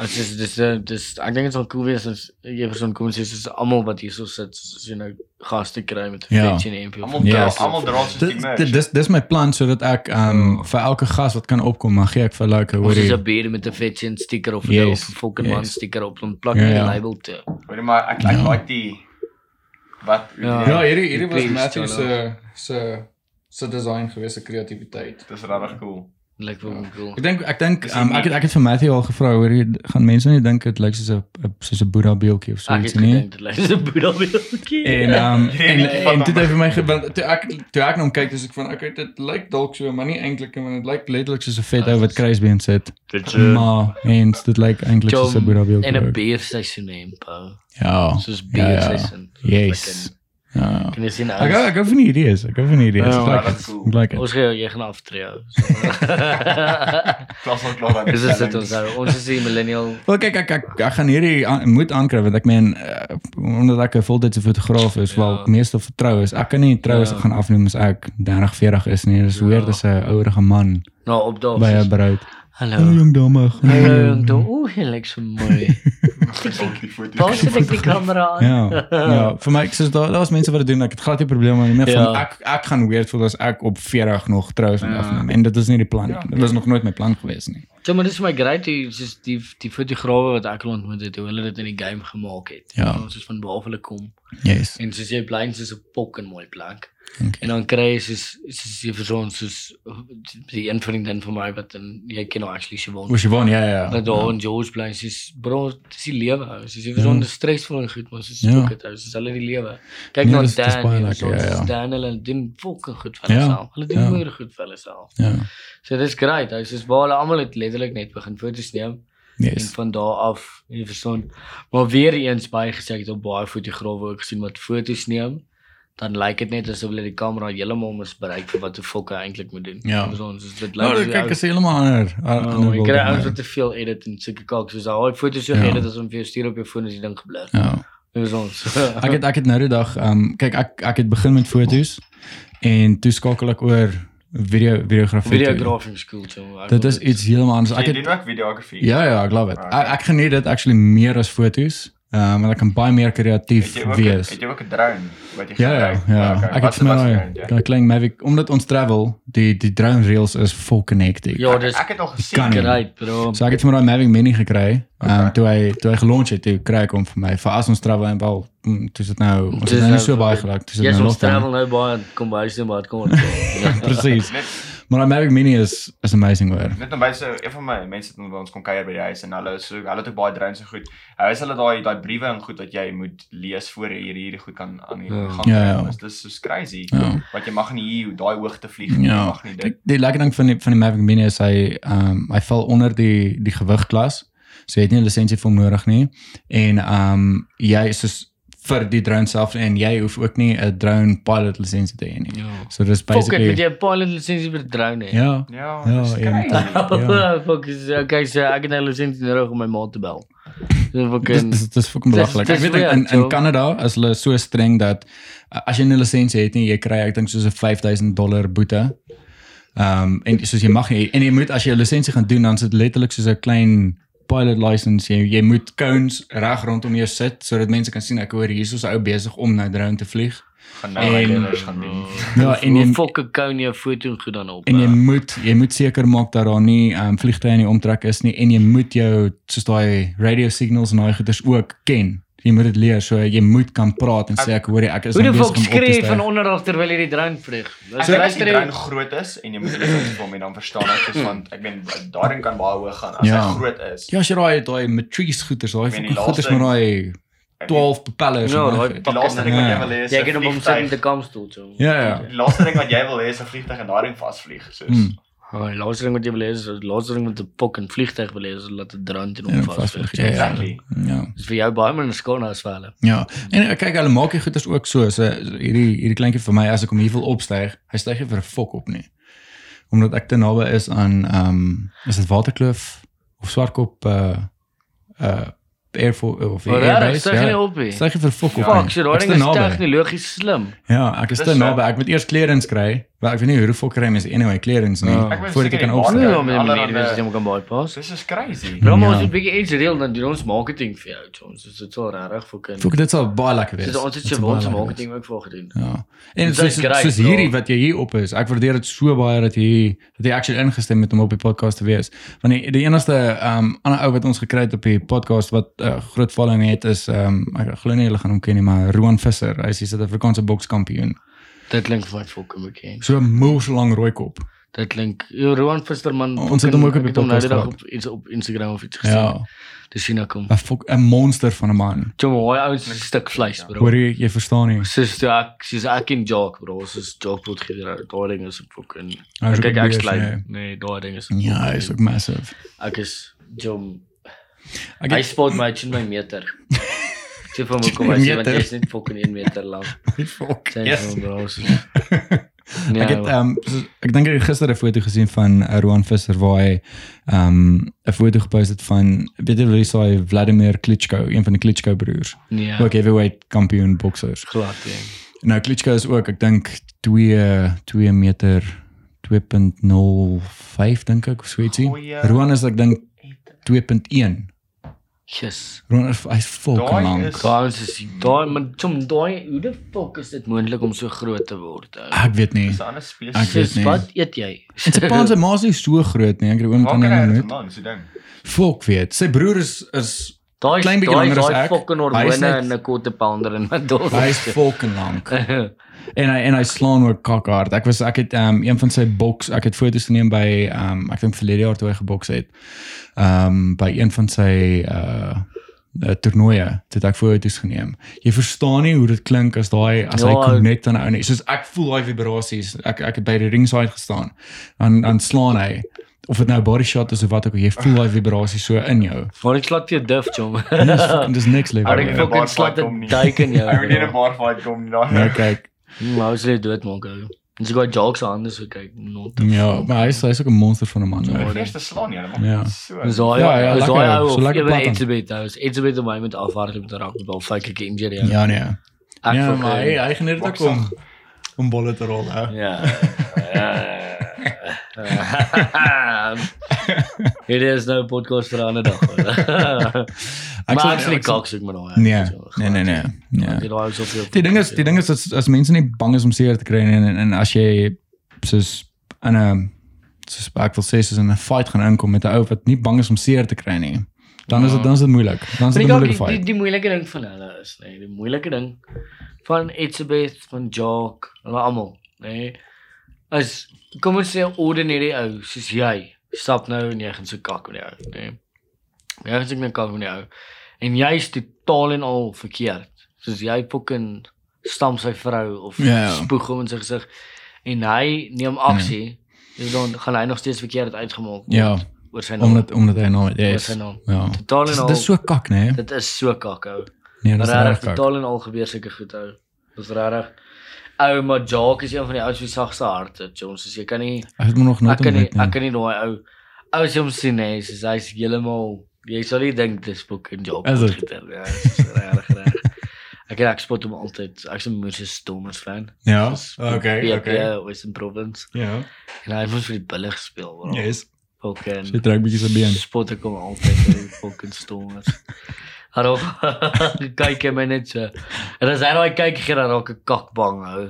as dis dis eh, dis ek dink dit sal cool wees as jy vir so 'n kom sê is almal wat hierso sit as jy nou gaste kry met 'n Ja. fetjie en 'n MP. Almal Ja, dra so- almal dra soos die Dit merch. dit- dis dis my plan sodat ek um Ja. vir elke gas wat kan opkom, dan gee ek vir like Ons hoor is jy. 'n beer met 'n fetjie en sticker op Yes, yes, of 'n fucking man yes. sticker op en plak Ja, net 'n ja. label te. Hoor jy maar ek ek Ja. like die wat Ja. Ja, hierdie hierdie was Matthew se se se design gewees, se kreatiwiteit. dis regtig cool. Lyk vir my cool. Ek dink ek dink um, ek het ek het vir Matthew al gevra hoor jy gaan mense nie dink dit lyk soos 'n soos 'n Boeddha beeldjie of so Ek iets het nie. dit lyk soos 'n boedel beeldjie. En um Nee, en nie van en toe het hom. vir my ge- want toe ek toe ek na hom kyk dis ek van okay dit lyk dalk so maar nie eintlik want dit lyk letterlik soos 'n vet ou wat kruisbeen sit. Maar eens dit lyk eintlik soos 'n Boeddha beeldjie. en 'n ook. beerseisoen hê, pa. Ja. Soos Ja, ja. beerseisoen. Yes. Ja. Kan jy sien Ek hou- ek hou van die idees. Ek hou van die idees. Ja, Ek like dat is dit. cool. Ek like dit. Ons gaan jy gaan aftree. Klas al klaar. Dis is dit ons nou. Ons is die millennial. Wel kyk ek ek, ek gaan hierdie aan, moet aankry want ek meen uh, omdat ek 'n voltydse fotograaf is, wel Ja. meestal vertrou is. Ek kan nie troue Ja. gaan afneem as ek 30, 40 is nie. Dis Ja. weird as 'n ouerige man Nou op daag. by 'n bruid. Hallo. Hallo jong dame. Hallo jong dom. Ooh, hy lyk so mooi. Waar sit ek die kamera aan? Ja, ja, vir my ek sê daar daar's mense wat dit doen. Ek het glad nie probleme mee van Ja. ek ek gaan weird voel as ek op 40 nog trou gaan Ja. afneem. En dit is nie die plan nie. Ja. Dit was nog nooit my plan gewees nie. So maar dis vir my great hoe soos die die fotograwe wat ek ontmoet het, hoe hulle dit in die game gemaak het. Ja. Ons is van behalwe hulle kom Yes. en soos jy bly in soos 'n pok en mooi plek. Okay. En dan kry jy soos soos jy vir ons soos die een vriendin van my wat in jy ken nou actually Siobhan. Was jy van ja ja. Maar daar in George bly sies bro, dis die lewe. ou. Soos jy vir Ja. so 'n stresvol en goed, maar soos Ja. spook dit. ou. Soos hulle die lewe. Kyk Nee, na dis- dis Dan, baie en lekker, so ja, ja. soos Dan hulle doen fucking goed vir Ja, hulle self. Hulle doen ja. moeë goed vir hulle self. Ja. So dis great. Hy soos waar hulle almal het letterlik net begin foto's neem en Yes. van daar af, jy verstaan. Maar weer eens baie gesê ek het op baie fotograwe ook gesien wat foto's neem. Dan lyk dit net asof hulle die kamera heeltemal misbruik vir wat 'n fokke eintlik moet doen. Ja. Dit lyk Nou, soos dit die kyk ou- is heeltemal ander. Ja, ander maar jy kry ouens wat te veel edit en sulke kalk soos daai foto's so Ja. edit as om vir jou stuur op jou foon as die ding geblur. Ja. Dis ons. Ek het ek het nou die dag ehm um, kyk ek ek het begin met foto's en toe skakel ek oor video videografie. toe. videographic school so. ek Dit is iets heeltemal anders. Ek Ek doen het ook videografie. Ja ja, ek love it. Ek ek geniet dit actually meer as foto's. Ehm um, want ek kan baie meer kreatief wees. het jy ook 'n drone wat jy Ja ja, gebruik? ja. Okay, Ek het vir my is drone, daai klein Mavic omdat ons travel, die die drone reels is full hectic. Ja, Ek- dis ek het al gesien. great, bro. So ek het vir my daai Mavic Mini gekry. Ehm um, Okay. toe hy toe hy gelunch het, toe kry ek hom vir my vir as ons travel en wel mm, toe is dit nou ons Dis het nou nou nie so vir- baie geluk. Toe is dit Yes, nou ons travel nou baie kom by sy maar kom ons. Ja. Presies. Maar daai Mavic Mini is is amazing hoor. net by so een van my mense het by ons kom kuier by die huis en hulle is so hulle het ook baie drones en goed. Hy is hulle daai daai briewe en goed wat jy moet lees voor jy hierdie hierdie goed kan aan die Ja. gang Ja, ja. Dis dis so crazy. Ja. Wat jy mag nie hier daai hoogte vlieg nie. Jy Ja. mag nie dit. Die, die lekker ding van die van die Mavic Mini is hy ehm um, hy val onder die die gewigklas. So jy het nie 'n lisensie vir hom nodig nie. En ehm um, jy is soos vir die drone self en jy hoef ook nie 'n drone pilot lisensie te hê nie. Ja. So dis Fuck it, basically moet jy 'n pilot lisensie vir drone hê? Ja. Ja, Ja, en-. Ja. Fuck is okay, so ek het 'n lisensie nodig om my ma te bel. Dis fucking dis dis fucking belaglik. Ek weet in, in. Kanada is hulle so streng dat as jy 'n lisensie het nie, jy kry ek dink soos 'n 5000 dollar boete. Ehm um, en soos jy mag nie en jy moet as jy 'n lisensie gaan doen dan sit letterlik soos 'n klein pilot license jy jy moet cones reg rondom jou sit sodat mense kan sien ek hoor hier is 'n ou besig om nou drone te vlieg. Gaan nou my En- kinders gaan doen. Ja, en jy kan jy 'n foto goed dan op. en jy moet jy moet seker maak dat daar nie um, vliegtye in die omtrek is nie en jy moet jou soos daai radio signals en daai goeders ook ken. Jy moet dit leer so jy moet kan praat en sê ek hoor jy ek is Hoe die fuck besig om op te skree van styg. onderaf terwyl jy die drone vlieg? Dis dink as die jy groot is en jy moet vir hom hê dan verstaan ek dis want ek meen daarin kan baie hoog gaan as Ja. hy groot is. Ja, as jy daai daai matrice goeders, daai laaste- met daai 12 propellers. Ja, en daai Die laaste ding wat jy wil hê is jy kan hom sit in die kampstoel so. Ja, ja. Die laaste ding wat jy wil hê is 'n vliegtuig en daarin vasvlieg soos. Hmm. Oh, laaste ding wat jy wil hê is die laaste ding met 'n fucking vliegtuig wil hê is laat 'n drone teen Ja, hom vasvlieg. vasvlieg. Ja, ja. Exactly. Ja. Dis vir jou baie minder skoon as vir hulle. Ja. En eh, kyk, hulle maak die goeders ook so, so hierdie hierdie kleintjie vir my as ek hom hier wil opstyg, hy styg nie vir 'n fok op nie. Omdat ek te naby is aan ehm um, is dit Waterkloof of Swartkop uh uh Air Force of Maar Air reg, Base. sê jy nie op nie. Styg nie vir fok op Fuck, so daai ding is tegnologies slim. Ja, ek is te naby. Ek moet eers clearance kry. Maar ek weet nie hoe fok kry mense anyway clearance nie Ja. Weet voordat ek seker kan water- Ja, met die manier allerhande- mense dit kan bypass. Dis is crazy. Ja, maar Ja. ons 'n bietjie iets reël dan doen ons marketing vir jou, Jones. Dis dit sal regtig fucking. Fok dit sal baie lekker wees. Ons het Dit se sal baie ons marketing ook voor gedoen. Ja. En soos is soos hierdie wat jy hier op is. Ek waardeer dit so baie dat jy dat jy actually ingestem het om op die podcast te wees. Want die, die enigste ehm um, ander ou wat ons gekry het op die podcast wat uh, groot following het is ehm um, ek glo nie julle gaan hom ken nie, maar Roan Visser. Hy is die Suid-Afrikaanse bokskampioen. Dit klink vir my fucking bekend. So 'n moes lang rooi kop. Dit klink Jo, Roan Visterman. Ons het hom ook op die nou podcast op iets op Instagram of iets gesien. Ja. Dis sien ek hom. 'n fok 'n monster van 'n man. Jom, hoe ouens 'n stuk vleis, bro. Hoor jy jy verstaan nie. Sis toe ek, sis ek in Jock, bro. Ons is Jock tot gee daai ding is fucking. Is ook Kyk ek klein. nee. Daai ding is. Ja, is ook massive. Ek is Jom. Ek Hy het spot my in my meter. Ek sê vir hom kom hy sê want jy is net fucking 1 meter lank. Sê Yes. vir hom, bro. so- Ek het Ja, ehm um, ek dink ek het gister 'n foto gesien van uh, Roan Visser waar hy ehm um, 'n foto gepost het van weet jy wie sou Vladimir Klitschko, een van die Klitschko broers. nee. Ook heavyweight kampioen boksers. glad, ja. Nou Klitschko is ook ek dink 2 2 meter 2.05 dink ek of so ietsie. Roan is ek dink 2.1. Yes. Roan is hy's fucking Daai lank. is- Daai is daai maar Jom daai hoe die fuck is dit moontlik om so groot te word? ou? Ek weet nie. Dis 'n ander Ek spesies. weet Sis, nie. wat eet jy? En sy pa se ma is nie so groot nie. Ek het aan kan dit net. vandaan? So ding. Fok weet. Sy broer is is Daai Klein bietjie daai langer as daai ek. fucking Hy is hormone en 'n quarter pounder in my dors. hy's fucking lank. En hy en hy slaan ook kakhard. Ek was ek het um een van sy boks, ek het foto's geneem by um ek dink verlede jaar toe hy geboks het. Um by een van sy uh uh, toernooie het ek foto's geneem. Jy verstaan nie hoe dit klink as daai as hy Ja. connect aan 'n ou nie. Soos ek voel daai vibrasies. Ek ek het by die ringside gestaan. Dan dan slaan hy of dit nou body shot is of wat ook al, jy voel daai vibrasies so in jou. Maar ek slaat vir jou dif, Jom. Dis fucking dis next level. Ek in dink ja. fucking bar slaat nie. duik in jou. Ek moet nie in 'n bar fight kom nie. Nou daai. kyk. Maar as jy dood maak ou. En sy gou jokes aan dis kyk not. Ja, maar hy is hy's ook 'n monster van 'n man. Die hoor. eerste slaan ja, Ja. maar so. Dis daai Ja, ja, is lekker, daai ou so of lekker ewe plat dan. Etzebeth ou. Etzebeth om my met afhardloop te raak met al fake injury. ou. Ja nee. Ek Ja, maar hy hy geniet dit ook Boksig. om om bolle te rol. Hè. Ja. Ja. Hier is nou 'n podcast vir 'n ander dag. hoor. Maar actually ek sal- kaks ek maar nou. Nee, nee nee nee. Ja. Daai. Die ding is, die ding is as, as mense nie bang is om seer te kry en, en, en as jy soos in 'n soos ek wil sê soos in 'n fight gaan inkom met 'n ou wat nie bang is om seer te kry nie, dan is dit dan is dit moeilik. Dan is dit 'n die, moeilike die, die, fight. die moeilike ding van hulle is, nee, die moeilike ding van Etzebeth, van Jock, hulle almal, nee, is kom ons sê 'n ordinary ou soos jy, stap nou en jy gaan so kak met die ou, nee. Jy gaan so net kak met die ou. En jy's totaal en al verkeerd. Soos jy fucking stamp sy vrou of Ja, ja. spoeg hom in sy gesig en hy neem aksie, dis dan gaan hy nog steeds verkeerd uitgemaak word. Ja. oor sy naam. Omdat omdat hy nou Oor is. sy naam. Ja. Totaal en al. dis so kak, né? Dit is so kak ou. Nee, dis Regtig reg kak. totaal en al gebeur sulke goed ou. Dis regtig. Ou, maar Jock is een van die ouens wie sagste harte. Jones, so jy kan nie Ek het hom nog ek nooit kan nie ontmoet nie. ek kan nie daai ou ou as jy hom sien hè, hy's hy's heeltemal jy sal nie dink dis fucking Jock. Is wat het? gedoen, Ja, dis regtig reg. Ek het ek spot hom altyd. Ek's 'n Moses Stormers fan. Ja. Dis Okay, PP, okay. Western Province. Ja. En hy het mos vir die bulle gespeel, bro. Yes. Fucking Sy trek bietjie sy been. spot ek hom altyd vir die fucking Stormers. Hallo. kyk hy my net so. En as hy daai kyk gee dan raak ek kakbang hou.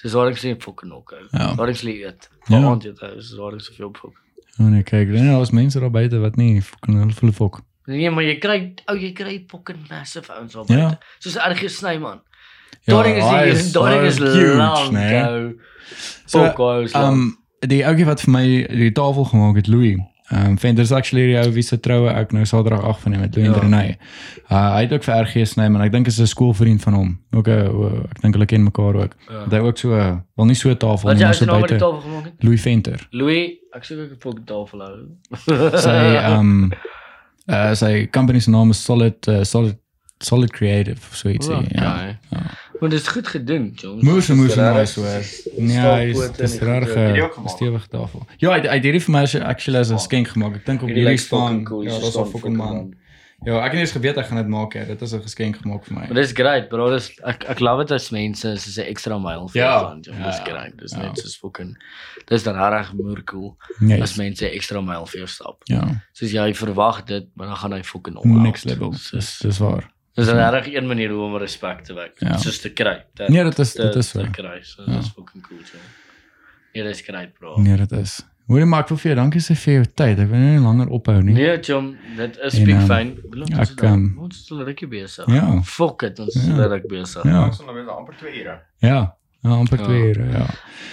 Soos waar ek sê fucking nok hou. Ja. Waar ek slie eet. Ja. Vanaand eet hy, soos waar ek soveel fok. Oh nee, kyk, dan daar's mense daar buite wat nie fucking hulle voel fok. Nee, maar jy kry ou jy kry fucking massive ouens daar Ja. buite. Soos RG Snyman. Ja, Daardie is hier, is- is is huge, lank nee. ou. So, is lank. Um die ouetjie wat vir my die tafel gemaak het, Louis. Um Fenders actually die ou wie se troue ek nou Saterdag afgeneem het, Louis Ja. ja. Renay. Uh hy het ook vir RG sny, maar ek dink is 'n skoolvriend van hom. Ook 'n ek dink hulle ken mekaar ook. Ja. Hy ook so uh, wel nie so 'n tafel nie, maar so met buite. tafel gemaak het? Louis Venter. Louis, ek ook 'n fucking tafel hou. Sy um uh sy company se naam is Solid uh, Solid Solid Creative so ietsie. Okay. Ja. Want dit is goed gedoen, Jones. Moes Dis moes nice hoor. Nee, hy is staalpote dis gemaak? stewige tafel. Ja, hy hy het hierdie vir my actually as 'n skenk gemaak. Ek dink op Hierdie staan. Ja, daar's 'n fucking man. Ja, ek het nie eens geweet ek gaan dit maak hè. Dit is 'n geskenk gemaak vir my. Maar dis great, bro. Dis ek ek love dit as mense soos 'n extra mile vir Ja, jou land. Dis ja, great. Dis ja. net soos fucking Dis dan regtig moer cool Nee. as mense 'n extra mile vir jou stap. Ja, Soos jy verwag dit, maar dan gaan hy fucking op. next level. Dis dis waar. Dis regtig een manier hoe om respek te wek. Ja. Soos te kry. Dat, Nee, dit is te- dit is so. te kry. So Ja. dis fucking cool, so. Ja, dis great, bro. Nee, dit is. Hoorie maar ek wil vir jou dankie sê vir jou tyd. Ek wil nie langer ophou nie. Nee, chum, dit is En, big ehm, fyn. Ons dan. ehm, Ons is rukkie besig. Ja. Fuck it, ons is Ja. al rukkie besig. Ja. Ons sal nou amper 2 ure. Ja. Ja, amper Ja. twee ure, ja.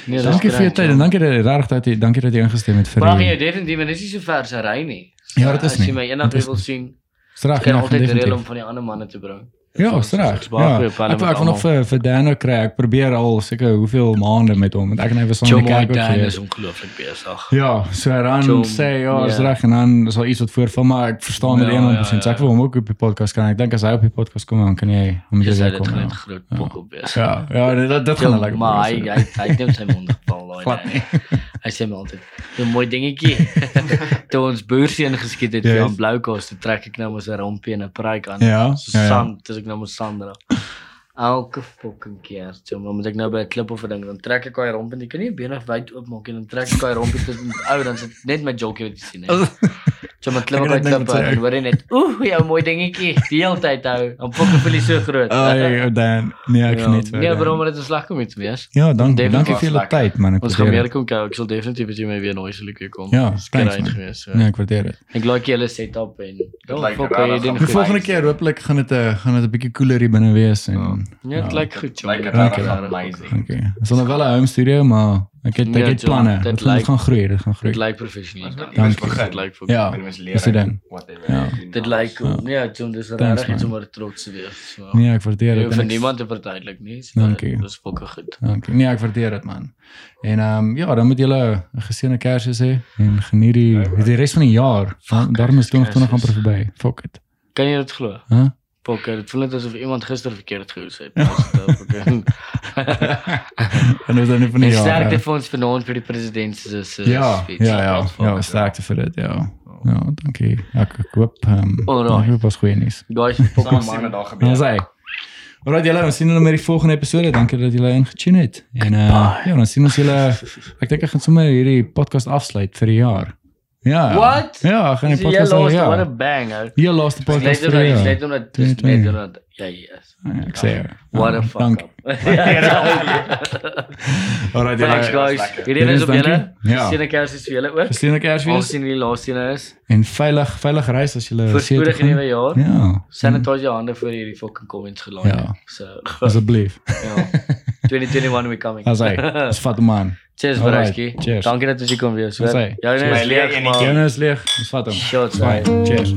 Nee, Dankie vir jou tyd en dankie dat regtig dat jy dankie dat jy ingestem het vir Maar jy definitief, maar dis nie so ver se ry nie. Ja, dit is As jy nie. my eendag is wil sien, Kan ja, altyd definitief. reël om van die ander manne te bring. Ja, baie Ja. Ek ek wil nog vir vir Dan kry. Ek probeer al seker hoeveel maande met hom want ek en hy was Chum die kerk ook gewees. is ongelooflik besig. Ja, so dan Chum, sê ja, is ja. reg en dan is al iets wat voorval maar ek verstaan dit Ja, 100%. ja, So ek wil hom ook op die podcast kan. Ek dink as hy op die podcast kom dan kan jy hom jy sê dit kom. gaan ja. groot pok op wees. Ja, ja, dit dit, dit gaan Chum, lekker. Maar hy hy hy neem sy mond geval daai. Hy sê my altyd, "Jy mooi dingetjie." Toe ons boerseën geskiet het Yes. vir aan Bloukos, toe trek ek nou mos 'n rompie en 'n pruik aan. Ja, So ja, ja. sand, dis ek nou mos sand dra. Elke fucking keer. So maar moet ek nou by 'n klip of 'n ding, dan trek ek daai romp en jy kan nie bene wyd oopmaak en dan trek ek daai rompie tussen ou dan sit net my jokkie wat jy sien. hè. So met Ek het by net sê en ek. hoor jy net, "Oeh, jou mooi dingetjie." Die hele tyd hou. Dan fucking voel jy so groot. Ai, Dan. Nee, ek Ja, vir Nee, maar dit is lekker om iets wees. Ja, dankie. Definitief Dankie vir julle tyd man. Ek Ons gaan meer kom kyk. Ek sal definitief as jy my weer nooi sal ek weer kom. Ja, man. geweest. So. Nee, ek waardeer dit. Ek like julle setup en ja, fuck, jy doen. Die volgende keer hooplik gaan dit 'n gaan dit 'n bietjie cooler hier binne wees en Ja, dit lyk goed. Lyk joh. regtig amazing. Okay. Ons sal nou wel 'n home studio, maar ek het ek het John, planne. dit Dit gaan- lyk- groei, dit gaan groei. Dit lyk professioneel. Moet. Dit lyk Ja. Met die mense leer. Ja. Dit lyk cool. Nee, John, dis regtig iets om oor trots te wees. So. Nee, ek waardeer Jy dit. vir en ek- niemand te verduidelik nie. So Dankie. Dis fucking goed. Dankie. Nee, ek waardeer dit man. En ehm um, ja, dan moet julle 'n geseënde Kersfees hê en geniet die die res van die jaar. Daarom is 2020 amper verby. Fuck it. Kan jy dit glo? Hæ? Fuck, dit voel net asof iemand gister verkeerd gehoes het. En dis dan nie van die jaar. sterkte vir ons vanaand vir die president se se Ja, speech. ja, ja. Ja, sterkte vir dit, ja. Ja, dankie. Ek hoop ehm um, ek hoop was goeie nuus. Guys, ons sien daar gebeur. Dan sê Alright julle, ons sien julle met die volgende episode. Dankie dat julle ingetune het. En uh ja, dan sien ons julle ek dink ek gaan sommer hierdie podcast afsluit vir die jaar. Ja. What? Ja, gaan die die podcast laaste, vir what a ja. bang. ou. Hier laaste podcast Net vir om die net jaar. Net om dat dis 22. net om dat ja, yes. Ek sê. ja. What a Ja, fuck dank- up. Alright Thanks julle. guys. Hierdie is op julle. Ja. Sien ek kersies vir julle ook. Gesien ek Ons Kersfees sien die laaste een is. en veilig veilig reis as julle Voorspoedig gaan. nuwe jaar. Ja. Sanitize jou hande voor hierdie fucking comments gelaai. Ja. So Asseblief. ja. 2021 we coming. As hy. Dis vat hom aan. Cheers cheers. Dankie dat jy kom weer. My is leeg maar. Jonas leeg. Dis vat hom. Shots. Cheers.